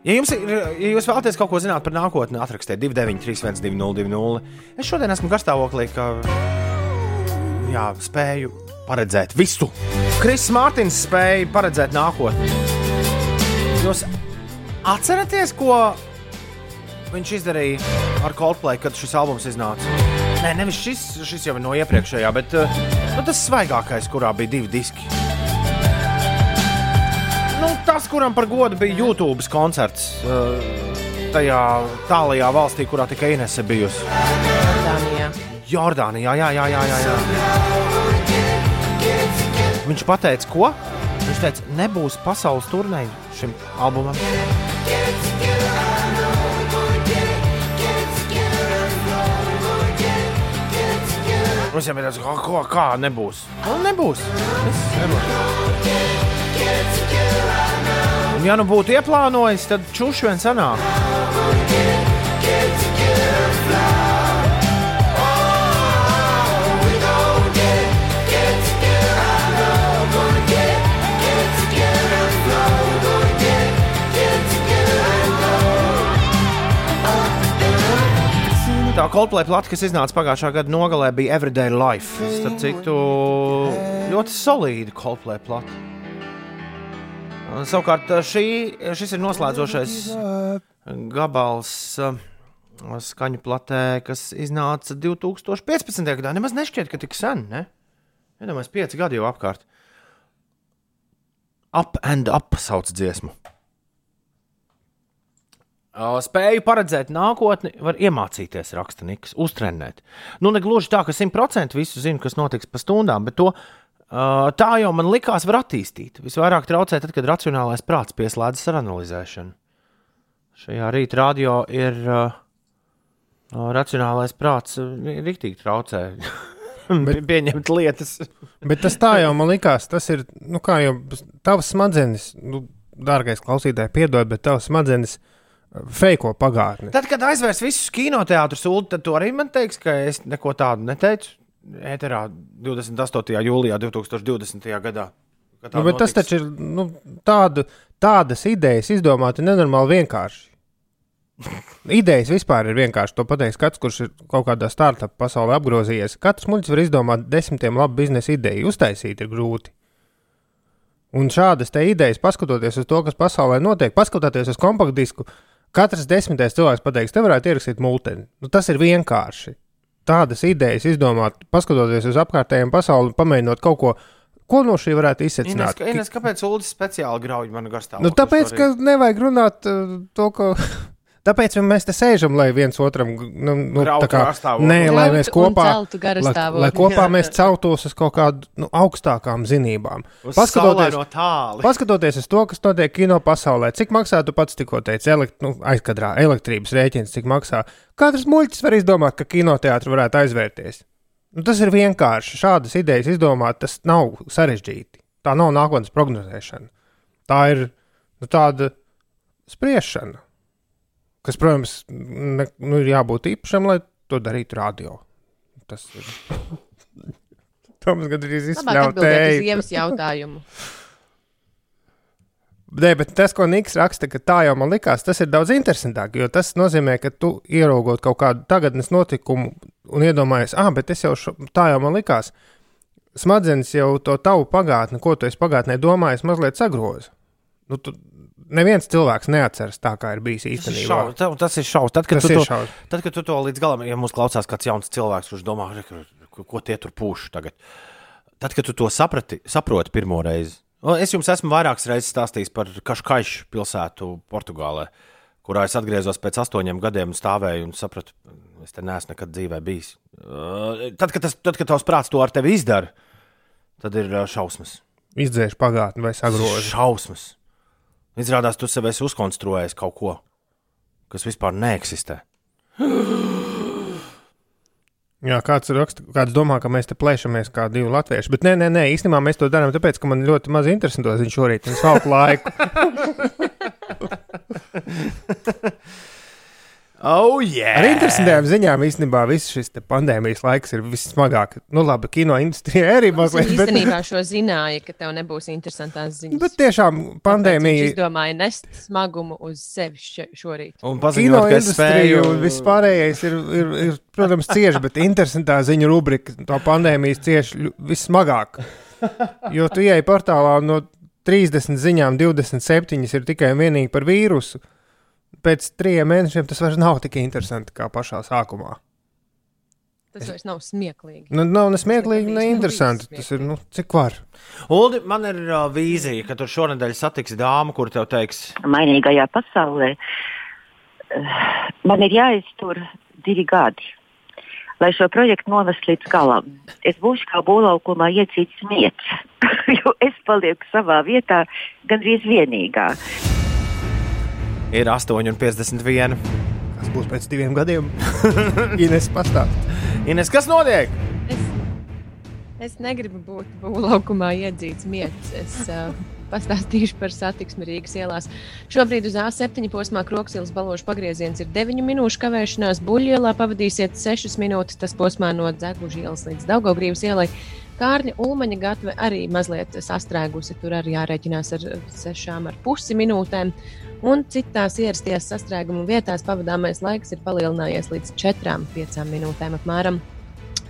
Ja jums ir, ja jūs vēlaties kaut ko zināt par nākotni, atrakstiet 293, 202. Es šodien esmu garstāvoklī, ka jā, spēju paredzēt visu. Kris Mārtiņš spēja paredzēt nākotni. Jūs atceraties, ko viņš izdarīja ar Coldplay, kad šis albums iznāca? Nē, nevis šis, šis jau ir no iepriekšējā, bet uh, nu, tas svaigākais, kurā bija divi diski. Kuram par godu bija YouTube koncerts, uh, tajā tālajā valstī, kurā tikai Inese bijusi. Dānijā. Jordānijā, jā, jā, jā. jā, jā. Viņš teica, ko? Viņš teica, nebūs pasaules turnēji šim albumam. Mums jau ir tāds, ko, kā nebūs. Nu, nebūs. Es nebūs. Un, ja nu būtu ieplānojis, tad čūši vien sanāk. Tā Coldplay plata, kas iznāca pagājušā gada nogalē, bija Everyday Life. Starp citu, ļoti solīda Coldplay plata. Savukārt šī, šis ir noslēdzošais gabals uh, skaņu platē, kas iznāca 2015. gadā. Nemaz nešķiet, ka tik sen, ne? Iedomājieties, pieci gadi jau apkārt. Up and up sauc dziesmu. Spēju paredzēt nākotni, var iemācīties rakstnieks, uztrenēt. Nu, ne gluži tā, ka simtprocentīgi visu zinu, kas notiks pa stundām, bet to tā jau man likās, var attīstīt. Visvairāk traucē tad, kad racionālais prāts pieslēdzas ar analizēšanu. Šajā rīta radio ir uh, uh, racionālais prāts, uh, rīktīgi traucē. Bet, pieņemt lietas. Bet tas tā jau man likās, tas ir, nu kā jau tavs smadzenes, nu, dārgais klausītāj, piedod, bet tavs smadzenes uh, feiko pagātni. Tad, kad aizvērs visus kinoteātrus, tad tu arī man teiks, ka es neko tādu neteicu. Ēterā 28. jūlijā 2020. gadā. Nu, bet tas notiks. taču ir nu, tādu, tādas idejas izdomāti nenormāli vienkārši. Idejas vispār ir vienkārši. To pateiks katrs, kurš ir kaut kādā startup pasaulē apgrozījies. Katrs muļķis var izdomāt desmitiem labu biznesa ideju. Uztaisīt ir grūti. Un šādas idejas, paskatoties uz to, kas pasaulē notiek, paskatoties uz kompaktdisku, katrs desmitais cilvēks pateiks, te varētu ierakstīt multeni. Nu, tas ir vienkārši. Tādas idejas izdomāt, paskatoties uz apkārtējiem pasauli, pamēģinot kaut ko, ko no šī varētu ka- Ines, kāpēc Ulas speciāli grauj manu garstāvokli? Nu, tāpēc, ka nevajag runāt uh, to, ko. Tāpēc mēs te sēžam, lai viens otram nu, nu, tā kā, nē, lai mēs kopā, lai, lai kopā mēs celtos uz kaut kādu nu, augstākām zinībām. Uz Paskatoties, tāli. paskatoties uz to, kas notiek kino pasaulē, cik maksā, tu pats tikko teici, elekt, nu, aizkadrā elektrības rēķins, cik maksā. Katrs muļķis var izdomāt, ka kinoteātris varētu aizvērties. Nu, tas ir vienkārši. Šādas idejas izdomāt, tas nav sarežģīti. Tā nav nākotnes prognozēšana. Tā ir nu, tāda spriešana, kas, protams, ne, nu, ir jābūt īpašam, lai to darītu radio. Tas ir. Toms gandrīz Labāk atbildēt uz izsmeļoja. iemas jautājumu. Nē, bet tas, ko Niks raksta, ka tā jau man likās, tas ir daudz interesantāk. Jo tas nozīmē, ka tu ieraugot kaut kādu tagadnes notikumu un iedomājies, ah, bet es jau šo, tā jau man likās. Smadzenes jau to tavu pagātni, ko tu esi pagātnē domājis, mazliet sagroza. Nu, tu, neviens cilvēks neatceras tā, kā ir bijis Tas ir īstenībā. šausmas. Tas ir šausmas. Tad, kad Tas tu to- šausmas. Tad, kad tu to līdz galam, ja mums klausās kāds jauns cilvēks, kurš domā, "Re, ko, tie tur pūš tagad. Tad, kad tu to saprati, saproti pirmo reizi, Nu, es jums esmu vairākas reizes stāstījis par Kaškaišu pilsētu Portugālē, kurā es atgriezos pēc astoņiem gadiem un stāvēju un sapratu, es te neesmu nekad dzīvē bijis. Tad, kad, tas, tad, kad tavs prāts to ar tevi izdara, tad ir šausmas. Izdzēš pagātni vai sagroza. Šausmas. Izrādās, tu sev esi uzkonstruējis kaut ko, kas vispār neeksistē. Jā, kāds, raksta, kāds domā, ka mēs te plēšamies kā divi latvieši. Bet nē, nē, nē īstenībā mēs to darām tāpēc, ka man ļoti maz interesē to ziņu šorīt. Es velku laiku. Oh, yeah! Ar interesantām ziņām īstenībā viss šis te pandēmijas laiks ir vissmagāk. Nu, labi, kino industrijā arī Es mazliet. Bet, īstenībā šo zināju, ka tev nebūs interesantās ziņas. bet tiešām pandēmija. izdomāja nest smagumu uz sevi še- šorīt. Un Kino paziņot, ka es industrija spēju un viss pārējais ir, ir, ir, protams, cieši, bet interesantā ziņu rubrika to pandēmijas cieši vissmagāk. Jo tu ieej portālā no 30 ziņām 27 ir tikai un vienīgi par vīrusu. Pēc trim mēnešiem tas vairs nav tik interesanti kā pašā sākumā. Tas vairs nav smieklīgi. Nu, nav ne smieklīgi, ne interesanti. Tas ir, nu, cik var. Uldi, man ir uh, vīzija, ka tur šonadēļ satiks dāmu, kur tev teiks, mainīgajā pasaulē, man ir jāiztur divi gadi, lai šo projektu novestu līdz galam. Es būšu kā būvlaukumā iecīts mietis, jo es palieku savā vietā gandrīz vienīgā. Ir 8,51. Kas būs pēc diviem gadiem? Ines pastāst. Ines, kas notiek? Es negribu būt būvlaukumā iedzīts mietis. Es uh, pastāstīšu par satiksmi Rīgas ielās. Šobrīd uz A7 posmā Kroksilas balāžas pagrieziens ir 9 minūšu kavēšanās. Buļļielā pavadīsiet 6 minūtes. Tas posmā no Dzēgužas ielas līdz Daugaugrības ielai. Kārļa Ulmaņa gatve arī mazliet sastrēgusi. Tur arī jārēķinās ar 6,5 minūtēm. Un citās ierastajās sastrēguma vietās pavadāmais laiks ir palielinājies līdz 4,5 minūtēm apmēram.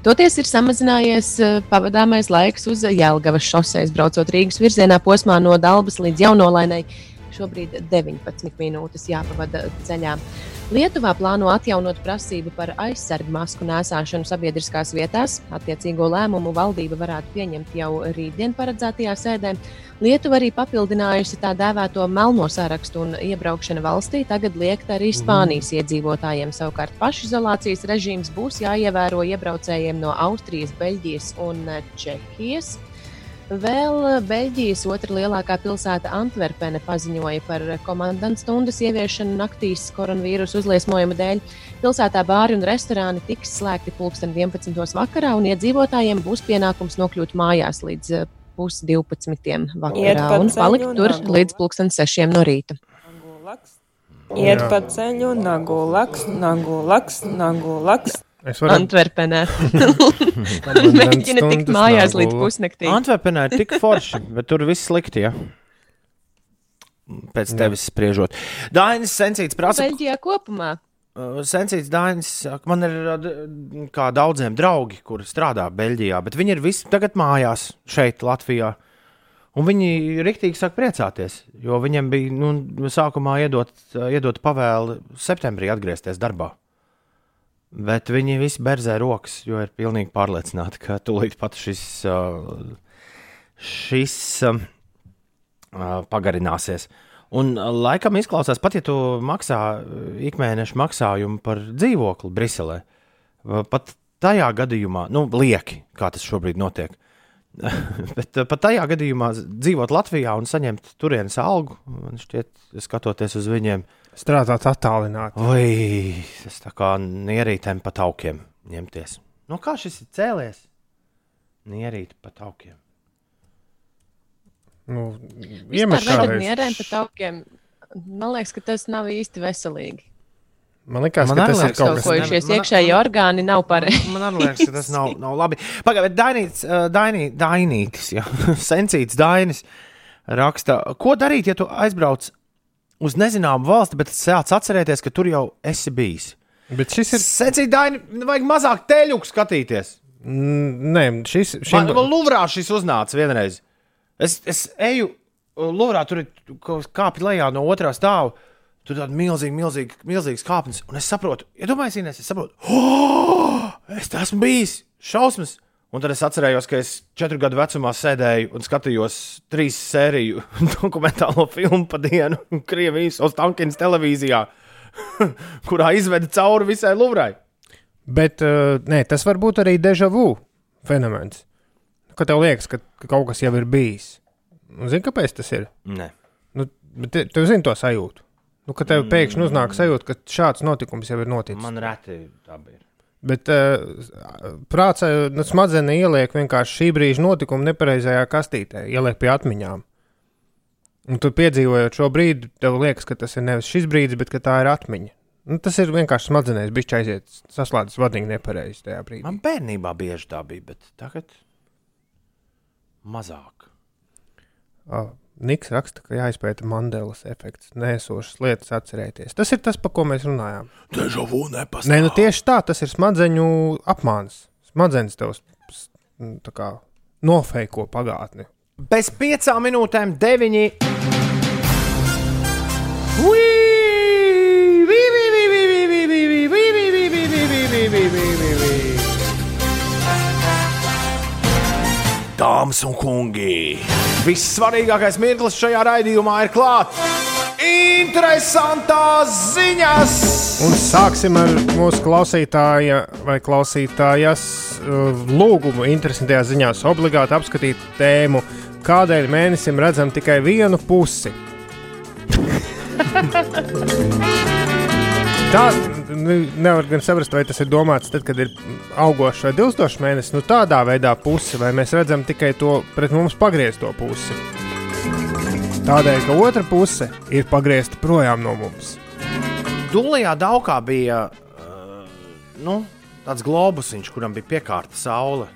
Toties ir samazinājies eh, pavadāmais laiks uz Jēlgavas šoseis, braucot Rīgas virzienā posmā no Dabas līdz Jaunolainai. Šobrīd 19 minūtes jāpavada ceļā. Lietuvā plāno atjaunot prasību par aizsargu masku nēsāšanu sabiedriskās vietās. Attiecīgo lēmumu valdība varētu pieņemt jau rītdien paredzētajā sēdē. Lietuva arī papildinājusi tā dēvēto melno sarakstu un iebraukšana valstī tagad liekta arī Spānijas iedzīvotājiem. Savukārt pašizolācijas režīms būs jāievēro iebraucējiem no Austrijas, Beļģijas un eh, Čehijas. Vēl eh, Beļģijas otrā lielākā pilsēta Antverpene paziņoja par komandas stundas ieviešanu naktīs koronavīrusa uzliesmojuma dēļ. Pilsētā bāri un restorāni tiks slēgti pulksten 11. vakarā, un iedzīvotājiem būs pienākums nokļūt mājās līdz eh, pus 12. Iet vakarā un palikt tur līdz pulksten 6 no rīta. Iet pa ceļu, nagu laks, nagu laks, nagu laks. Es varu Antverpenē. Mēģina tikt mājās līdz pusnaktī. Antverpenē ir tik forši, bet tur viss slikti. Ja? Pēc tevis spriežot. Dainis Sensīts prasa, Beļģijā kopumā. Uh, Sensīts Dainis, man ir uh, kā daudziem draugi, kuri strādā Beļģijā, bet viņi ir visi tagad mājās šeit, Latvijā. Un viņi rīktīgi sāk priecāties, jo viņiem bija nu, sākumā iedot, uh, iedot pavēli septembrī atgriezties darbā. Bet viņi visi berzē rokas, jo ir pilnīgi pārliecināti, ka tūlīt pat šis, uh, šis um, uh, pagarināsies. Un uh, laikam izklausās, pat ja tu maksā uh, ikmēneša maksājumu par dzīvokli Briselē, uh, pat tajā gadījumā, nu, lieki, kā tas šobrīd notiek. Bet uh, pat tajā gadījumā dzīvot Latvijā un saņemt turienes algu, man šķiet, skatoties uz viņiem, Strādāt attālināti. Oi, tas tā kā nierītēm pa taukiem ņemties. No kā šis ir cēlies? Nierīt pa taukiem. Nu, reiz. mierēm pa taukiem. Man liekas, ka tas nav īsti veselīgi. Man liekas, Man ka tas ir liekas, kaut kas Izkaupojušies man- iekšēji orgāni nav pareizi. Man arī liekas, ka tas nav, nav labi. Pagaidiet, Dainīts, uh, Dainī, Dainītis, jā, Sensīts Dainis raksta, ko darīt, ja tu aizbrauc uz nezināmu valsti, bet sāc atcerēties, ka tur jau esi bijis. Bet šis ir. Secīgi, Daini, vajag mazāk teļu skatīties. Nē, šis Man, šim... man Luvrā šis uznāca vienreiz. Es, es eju Luvrā, tur ir kāpj lejā no otrā stāva. Tur ir tāda milzīga, milzīga, milzīga kāpnes. Un es saprotu, iedomājieties, ja es saprotu, oh, es esmu bijis šausmas. Un tad es atcerējos, ka es četru gadu vecumā sēdēju un skatījos trīs sēriju dokumentālo filmu pa dienu Krievijas Ostankins televīzijā, kurā izveda cauri visai Luvrai. Bet uh, nē, tas var būt arī deja vu fenomens. Kad tev liekas, ka, ka kaut kas jau ir bijis. Un Zini, kāpēc tas ir? Nē. Nu, bet te, tev zini to sajūtu. Nu, kad tev pēkšņi uznāk sajūta, ka šāds notikums jau ir noticis. Man reti tā bija. Bet uh, prātā nu, smadzenē ieliek vienkārši šī brīža notikumu nepareizajā kastītē, ieliek pie atmiņām. Un tu piedzīvojot šo brīdi, tev liekas, ka tas ir nevis šis brīdis, bet ka tā ir atmiņa. Nu, tas ir vienkārši smadzenēs, bija aiziet, saslēdzis vadīgi nepareizi tajā brīdī. Man bērnībā bieži tā bija, bet tagad mazāk. Oh, Niks raksta, ka jāizpēta Mandelas efekts, nesošas lietas atcerēties. Tas ir tas, par ko mēs runājām. Deja vu nepastāv. Nē, nu tieši tā, tas ir smadzeņu apmāns. Smadzenes tev kā nofeiko pagātni. Bez piecām minūtēm, deviņi. Dāmas un kungi, Vissvarīgākais mirklis šajā raidījumā ir klāts. Interesantās ziņas! Un sāksim ar mūsu klausītāja vai klausītājas uh, lūgumu. Interesantajās ziņās obligāti apskatīt tēmu, kādēļ mēnesim redzam tikai vienu pusi. Tā nu, nevar gan saprast, vai tas ir domāts tad, kad ir augošs vai dilstošs mēnesis. Nu, tādā veidā pusi, vai mēs redzam tikai to pret mums pagriezto pusi. Tādēļ, ka otra puse ir pagriezta projām no mums. Dūlijā Daukā bija uh, nu, tāds globusiņš, kuram bija piekārta saule.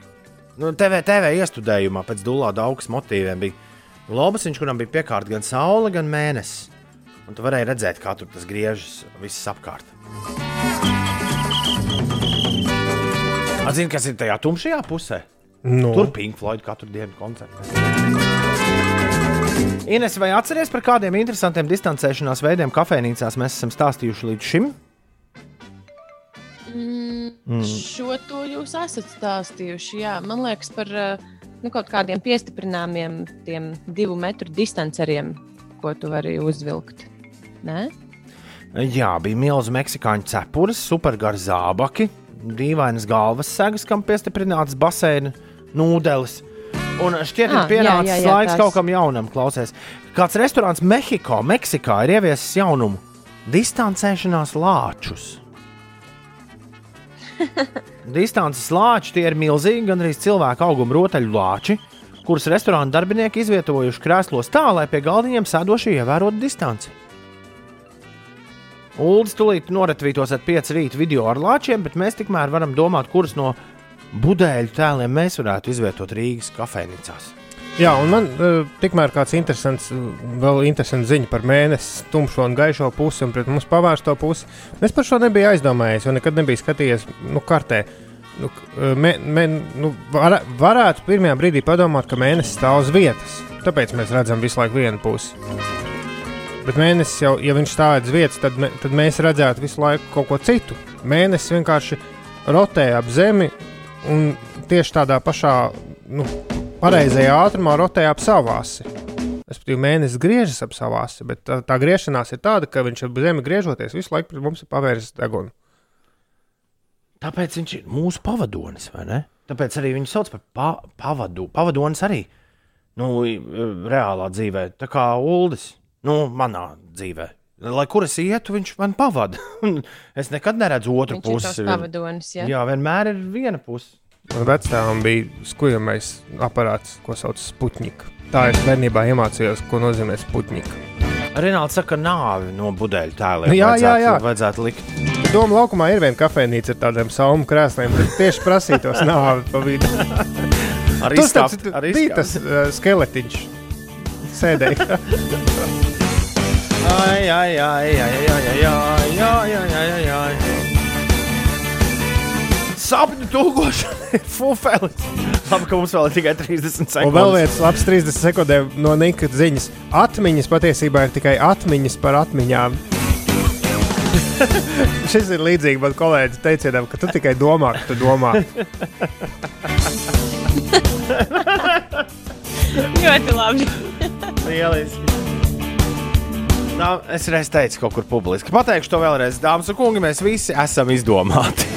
Nu, TV, TV iestudējumā pēc Dūlā Daukas motīviem bija globusiņš, kuram bija piekārta gan saule, gan mēnesis. Un tu varēji redzēt, kā tur tas griežas viss apkārt. Atzini, kas ir tajā tumšajā pusē? No. Tur Pink Floyd katru dienu koncertē. Ines, vai atceries par kādiem interesantiem distancēšanās veidiem kafejnīcās mēs esam stāstījuši līdz šim? Mm, Mm. Šo to jūs esat stāstījuši. Jā. Man liekas, par eh, nu, kaut kādiem piestiprināmiem, tiem divu metru distanceriem, ko tu vari uzvilkt. Nē? Jā, bija milzīgs meksikāņu cepures, supergari zābaki, dīvainas galvas segas, kam piestiprināts baseina nūdeles. Un šķiet, ka Ah, pienācis jā, jā, jā, laiks tās. kaut kam jaunam, klausies. Kāds restorāns Mehiko, Meksikā ir ieviesis jaunumu - distancēšanās lāčus. Distances lāči tie ir milzīgi, gan arī cilvēku auguma rotaļu lāči, kurus restorāna darbinieki izvietojuši krēslos tā, lai pie galdiņiem sēdošie ievērotu distanci. Uldis tūlīt noretvītos ar 5 rīta video ar lāčiem, bet mēs tikmēr varam domāt, kurus no budēļu tēliem mēs varētu izvietot Rīgas kafejnīcās. Jā, un man uh, tikmēr kāds interesants, vēl interesants ziņa par mēnesi, tumšo un gaišo pusi un pret mums pavērsto pusi. Es par šo nebiju aizdomājies, jo nekad nebiju skatījies nu, kartē. Nu, mē, mē, nu, var, varētu pirmajā brīdī padomāt, ka mēnesis stāv uz vietas. Tāpēc mēs redzam visu laiku vienu pusi. Bet mēnesis jau, ja viņš stāv uz vietas, tad, mē, tad mēs redzētu visu laiku kaut ko citu. Mēnesis vienkārši rotē ap zemi un tieši tādā pašā. Nu, pareizajā ātrumā rotē ap savu asi. Respektīvi, mēnesis griežas ap savu asi, bet tā, tā griešanās ir tāda, ka viņš ap zemi griežoties visu laiku pret mums ir pavērsis degunu. Tāpēc viņš ir mūsu pavadonis, vai ne? Tāpēc arī viņu sauc par pa pavadu. Pavadonis arī nu, i- reālā dzīvē, tā kā Uldis, nu, manā dzīvē. Lai kur es ietu, viņš man pavada. Un es nekad neredzu otru Viņš pusi. pavadonis, jā? jā, vienmēr ir viena puse. Vecākam bija skujamais aparāts, ko sauc par Sputniku. Tā es bērnībā iemācījos, ko nozīmē Sputnika. Renāts saka, ka nāvi no budeļu tēliem Jā, jā, jā. vajadzētu likt. Doma laukumā ir viena kafejnīca ar tādiem saumu krēsliem, kas tieši prasītos nāvi pa vidu. Ar Tas bija tas uh, skeletiņš. sēdēja. Ai, ai, ai, ai, ai, ai, ai, ai, ai, ai, ai, ai. Sapņu tūkošana ir fufēlis. Labi, ka mums vēl ir tikai 30 sekundes. Un vēl viens labs 30 sekundēm no Nika ziņas. Atmiņas patiesībā ir tikai atmiņas par atmiņām. Šis ir līdzīgs man kolēģis teicienam, ka tu tikai domā, ka tu domā. Ļoti labi. Lieliski. Tā, es reiz teicu, kaut kur publiski. Pateikšu to vēlreiz, dāmas un kungi, mēs visi esam izdomāti.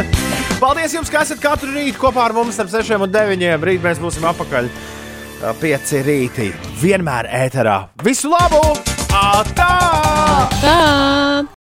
Paldies jums, ka esat katru rītu kopā ar mums starp 6 un 9. Rīt mēs būsim apakaļ 5 rītī. Vienmēr ēterā. Visu labu! Atā! Tā!